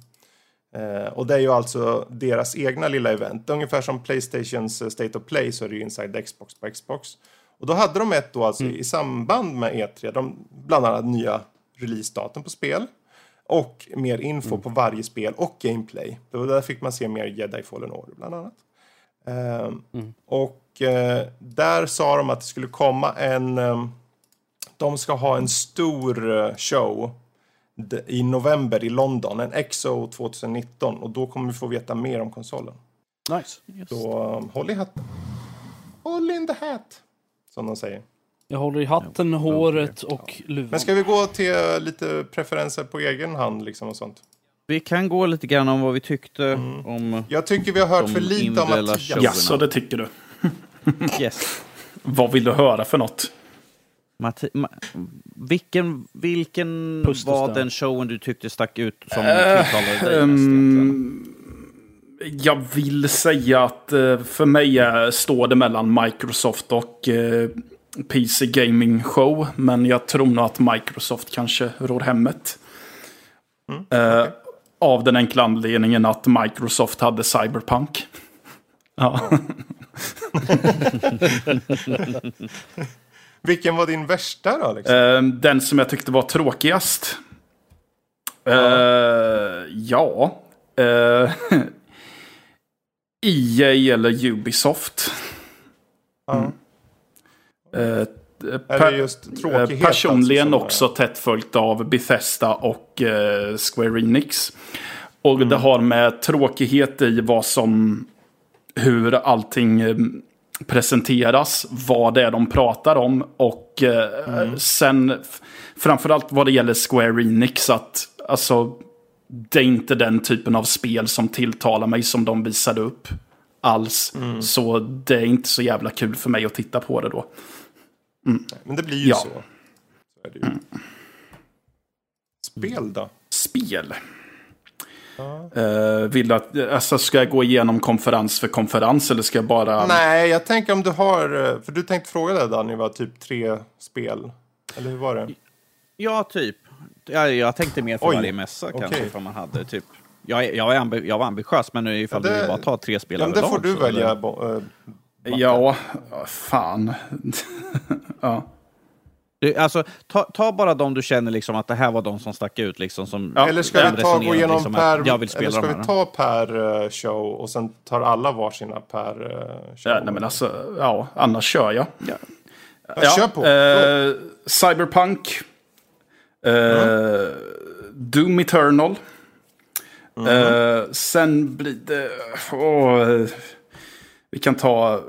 Eh, och det är ju alltså deras egna lilla event. Ungefär som Playstations eh, State of Play så är det ju Inside Xbox på Xbox. Och då hade de ett då alltså i samband med E3, de, bland annat nya releasedatum på spel. Och mer info på varje spel och gameplay. Det var där fick man se mer Jedi Fallen Order bland annat. Ehm, Och eh, där sa de att det skulle komma en... ehm, de ska ha en stor eh, show i november i London, en XO 2019. Och då kommer vi få veta mer om konsolen. Nice. Så um, håll i hatten. Håll in the hat, som de säger. Jag håller i hatten, håret och luvan. Men ska vi gå till eh, lite preferenser på egen hand liksom och sånt? Vi kan gå lite grann om vad vi tyckte om... Jag tycker vi har hört för lite om Mattias. show. Ja, så det tycker du. Yes. Vad vill du höra för något? Matti, ma, vilken vilken var den showen du tyckte stack ut som tilltalade dig mest egentligen? Jag vill säga att eh, för mig står det mellan Microsoft och eh, PC Gaming Show. Men jag tror nog att Microsoft kanske rår hemmet. Eh, av den enkla anledningen att Microsoft hade Cyberpunk. ja. Vilken var din värsta då? Liksom? Eh, den som jag tyckte var tråkigast. Eh, ja. Eh, EA eller Ubisoft. Ja. Eh, Är per- det just eh, tråkighet? personligen alltså, också tätt följt av Bethesda och eh, Square Enix. Och Mm. det har med tråkighet i vad som... Hur allting eh, presenteras, vad det är de pratar om och eh, sen f- framförallt vad det gäller Square Enix att alltså det är inte den typen av spel som tilltalar mig som de visade upp alls. Så det är inte så jävla kul för mig att titta på det då. Men det blir ju Ja. så. så ju. Spel då? Spel. Eh, vill du att, alltså ska jag gå igenom konferens för konferens eller ska jag bara... Nej, jag tänker om du har... eh, För du tänkte fråga det Danny, var typ tre spel. Eller hur var det? Ja, typ. Jag, jag tänkte mer för Oj. varje mässa kanske, Okej. ifall man hade typ... Jag, jag, är ambi, jag var ambitiös, men nu ifall Ja, det- du vill bara ta tre spel Ja, men det överlag får du så- välja. bo- eh, Ja, fan. ja. Du, alltså, ta, ta bara de du känner liksom att det här var de som stack ut. Liksom, som Ja, Eller ska vi ta gå igenom liksom per... Jag vill spela eller ska vi ta per eh, show och sen tar alla varsina per eh, show? ja nej, men alltså, ja, annars kör jag. Ja. Ja, kör på. Eh, Cyberpunk. Eh, Doom Eternal. Eh, sen blir det... eh, vi kan ta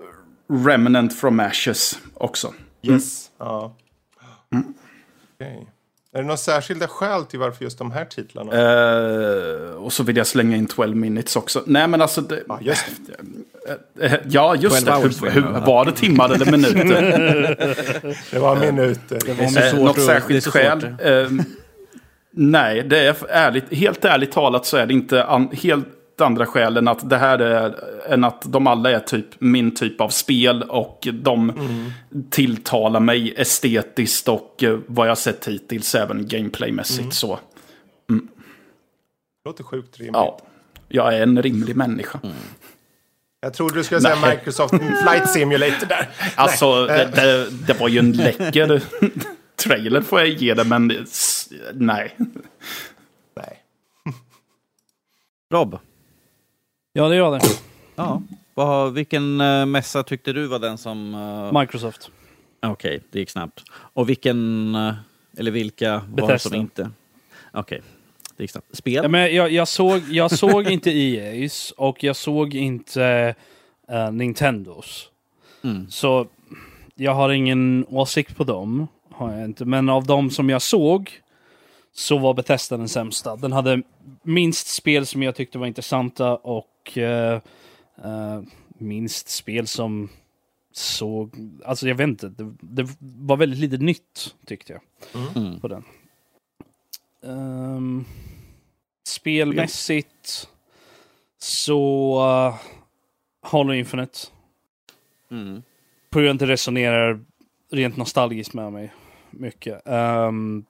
Remnant from Ashes också. Yes. Ja. Okej. Är det några särskilda skäl till varför just de här titlarna? Eh, och så vill jag slänga in 12 minutes också. Nej men alltså... Det, Ja, just Eh, Ja, just 12 det. hours Hur, hur, jag. var det timmar eller minuter? Det var minuter. Det var Eh, svårt något särskilt det skäl? svårt. Eh, nej, det är ärligt, helt ärligt talat så är det inte an, helt andra skäl än att det här är än att de alla är typ min typ av spel och de tilltalar mig estetiskt och eh, vad jag sett hittills även gameplaymässigt så. låter sjukt rimligt. Ja, jag är en rimlig människa. Jag trodde du skulle säga Nej. Microsoft Flight Simulator där. Alltså, det, det, det var ju en läcker trailer får jag ge det, men nej. Nej. Rob, Ja, det gör det. ja. Vad, vilken uh, mässa tyckte du var den som... eh, Microsoft. Okej, det gick snabbt. Och vilken, eh, eller vilka var det Bethesda. som inte? Okej, det gick snabbt. Spel? Ja, men jag, jag, såg, jag såg inte EA's och jag såg inte eh, Nintendos. Mm. Så jag har ingen åsikt på dem. Har jag inte. Men av de som jag såg så var Bethesda den sämsta. Den hade minst spel som jag tyckte var intressanta och eh, eh, minst spel som såg... Alltså jag vet inte. Det, det var väldigt lite nytt tyckte jag Mm. på den. Ehm, spelmässigt så uh, Halo Infinite. Mm. På grund av att det resonerar rent nostalgiskt med mig mycket. Ehm,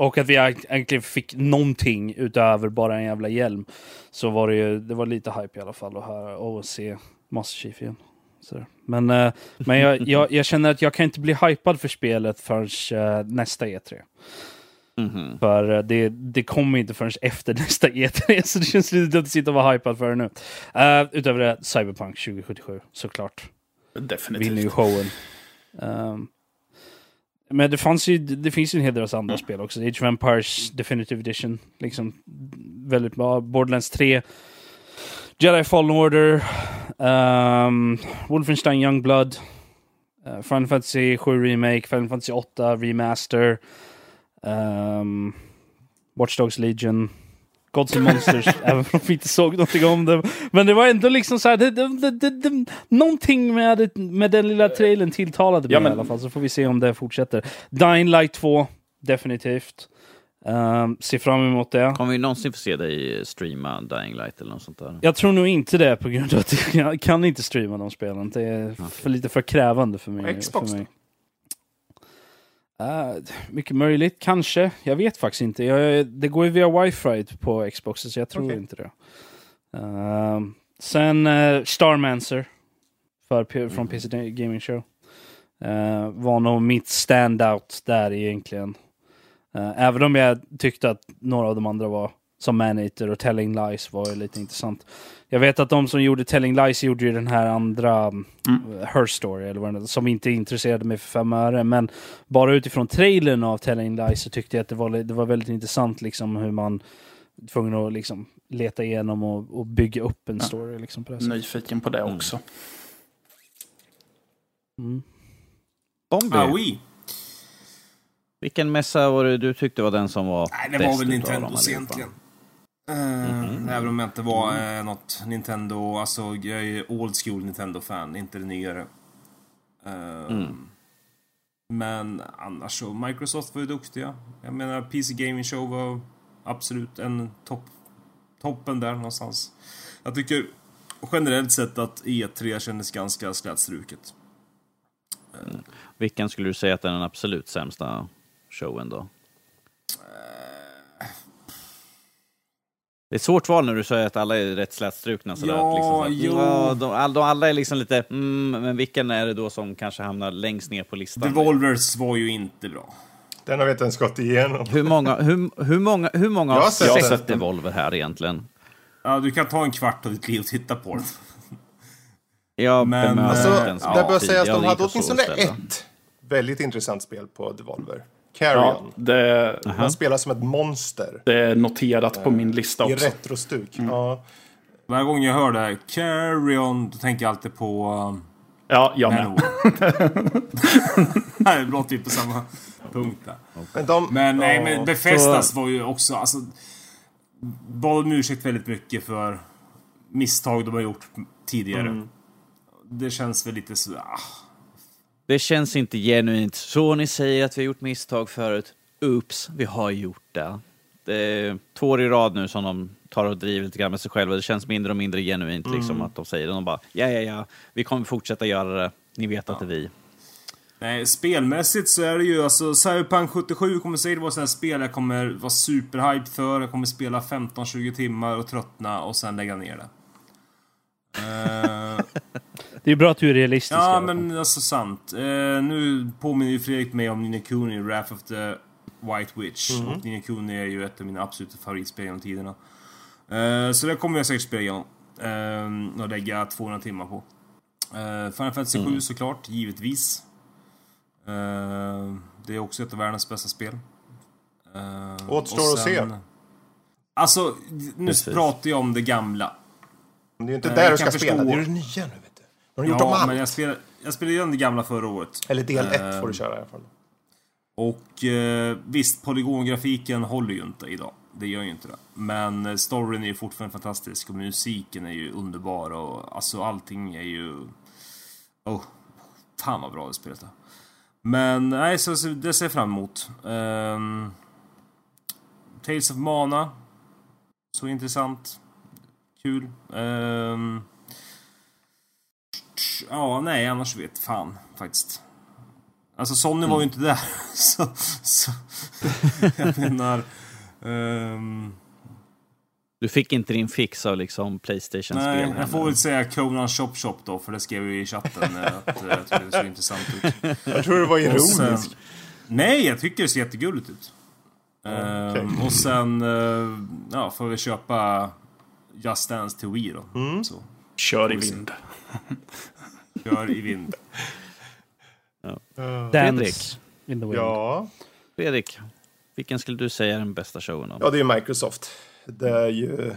och att vi eg- egentligen fick någonting utöver bara en jävla hjälm. Så var det ju, det var lite hype i alla fall att höra och se Master Chief igen. Sådär. Men, eh, men jag, jag, jag känner att jag kan inte bli hypad för spelet förrän eh, nästa E3. Mhm. För eh, det, det kommer inte förrän efter nästa E3, så det känns lite dumt att sitta och vara hypad för det nu. Uh, utöver det, Cyberpunk 2077, såklart. Vinner ju Definitivt. showen. Ehm, men det, fanns ju, det finns ju en hel del andra spel också. Age of Empires Definitive Edition. Liksom väldigt bra. Borderlands 3. Jedi Fallen Order. Um, Wolfenstein Youngblood. Uh, Final Fantasy 7 Remake. Final Fantasy 8 Remaster. Um, Watch Dogs Legion. Gods and Monsters, även om vi inte såg någonting om det. Men det var ändå liksom så här, det, det, det, det, det, någonting med, det, med den lilla trailern tilltalade mig Ja, men- i alla fall, så får vi se om det fortsätter. Dying Light 2, definitivt. Um, ser fram emot det. Kommer vi någonsin få se dig streama Dying Light eller något sånt där? Jag tror nog inte det på grund av att jag kan inte streama de spelen. Det är för lite för krävande för mig. Xbox för mig. Uh, mycket möjligt, kanske. Jag vet faktiskt inte. Jag, det går ju via wifi på Xbox, så jag tror Okej. inte det. Ehm, sen uh, Starmancer för, P- från PC Gaming Show. Uh, var nog mitt standout där egentligen. Eh, även om jag tyckte att några av de andra var som Maneater och Telling Lies var ju lite intressant. Jag vet att de som gjorde Telling Lies gjorde ju den här andra mm. Her Story, eller vad den, som inte intresserade mig för fem öre. Men bara utifrån trailern av Telling Lies så tyckte jag att det var, det var väldigt intressant liksom hur man är tvungen att liksom leta igenom och, och bygga upp en story. Liksom på det. Nyfiken på det också. Bombi, Ah, oui. vilken mässa var det du tyckte var den som var Nej, det var väl Nintendos allihopa? Egentligen. Eh, Även om jag inte var uh, något Nintendo, alltså jag är old school Nintendo-fan, inte det nyare. Eh, Men annars så, Microsoft var ju duktiga. Jag menar, PC Gaming Show var absolut en topp, toppen där någonstans. Jag tycker generellt sett att E3 kändes ganska slätstruket. Vilken skulle du säga att är den absolut sämsta showen då? Det är ett svårt val när du säger att alla är rätt slätstrukna. Sådär, Ja, att liksom, så att, jo. ja, de, all- de, alla är liksom lite, mm, men vilken är det då som kanske hamnar längst ner på listan? Devolvers var ju inte bra. Den har vi inte ens gått igenom. Hur många, hur, hur många, hur många Jag har sett sett, den. Devolver här egentligen? Ja, du kan ta en kvart av ditt liv och titta på den. Jag Men, bemöter alltså, inte ens det bör sägas att Jag de hade åtminstone ett väldigt intressant spel på Devolver. Carrion. Ja, det, Man spelar som ett monster. det är noterat på min lista I också. retrostuk. Ja. Varje gång jag hör det här, carry on, då tänker jag alltid på um, Ja, jag med. Nej, det låter ju på samma punkt där. Men, de, Men nej, ja. men Befestas var ju också, alltså... Bad om ursäkt väldigt mycket för misstag de har gjort tidigare. Det känns väl lite så... Ah. Det känns inte genuint. Så ni säger att vi har gjort misstag förut. Oops, vi har gjort det. Det är två år i rad nu som de tar och driver lite grann med sig själva. Det känns mindre och mindre genuint liksom att de säger det. De bara, ja, ja, ja, vi kommer fortsätta göra det. Ni vet att det är vi. Nej, spelmässigt så är det ju alltså Cyberpunk 77 kommer säkert vara här spel jag kommer vara superhyped för. Jag kommer spela 15-20 timmar och tröttna och sen lägga ner det. Eh, Det är bra att du är realistisk. i Ja, men alltså sant. Eh, nu påminner ju Fredrik mig om Nina Kuni, Wrath of the White Witch. Och Nina Kuni är ju ett av mina absoluta favoritspel genom tiderna. Eh, så det kommer jag säkert spela igenom. Eh, och lägga 200 timmar på. Eh, Final Fantasy 7 såklart, givetvis. Eh, det är också ett av världens bästa spel. Eh, Återstår och att se. Alltså, nu Precis. pratar jag om det gamla. Det är ju inte Eh, där du ska spela, det är det nya nu vet du. De har gjort om Ja, allt. men jag spelade, jag spelade ju det gamla förra året. Eller del Eh, 1 får du köra i alla fall. Och eh, visst, polygongrafiken håller ju inte idag. Det gör ju inte det. Men eh, storyn är ju fortfarande fantastisk och musiken är ju underbar och alltså allting är ju... Oh, fan vad bra det spelet är. Men nej, så, så det ser jag fram emot. Ehm, Tales of Mana. Så intressant. Kul. Ehm, ja, nej, annars vet fan faktiskt. Alltså Sony var ju inte där. Så, så jag menar... ehm, Du fick inte din fix av liksom Playstation-spel. nej, jag får väl säga Conan Shop Shop då, för det skrev vi i chatten eh, att eh, jag tycker det såg intressant ut. Jag tror det var ironiskt. sen, nej, jag tycker det ser jättegulligt ut. Ehm, okej. och sen eh, ja, får vi köpa Just Dance till Wii då. Mm. Så, Kör i vind. kör i vind. In the wind. Ja. Fredrik, vilken skulle du säga är den bästa showen? Då? ja, det är Microsoft. Det är ju...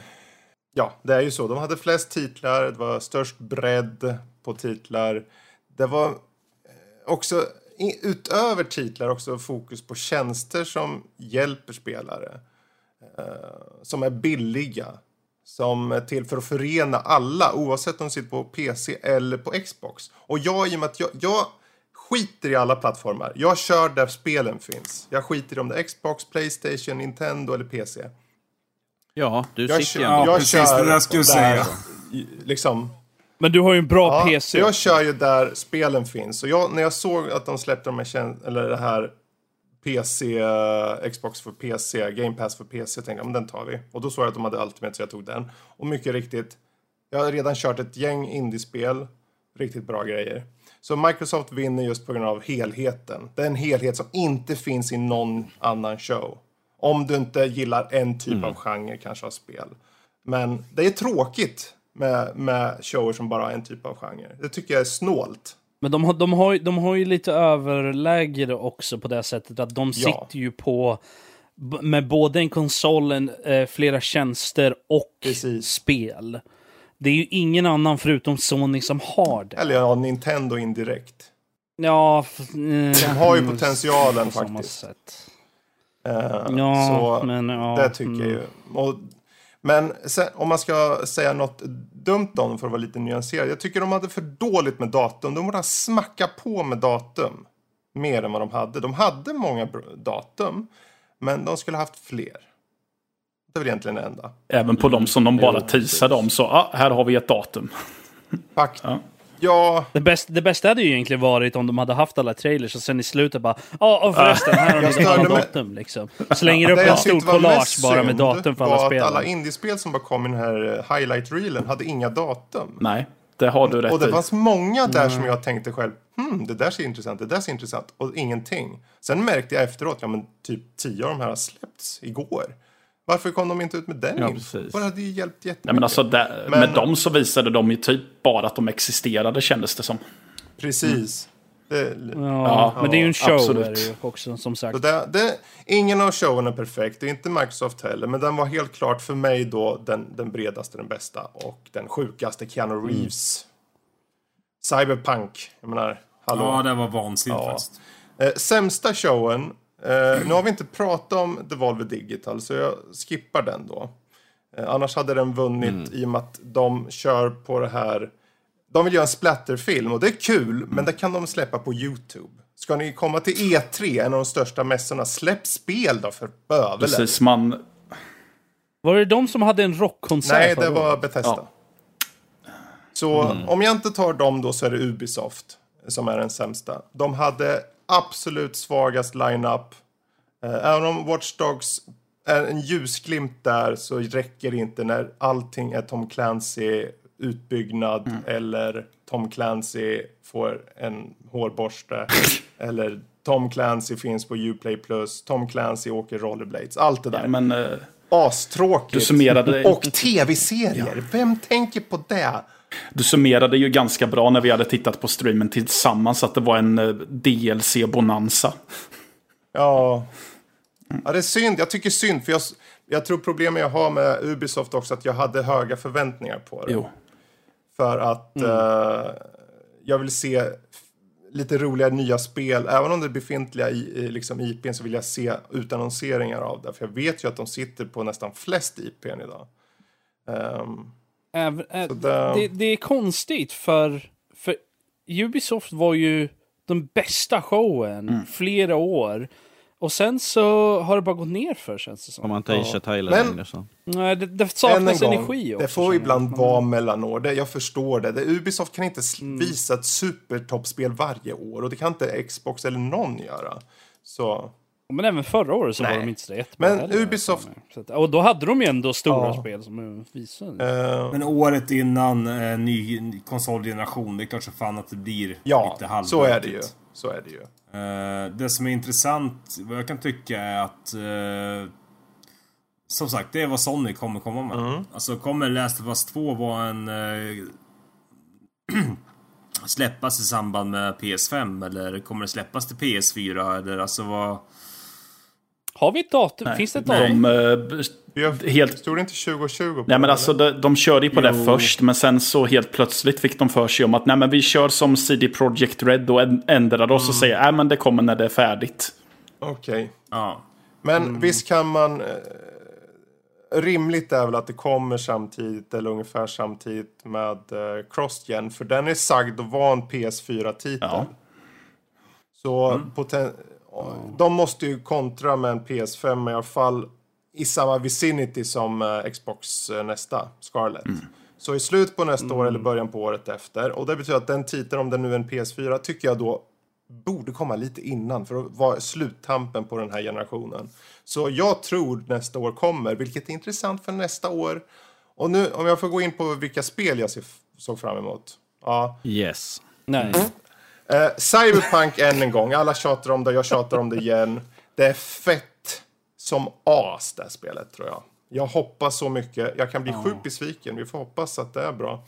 Ja, det är ju så. De hade flest titlar, det var störst bredd på titlar. Det var eh, också, utöver titlar, också fokus på tjänster som hjälper spelare. Eh, som är billiga. Som är till för att förena alla, oavsett om de sitter på PC eller på Xbox. Och jag, i och med att jag, jag skiter i alla plattformar. Jag kör där spelen finns. Jag skiter i om det är Xbox, Playstation, Nintendo eller PC. Ja, du Jag sitter kör, ju ändå. Ja, jag precis, kör det där skulle säga. Liksom, Men du har ju en bra ja, PC. jag kör ju där spelen finns. Och jag, när jag såg att de släppte de här, eller det här PC, eh, Xbox för PC, Game Pass för PC, tänkte jag, men den tar vi. Och då såg jag att de hade Ultimate så jag tog den. Och mycket riktigt, jag har redan kört ett gäng indiespel, riktigt bra grejer. Så Microsoft vinner just på grund av helheten. Det är en helhet som inte finns i någon annan show. Om du inte gillar en typ av genre kanske av spel. Men det är tråkigt med, med shower som bara har en typ av genre. Det tycker jag är snålt. Men de har, de, har, de har ju lite överläge också på det sättet att de Ja. sitter ju på med både en konsol, en, eh, flera tjänster och Precis. spel. Det är ju ingen annan förutom Sony som har det. Eller ja, Nintendo indirekt. Ja, eh, De har ju potentialen på samma faktiskt. sätt. Eh, Ja, så men ja. det tycker jag mm. ju. Och, men sen, om man ska säga något dumt om dem för att vara lite nyanserad. Jag tycker de hade för dåligt med datum. De borde ha smackat på med datum. Mer än vad de hade. De hade många datum. Men de skulle ha haft fler. Det är väl egentligen det enda. Även på de som de bara teasade om. Så ah, här har vi ett datum. Fakt. Ja. Ja, Det, bäst, det bästa hade ju egentligen varit om de hade haft alla trailers och sen i slutet bara Ja, och förresten, här har ni störde mig- datum liksom. Slänger upp en stor collage bara med datum för alla spel. alla indiespel som bara kom i den här eh, highlight-reelen hade inga datum. Nej, det har du rätt Och det i. fanns många där som jag tänkte själv, hmm, det där ser intressant, det där ser intressant. Och ingenting. Sen märkte jag efteråt, ja men typ tio av de här har släppts igår. Varför kom de inte ut med den Ja, precis. Det hade ju hjälpt jättemycket. Nej, men alltså, där, Men- Med dem så visade de ju typ bara att de existerade kändes det som. Precis. Det, Ja, men det är ju en show absolut. är det också, som sagt. det, det, ingen av showen är perfekt, det är inte Microsoft heller. Men den var helt klart för mig då den, den bredaste, den bästa och den sjukaste Keanu Reeves. Cyberpunk, jag menar, hallå. Ja, det var vansinnigt Ja. faktiskt. Eh, sämsta showen. Eh, nu har vi inte pratat om Devolver Digital, så jag skippar den då. Eh, annars hade den vunnit i och med att de kör på det här. De vill göra en splatterfilm och det är kul, men det kan de släppa på YouTube. Ska ni komma till E3, en av de största mässorna, släpp spel då för bövelen. Precis, man... Var det de som hade en rockkonsert? Nej, det var? Bethesda. Så om jag inte tar dem då så är det Ubisoft som är den sämsta. De hade absolut svagast line-up. Eh, Även om Watch Dogs är en ljusglimt där så räcker det inte när allting är Tom Clancy utbyggnad eller Tom Clancy får en hårborste eller Tom Clancy finns på Uplay Plus, Tom Clancy åker rollerblades, allt det där. Men, eh, Astråkigt. Och tv-serier. Vem tänker på det? Du summerade ju ganska bra när vi hade tittat på streamen tillsammans att det var en eh, DLC-bonanza. Ja. ja, det är synd. Jag tycker synd. För jag, jag tror problemet jag har med Ubisoft också att jag hade höga förväntningar på det. Jo. För att eh, jag vill se lite roliga nya spel. Även om det är befintliga i, i liksom IPn så vill jag se utannonseringar av det. För jag vet ju att de sitter på nästan flest IPn idag. Ehm, Även, ä, Så det- det, är konstigt för, för Ubisoft var ju den bästa showen Mm. flera år. Och sen så har det bara gått ner för känns det Om som. man inte Asia Tyler Men- längre så. Nej, det, det saknas en gång, energi också. det får ibland vara mellanår. Det, jag förstår det. det. Ubisoft kan inte Mm. visa ett supertoppspel varje år och det kan inte Xbox eller någon göra. Så, Men även förra året så Nej. var de inte så jättebra Men heller, Ubisoft- Så att, och då hade de ju ändå stora Ja. spel som visade. eh, Men året innan eh, ny, ny konsolgeneration, det är klart så fan att det blir ja, lite halvdant. så är det ju. Så är det ju. Eh, det som är intressant, vad jag kan tycka är att... eh, som sagt, det är vad Sony kommer komma med. Mm. Alltså kommer Last of Us 2 vara en... släppas i samband med PS5 eller kommer det släppas till PS4 eller alltså vad... Har vi ett datum? Finns det ett datum? De, eh, Jag, Helt- Stod det inte 2020 på Nej men det, alltså de, de körde ju på det Jo. först men sen så helt plötsligt fick de för sig om att nej men vi kör som CD Projekt Red och änd- ändrade oss och säger nej men det kommer när det är färdigt. Okej. Ja. Men Mm. visst kan man... Eh, rimligt är väl att det kommer samtidigt eller ungefär samtidigt med eh, Crossgen. För den är sagd att vara en PS4-titel. Ja. Så Mm. De måste ju kontra med en PS5 i alla fall i samma vicinity som eh, Xbox eh, nästa, Scarlett. Mm. Så i slutet på nästa år eller början på året efter. Och det betyder att den titeln, om den nu är en PS4, tycker jag då borde komma lite innan för att vara sluttampen på den här generationen. Så jag tror nästa år kommer, vilket är intressant för nästa år. Och nu, om jag får gå in på vilka spel jag ser, såg fram emot. Ja, Yes. Nej. Eh, Cyberpunk än en gång. Alla tjatar om det, jag tjatar om det igen. Det är fett som as det här spelet tror jag. Jag hoppas så mycket. Jag kan bli sjukt besviken. Vi får hoppas att det är bra.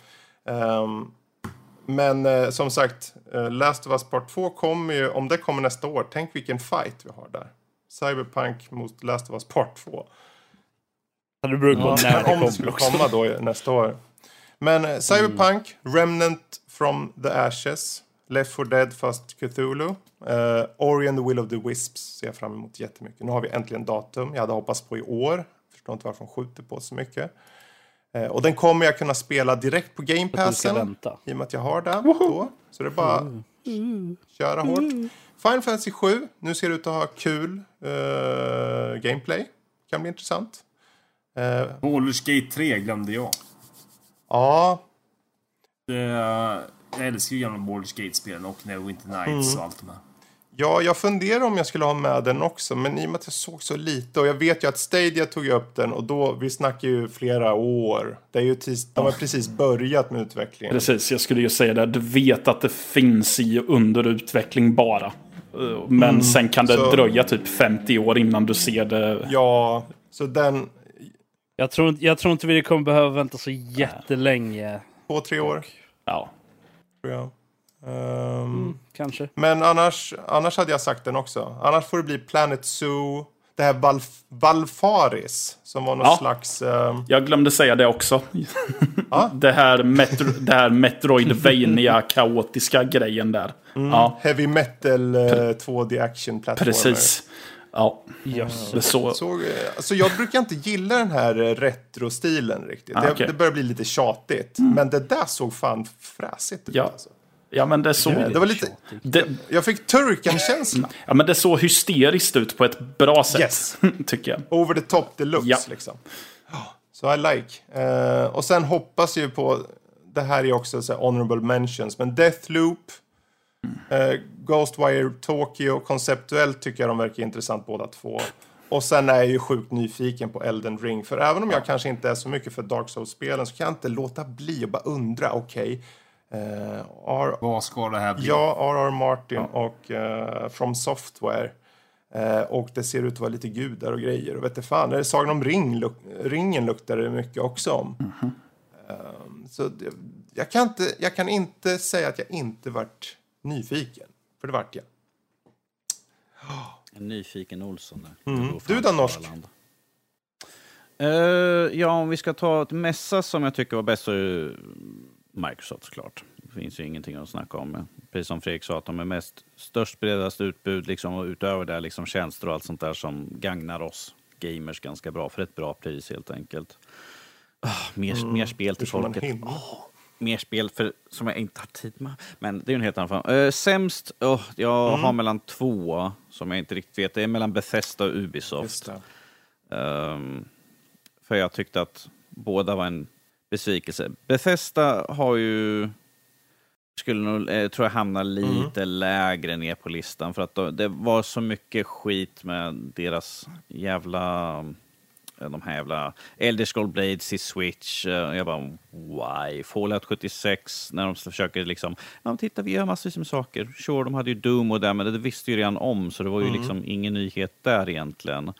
Ehm, men eh, som sagt, eh, Last of Us Part 2 kommer ju, om det kommer nästa år, tänk vilken fight vi har där. Cyberpunk mot Last of Us Part 2. Det beror på Men om det skulle komma då nästa år. Men eh, Cyberpunk, Remnant from the Ashes. Left 4 Dead fast Cthulhu. Uh, Ori and the Will of the Wisps ser jag fram emot jättemycket. Nu har vi äntligen datum. Jag hade hoppats på i år. Förstår inte varför de skjuter på så mycket. Uh, och den kommer jag kunna spela direkt på Game Passen. vänta. I och med att jag har den då. Så det är bara Mm. köra hårt. Final Fantasy 7. Nu ser det ut att ha kul uh, gameplay. Kan bli intressant. Uh, Baldur's Gate 3 glömde jag. ja, Det, jag älskar ju gamla Baldur's Gate-spelen och Neverwinter Nights Mm. och allt de här. Ja, jag funderar om jag skulle ha med den också, men i och med att jag såg så lite och jag vet ju att Stadia tog upp den och då, vi snackar ju flera år. Det är ju tis, de har precis börjat med utvecklingen. Precis, jag skulle ju säga det. Du vet att det finns i under utveckling bara. Men sen kan det så- dröja typ 50 år innan du ser det. Ja, så den, Jag tror, inte- jag tror inte vi kommer behöva vänta så jättelänge. två, tre år Ja. Tror jag. Ehm, Kanske. Men annars, annars hade jag sagt den också. Annars får det bli Planet Zoo, det här Valf, Valfaris, som var någon Ja. slags... ehm, Jag glömde säga det också. Ja. det här, metro, det här Metroidvania kaotiska grejen där. Ja, Heavy metal eh, 2D action plattformer. precis. Ja, Yes. det så. Såg, eh, alltså jag brukar inte gilla den här eh, retro-stilen riktigt. Ah, det, okej. det börjar bli lite tjatigt. Men det där såg fan fräsigt ut. Ja. Alltså. Ja, men det är så... Det var lite... Det, Jag fick Turken-känsla. ja, men det såg hysteriskt ut på ett bra sätt. Yes. tycker jag. Over the top deluxe Ja. liksom. Så I like. Eh, och sen hoppas jag ju på, det här är också så här honorable mentions, men Deathloop, eh, Ghostwire Tokyo, konceptuellt tycker jag de verkar intressant båda två. Och sen är jag ju sjukt nyfiken på Elden Ring, för även om jag kanske inte är så mycket för Dark Souls-spelen så kan jag inte låta bli att bara undra, okej, eh, R- Vad ska det här bli? Ja, R.R. Martin och eh, From Software. Eh, och det ser ut att vara lite gudar och grejer. Och vet du fan, är det Sagan om ring, luk ringen luktar det mycket också om. Eh, så det, jag, kan inte, jag kan inte säga att jag inte vart nyfiken. För det vart jag. En nyfiken Olsson där. Mm. Du då, norsk? Eh, ja, om vi ska ta ett mässa som jag tycker var bäst så är Microsoft såklart. Det finns ju ingenting att snacka om. Precis som Fredrik sa, att de är mest störst, bredast utbud liksom, och utöver det liksom tjänster och allt sånt där som gagnar oss gamers ganska bra för ett bra pris helt enkelt. Ah, mer, mer spel till folket. hinna? Mer spel för, som jag inte har tid med. Men det är en helt annan fråga. Uh, sämst, oh, jag Mm. har mellan två som jag inte riktigt vet. Det är mellan Bethesda och Ubisoft. Ehm, för jag tyckte att båda var en besvikelse. Bethesda har ju, skulle nog, eh, tror jag hamna lite lägre ner på listan för att de, det var så mycket skit med deras jävla eh, de här jävla Elder Scroll Blades i Switch. Eh, Jag bara, why? Fallout 76, när de försöker liksom, ja titta vi gör massvis med saker. Sure, de hade ju Doom och det, men det visste ju redan om, så det var ju liksom ingen nyhet där egentligen.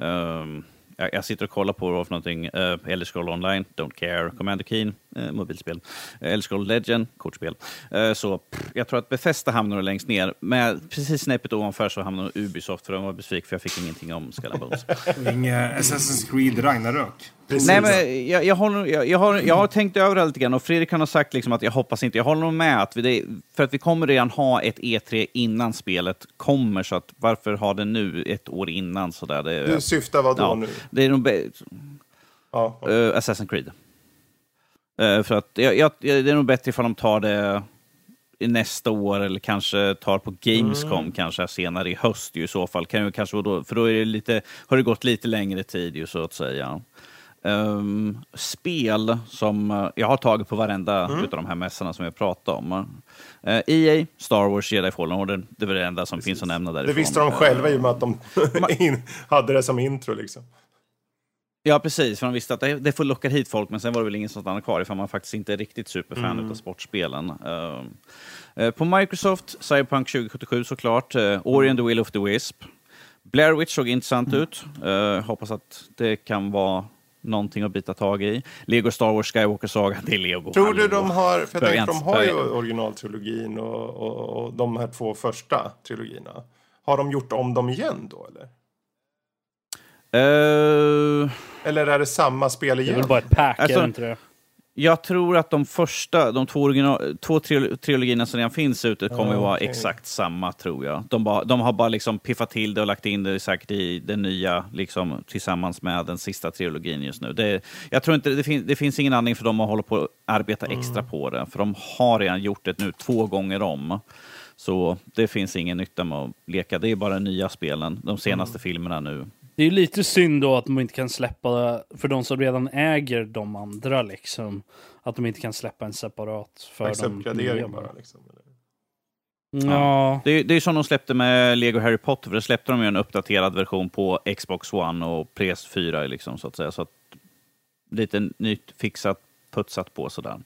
Ehm, jag, jag sitter och kollar på vad för någonting. Uh, Elder Scroll Online, Don't Care, Commander Keen, eh, mobilspel. Uh, Elder Scroll Legend, kortspel. Eh, så pff, jag tror att Bethesda hamnar längst ner. Men precis snäppet ovanför så hamnar Ubisoft, för de var besviken för jag fick ingenting om Skull and Bones. Inga Assassin's Creed Ragnarök. Precis. Nej, men jag, jag, håller, jag, jag, har, jag har tänkt över det lite grann och Fredrik kan ha sagt liksom att jag hoppas inte. Jag håller nog med att vi, det, för att vi kommer redan ha ett E3 innan spelet kommer, så att varför ha det nu ett år innan? Så där, det, Du syftar vad då ja, nu? Det är nog be- Ja, uh, Assassin's Creed. Eh, för att jag, jag, det är nog bättre ifall de tar det i nästa år eller kanske tar på Gamescom kanske senare i höst ju, i så fall. Kan ju kanske, då, för då är det lite, har det gått lite längre tid ju, så att säga. Ehm, spel som eh, jag har tagit på varenda utav de här mässorna som jag pratat om. Uh, EA, Star Wars, Jedi Fallen Order, det var det enda som finns att nämna därifrån. det visste de själva i och med att de hade det som intro liksom. Ja, precis. För de visste att det, det får locka hit folk, men sen var det väl ingen som stannade kvar ifall man faktiskt inte är riktigt superfan Mm. av sportspelen. Eh, på Microsoft, Cyberpunk 2077 såklart, uh, Ori and the Will of the Wisp. Blair Witch såg intressant Mm. ut. Eh, hoppas att det kan vara någonting att bita tag i. Lego Star Wars Skywalker Saga, det är Lego. Tror du de har, för jag tänker, de har ju originaltrilogin och, och, och de här två första trilogierna. Har de gjort om dem igen då eller? Eh, Eller är det samma spel Det är igen? väl bara ett pack, Alltså- är inte det? Jag tror att de första, de två, original, två trilogierna som redan finns ute kommer att vara exakt samma, tror jag. De, bara, de har bara liksom piffat till det och lagt in det säkert i den nya, liksom, tillsammans med den sista trilogin just nu. Det, jag tror inte, det, fin, det finns ingen anledning för dem att hålla på att arbeta extra på det, för de har redan gjort det nu två gånger om. Så det finns ingen nytta med att leka. Det är bara nya spelen, de senaste filmerna nu. Det är ju lite synd då att de inte kan släppa, för de som redan äger de andra liksom, att de inte kan släppa en separat för Slags de bara. Liksom. Ja. Det, är- det är som de släppte med Lego Harry Potter, för det släppte de ju en uppdaterad version på Xbox One och PS4, liksom, så att säga. Så att lite nytt fixat, putsat på sådär.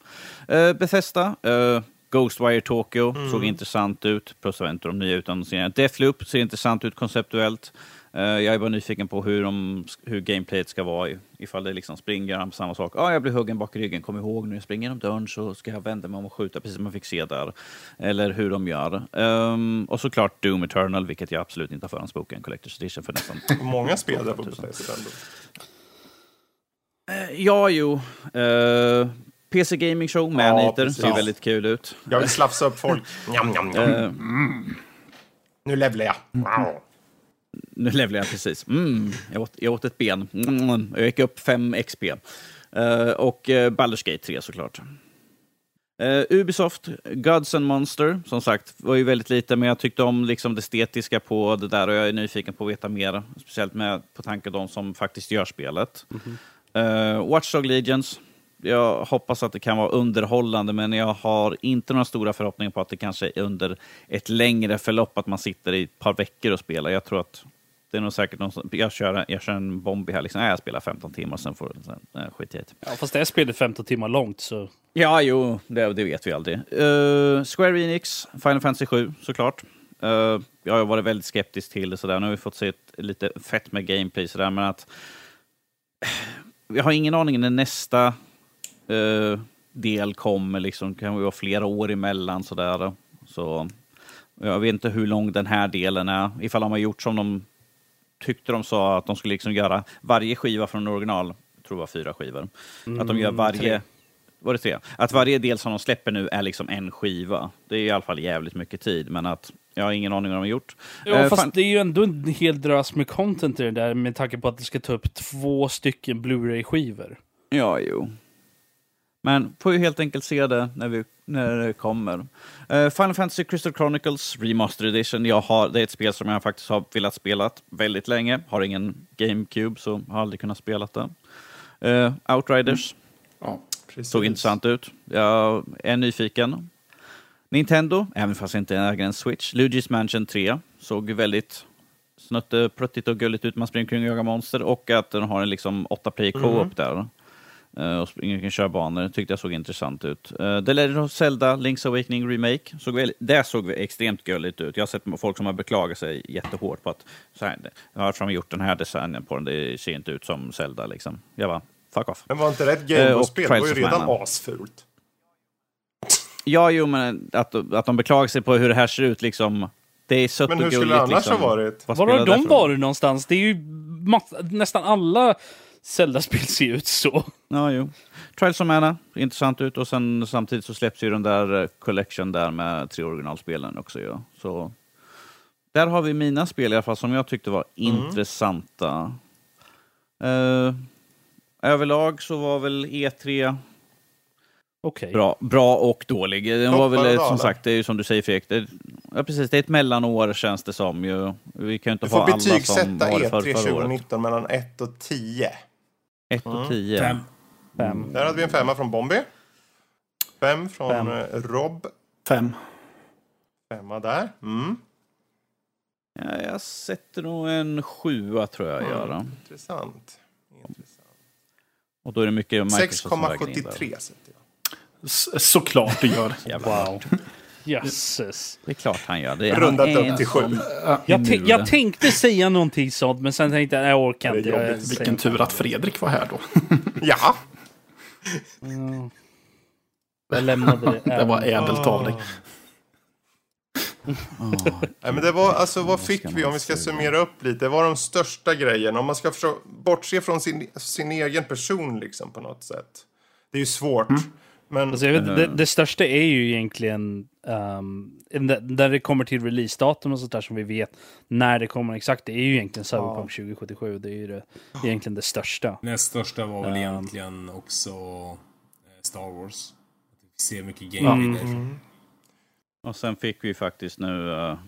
Uh, Bethesda, uh, Ghostwire Tokyo såg intressant ut, plus jag inte de nya utannonseringarna. Deathloop ser intressant ut konceptuellt. Eh, jag är bara nyfiken på hur, de, hur gameplayet ska vara, ifall det liksom springer på samma sak. Ah, jag blir huggen bak i ryggen, kom ihåg när jag springer genom dörren så ska jag vända mig om och skjuta, precis som man fick se där. Eller hur de gör. Ehm, och såklart Doom Eternal, vilket jag absolut inte har förhandsbokat en Collector's Edition för nästan. Många spel där på Bethesda. Eh, ja, jo. Uh, PC Gaming Show, Maneater, precis. ser väldigt kul ut. Jag vill slafsa upp folk. Njam, njam, njam. Eh, Nu levlar jag. Wow. Nu levlar jag precis. Mm, jag, åt, jag åt ett ben. Mm, jag gick upp 5 XP. Eh, och uh, Baldur's Gate 3 såklart. Eh, Ubisoft, Gods and Monster, som sagt, var ju väldigt lite, men jag tyckte om liksom det estetiska på det där och jag är nyfiken på att veta mer, speciellt med på tanke de som faktiskt gör spelet. Eh, Watchdog Legions, jag hoppas att det kan vara underhållande, men jag har inte några stora förhoppningar på att det kanske är under ett längre förlopp, att man sitter i ett par veckor och spelar. Jag tror att det är nog säkert någon som, jag, kör, jag kör en bombi här, liksom, jag spelar 15 timmar, sen får sen, nej, skit i det. ja, fast det här spelet är 15 timmar långt så... Ja, jo, det, det vet vi aldrig. Eh, Square Enix, Final Fantasy 7 såklart. Uh, jag har varit väldigt skeptisk till det sådär. Nu har vi fått se ett, lite fett med gameplay sådär, men att... Jag har ingen aning när nästa eh, del kommer, liksom. Det kan ju vara flera år emellan sådär. Så jag vet inte hur lång den här delen är. Ifall de har gjort som de tyckte de sa att de skulle liksom göra varje skiva från original, jag tror det var fyra skivor. att de gör varje... tre. Var det tre? Att varje del som de släpper nu är liksom en skiva. Det är i alla fall jävligt mycket tid, men att jag har ingen aning om vad de har gjort. Ja, Eh, fast fan- det är ju ändå en hel drös med content i det där med tanke på att det ska ta upp två stycken Blu-ray-skivor. Ja, jo. Men får ju helt enkelt se det när, vi, när det kommer. Eh, Final Fantasy Crystal Chronicles Remastered Edition. Jag har, det är ett spel som jag faktiskt har velat spela väldigt länge. Har ingen GameCube, så har aldrig kunnat spela det. Eh, Outriders Ja. Precis. såg intressant ut. Jag är nyfiken. Nintendo, även fast jag inte äger en Switch. Luigi's Mansion 3 såg väldigt snuttepruttigt och gulligt ut. Man springer kring och jagar monster och att den har en liksom 8 play co-op där. Eh, och springer kring körbanor. tyckte jag såg intressant ut. Uh, The Legend of Zelda, Link's Awakening Remake. Såg väl, det såg extremt gulligt ut. Jag har sett folk som har beklagat sig jättehårt på att så här, jag har som gjort den här designen på den. Det ser inte ut som Zelda liksom. Jag bara, fuck off. Men var inte det ett Eh, och Gameboy-spel? Det var ju redan asfult. Ja, jo, men att, att de beklagar sig på hur det här ser ut, liksom. Det är sött Men och hur gulligt. skulle det annars liksom. ha varit? Var har de varit någonstans? Det är ju nästan alla Zelda-spel ser ut så. Ja, jo. Trials of Mana, intressant ut. Och sen samtidigt så släpps ju den där eh, collection där med tre originalspelen också. Ja. Så där har vi mina spel i alla fall som jag tyckte var intressanta. Eh, överlag så var väl E3 Okej. bra, bra och dålig. Den var väl som sagt, det är ju som du säger Fredrik. Det, ja, precis, det är ett mellanår känns det som. Ju. Vi kan ju inte Du ha får alla som betygsätta var det E3 för, förra året. 2019 mellan 1 och 10. 1 och 10. Fem. Fem. Där hade vi en femma från Bombi. Fem från Fem. eh, Rob. Fem. Femma där. Mm. Ja, jag sätter nog en sjua tror jag jag gör. då. Intressant. Intressant. Och då är det mycket Microsoft som väger in där. 6,73 sätter jag. S- såklart du gör. Jävlar. Wow. Jösses. Det är klart han gör. Det är Rundat upp till sju. Jag, te- jag tänkte säga någonting sånt, men sen tänkte jag jag orkar inte. Jag Vilken tur att Fredrik var här då. Ja, Jag lämnade det. Det var ädelt av dig. Nej, men det var, alltså, vad fick vi om vi ska summera upp lite? Det var de största grejerna. Om man ska försöka bortse från sin, sin egen person liksom på något sätt. Det är ju svårt. Mm. Men Alltså jag vet, det, det största är ju egentligen um, när det kommer till releasedatum och sånt där som vi vet när det kommer exakt. Det är ju egentligen Cyberpunk 2077. Det är ju det, egentligen det största. Näst största var väl Um. egentligen också eh, Star Wars. Vi ser mycket gameplay därifrån. Och sen fick vi faktiskt nu... Uh,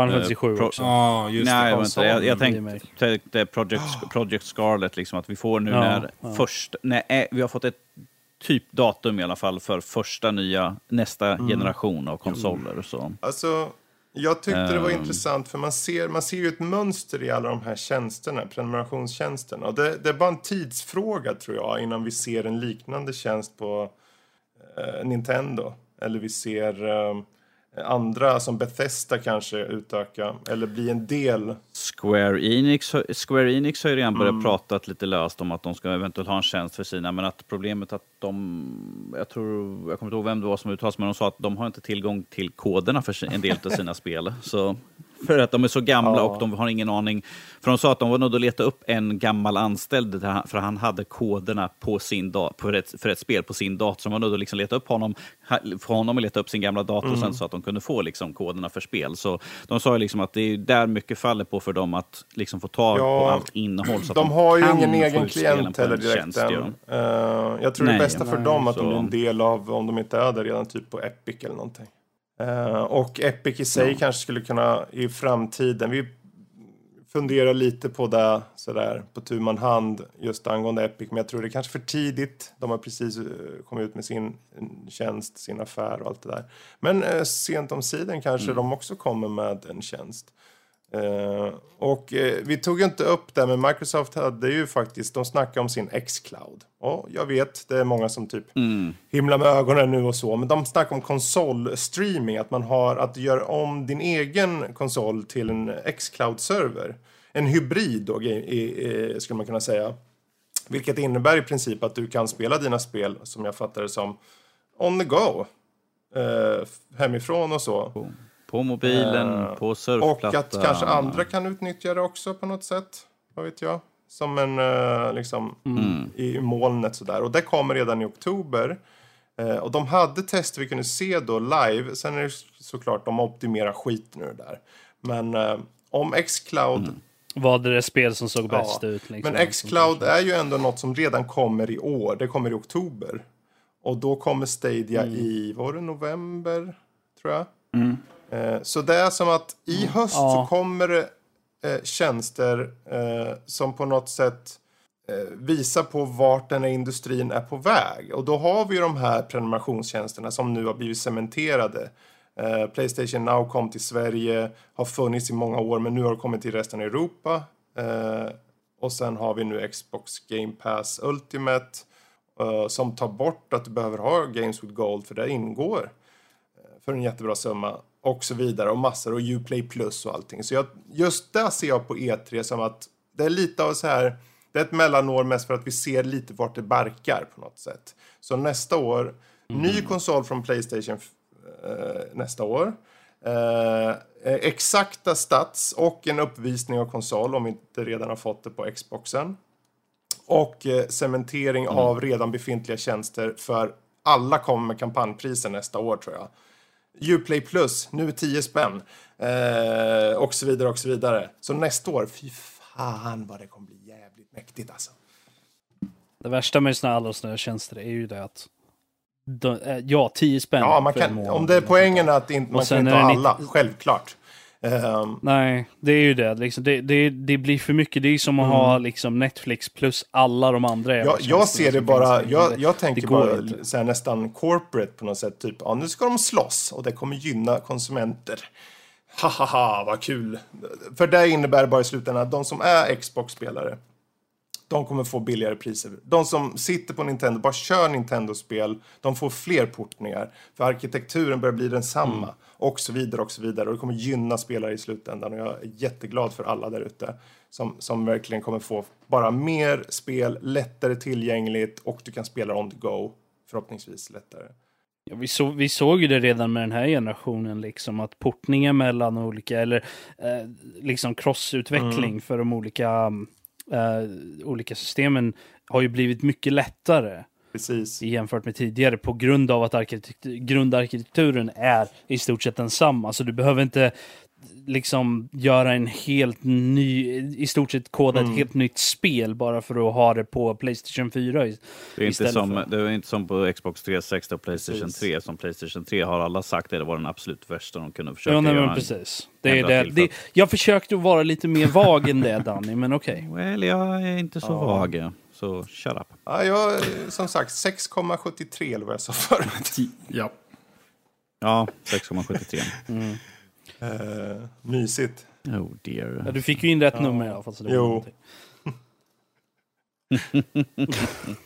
Final Eh, Fantasy 7 pro- också. Ja, just nej, det. inte, jag, jag tänkte tänkte Project, Project Scarlet, liksom, att vi får nu Ja, när ja. först... När, eh, vi har fått ett typ datum i alla fall för första nya, nästa Mm. generation av konsoler. Så. Alltså, jag tyckte det var Ehm. intressant för man ser, man ser ju ett mönster i alla de här tjänsterna, prenumerationstjänsterna. Och det, det är bara en tidsfråga tror jag innan vi ser en liknande tjänst på eh, Nintendo. Eller vi ser eh, andra som Bethesda kanske utöka. Eller bli en del. Square Enix, Square Enix har ju redan börjat Mm. prata lite löst om att de ska eventuellt ha en tjänst för sina, men att problemet att de, jag tror, jag kommer inte ihåg vem det var som uttalade men de sa att de har inte tillgång till koderna för en del av sina spel. Så, för att de är så gamla Ja. och de har ingen aning. För de sa att de var nödda att leta upp en gammal anställd, för han hade koderna på sin da, för, ett, för ett spel på sin dator. Så de var nödda att liksom leta upp honom, få honom att leta upp sin gamla dator Mm. sen så att de kunde få liksom koderna för spel. Så de sa ju liksom att det är där mycket faller på för dem att liksom få tag på Ja, allt innehåll. Så att De har ju ingen egen klient på en heller direkt tjänst, än. de. Eh, jag tror Nej, det bästa för nej, dem att de så- blir en del av, om de inte är där redan, typ på Epic eller någonting. Eh, och Epic i sig kanske skulle kunna i framtiden, vi funderar lite på det sådär på tu man hand just angående Epic, men jag tror det är kanske för tidigt. De har precis eh, kommit ut med sin tjänst, sin affär och allt det där. Men eh, sent om sidan kanske de också kommer med en tjänst. Eh, och eh, vi tog inte upp det, men Microsoft hade ju faktiskt, de snackade om sin X-Cloud. Och jag vet, det är många som typ himlar med ögonen nu och så, men de snackar om konsolstreaming, att man har att göra om din egen konsol till en X-Cloud-server. En hybrid då, i, i, skulle man kunna säga. Vilket innebär i princip att du kan spela dina spel, som jag fattar det som, on the go. Eh, hemifrån och så. På mobilen, Eh, på Och surfplatta. att kanske andra kan utnyttja det också på något sätt. Vad vet jag. Som en eh, liksom Mm. i molnet sådär. Och det kommer redan i oktober. Eh, och de hade tester vi kunde se då live. Sen är det såklart de optimerar skiten ur det där. Men om Xcloud Mm. Var det det spel som såg Ja, bäst ut? Liksom. Men Xcloud är ju ändå något som redan kommer i år. Det kommer i oktober. Och då kommer Stadia Mm. i, var det november? Tror jag. Eh, så det är som att i höst Ja. så kommer det eh, tjänster eh, som på något sätt eh, visar på vart den här industrin är på väg. Och då har vi ju de här prenumerationstjänsterna som nu har blivit cementerade. Eh, Playstation Now kom till Sverige, har funnits i många år men nu har det kommit till resten av Europa. Eh, och sen har vi nu Xbox Game Pass Ultimate eh, som tar bort att du behöver ha Games with Gold för det ingår eh, för en jättebra summa och så vidare och massor och Uplay Plus och allting. Så jag, just där ser jag på E3 som att det är lite av så här, det är ett mellanår mest för att vi ser lite vart det barkar på något sätt. Så nästa år, ny konsol från Playstation eh, nästa år. Eh, exakta stats och en uppvisning av konsol om vi inte redan har fått det på Xboxen. Och eh, cementering av redan befintliga tjänster för alla kommer med kampanjpriser nästa år tror jag. Uplay Plus, nu 10 spänn. Eh, och så vidare och så vidare. Så nästa år, fy fan vad det kommer bli jävligt mäktigt alltså. Det värsta med såna alla såna här tjänster är ju det att de, eh, ja, 10 spänn Ja, man kan, om det är poängen att inte, man kan inte ha alla, 90 självklart. Där. Nej, det är ju det. Liksom, det, det. Det blir för mycket. Det är som att ha liksom, Netflix plus alla de andra Mm. jag, jag ser det bara, jag, jag tänker bara inte. så här, nästan corporate på något sätt. Typ, ja nu ska de slåss och det kommer gynna konsumenter. Hahaha, vad kul. För det innebär bara i slutändan att de som är Xbox-spelare, de kommer få billigare priser. De som sitter på Nintendo, bara kör Nintendo-spel, de får fler portningar. För arkitekturen börjar bli densamma. Mm. Och så vidare och så vidare. Och det kommer gynna spelare i slutändan. Och jag är jätteglad för alla där ute. Som, som verkligen kommer få bara mer spel, lättare tillgängligt och du kan spela on the go. Förhoppningsvis lättare. Ja, vi, så, vi såg ju det redan med den här generationen, liksom att portningen mellan olika, eller eh, liksom crossutveckling Mm. för de olika, eh, olika systemen har ju blivit mycket lättare. Precis. jämfört med tidigare på grund av att arkitekt- grundarkitekturen är i stort sett densamma. Så du behöver inte liksom göra en helt ny, i stort sett koda Mm. ett helt nytt spel bara för att ha det på Playstation 4. i- Det är, inte istället som, för- det är inte som på Xbox 360 och Playstation Precis. 3. Som Playstation 3 har alla sagt det var den absolut värsta de kunde försöka Ja, nej, göra. men precis. Det är det. Det, jag försökte att vara lite mer vag än det, Danny, men okej. Well, jag är inte så Ja. vag. Så shut up. Ja, jag, som sagt, 6,73 eller vad jag sa förut. Ja. Ja, 6,73. Eh, mysigt. Oh dear. Ja, du fick ju in rätt nummer i alla fall. Så det var Jo.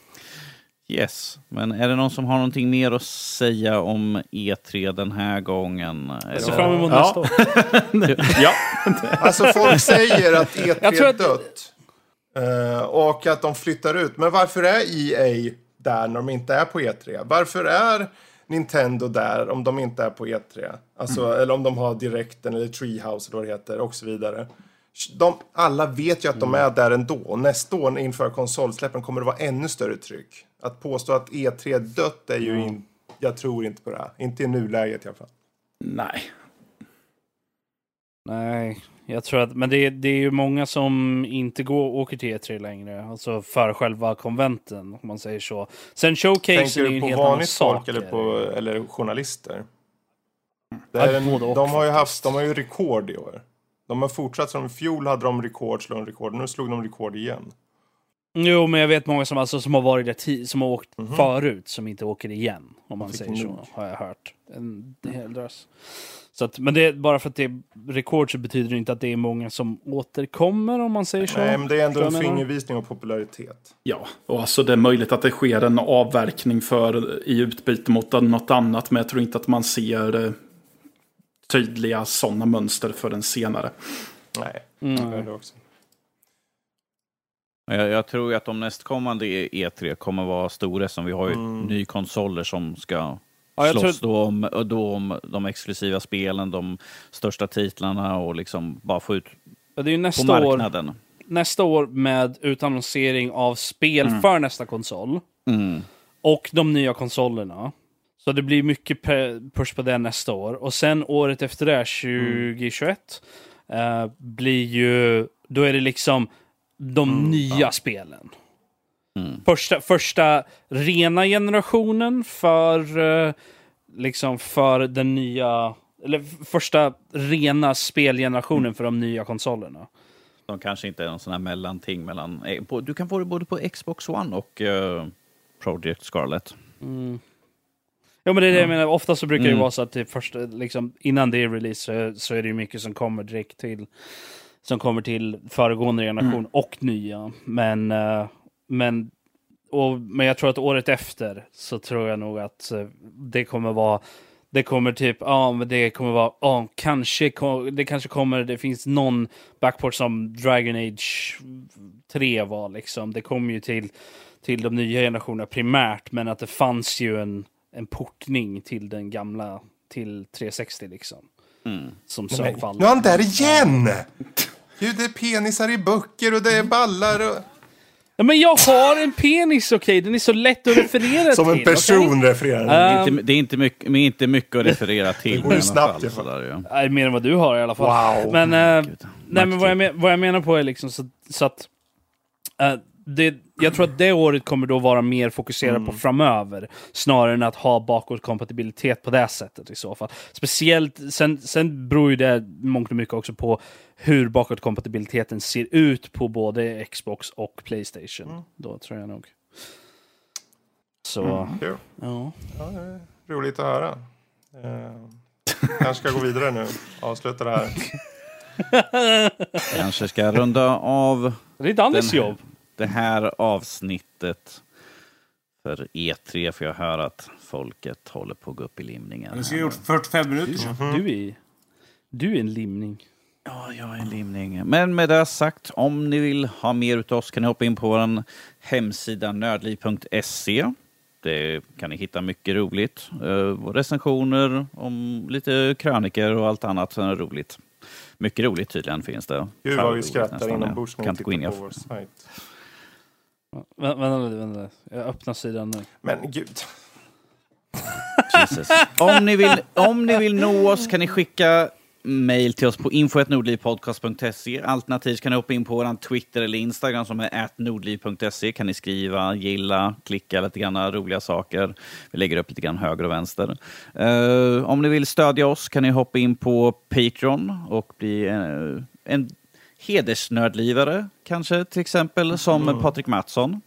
Yes, men är det någon som har någonting mer att säga om E3 den här gången? Jag ser fram emot Ja. nästa år. ja. Alltså folk säger att E3 Jag tror är att- dött. Eh, och att de flyttar ut. Men varför är EA där när de inte är på E3? Varför är Nintendo där om de inte är på E3? Alltså, Mm. Eller om de har Directen eller Treehouse eller vad det heter och så vidare. De, alla vet ju att de Mm. är där ändå. Nästa år inför konsolsläppen kommer det vara ännu större tryck. Att påstå att E3 är dött är ju in, Jag tror inte på det här. Inte i nuläget i alla fall. Nej. Nej, jag tror att, men det, är- det är ju många som inte går, åker till E3 längre. Alltså för själva konventen, om man säger så. Sen showcasen Tänker är ju du en på helt annan vanligt sak. folk eller, på, eller journalister? Det är en, de, har ju haft, de har ju rekord i år. De har fortsatt som i fjol hade de rekord, slog de rekord. Nu slog de rekord igen. Jo, men jag vet många som, alltså, som har varit där ti- som har åkt Mhm. förut, som inte åker igen. Om man säger så, nog. har jag hört. En hel drös. Så att, men det, är- bara för att det är rekord så betyder det inte att det är många som återkommer, om man säger så. Nej, men det är ändå en fingervisning av popularitet. Ja, och alltså det är möjligt att det sker en avverkning för, i utbyte mot något annat, men jag tror inte att man ser eh, tydliga sådana mönster förrän senare. Nej, Mm. det är det också. Jag, jag tror att de nästkommande E3 kommer vara stora som vi har ju Mm. ny konsoler som ska Ja, jag slåss tror- då, om, då om de exklusiva spelen, de största titlarna och liksom bara få ut Ja, det är ju på nästa år, marknaden. nästa år med utannonsering av spel för nästa konsol. Mm. Och de nya konsolerna. Så det blir mycket push på det nästa år. Och sen året efter det, 2021, eh, blir ju... Då är det liksom de nya spelen. Mm. Första, första rena generationen för eh, liksom för den nya... Eller första rena spelgenerationen för de nya konsolerna. De kanske inte är någon sån här mellanting mellan... eh, Du kan få det både på Xbox One och eh, Project Scarlet. Ja men det är det jag menar, ofta så brukar det Mm. vara så att det första, liksom, innan det är release så, så är det ju mycket som kommer direkt till som kommer till föregående generation Mm. och nya. Men, eh, men, och, men jag tror att året efter så tror jag nog att eh, det kommer vara det kommer typ, ja men det kommer vara, ja kanske, det kanske kommer, det finns någon backport som Dragon Age 3 var liksom. Det kommer ju till, till de nya generationerna primärt, men att det fanns ju en, en portning till den gamla, till 360 liksom. Mm. Som Men, sök fall. nu är han där igen! Gud, det är penisar i böcker och det är ballar och... Ja, men jag har en penis, okej? Den är så lätt att referera Som till. en person okej? refererar. Det är Ehm, inte, det är inte, mycket, men inte mycket att referera till. går ju snabbt fall, sådär, ja. Nej, mer än vad du har i alla fall. Wow. Men, Gud. nej, men vad, jag vad jag menar på är liksom så, så att eh, det, jag tror att det året kommer då vara mer fokuserat Mm. på framöver, snarare än att ha bakåtkompatibilitet på det sättet i så fall. Speciellt, sen, sen beror ju det mångt och mycket också på hur bakåtkompatibiliteten ser ut på både Xbox och Playstation. Mm. Då tror jag nog. Så, Kul. ja. Ja, det är roligt att höra. Eh, kanske ska gå vidare nu. Avsluta det här. Kanske ska runda av Det är Dannys Den- jobb. det här avsnittet för E3, för jag hör att folket håller på att gå upp i limningen. Du ha gjort 45 minuter sedan. Du är, du är en limning. Ja, jag är en limning. Men med det sagt, om ni vill ha mer utav oss kan ni hoppa in på vår hemsida nördliv.se. Det kan ni hitta mycket roligt. Eh, recensioner om lite kröniker och allt annat som är roligt. Mycket roligt tydligen finns det. Gud vad vi skrattar inombords när Kan vi in tittar på vår sajt. Vä- Vänta lite, vänta lite. Jag öppnar sidan nu. Men gud. Jesus. Om, ni vill, om ni vill nå oss kan ni skicka mail till oss på info.nordlivpodcast.se. Alternativt kan ni hoppa in på vår Twitter eller Instagram som är atnordliv.se. kan ni skriva, gilla, klicka lite grann roliga saker. Vi lägger upp lite grann höger och vänster. Eh, om ni vill stödja oss kan ni hoppa in på Patreon och bli eh, en hedersnördlivare kanske till exempel som Patrik Mattsson.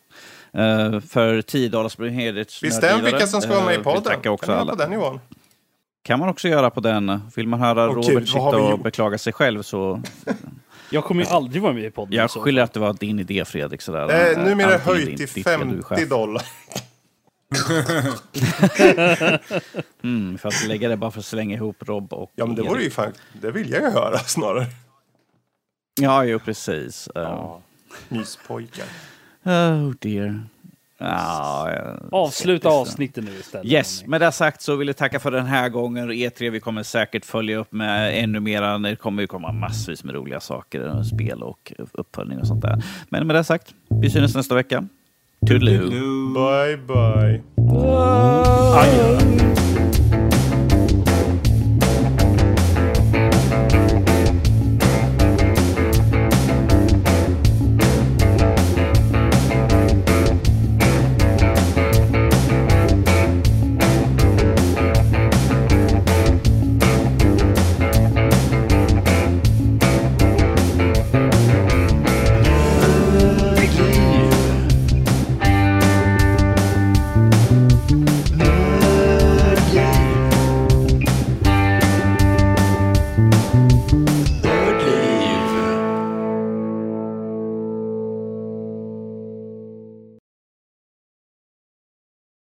Eh, för 10 dollars blir hedersnördlivare. Bestäm vilka som ska vara med Eh, i vi podden. tackar också kan alla. på den nivån? Kan man också göra på den. Vill man höra Åh, Robert vad sitta och gjort? beklaga sig själv så... Jag kommer ju aldrig vara med i podden. Jag skyller att det var din idé Fredrik. Sådär. Eh, numera är höjt din- till ditt fel, du är 50 chef. dollar. Mm, för att lägga det bara för att slänga ihop Rob och Ja, men det Erik. vore ju fan... Det vill jag ju höra snarare. Ja, jo precis. Uh, Ja. Myspojkar. Oh dear. Ja, Avsluta avsnittet nu istället. Yes, med det sagt så vill jag tacka för den här gången. E3, vi kommer säkert följa upp med ännu mera. Det kommer ju komma massvis med roliga saker, spel och uppföljning och sånt där. Men med det sagt, vi syns nästa vecka. Toodaloo. Bye, bye. Adjö.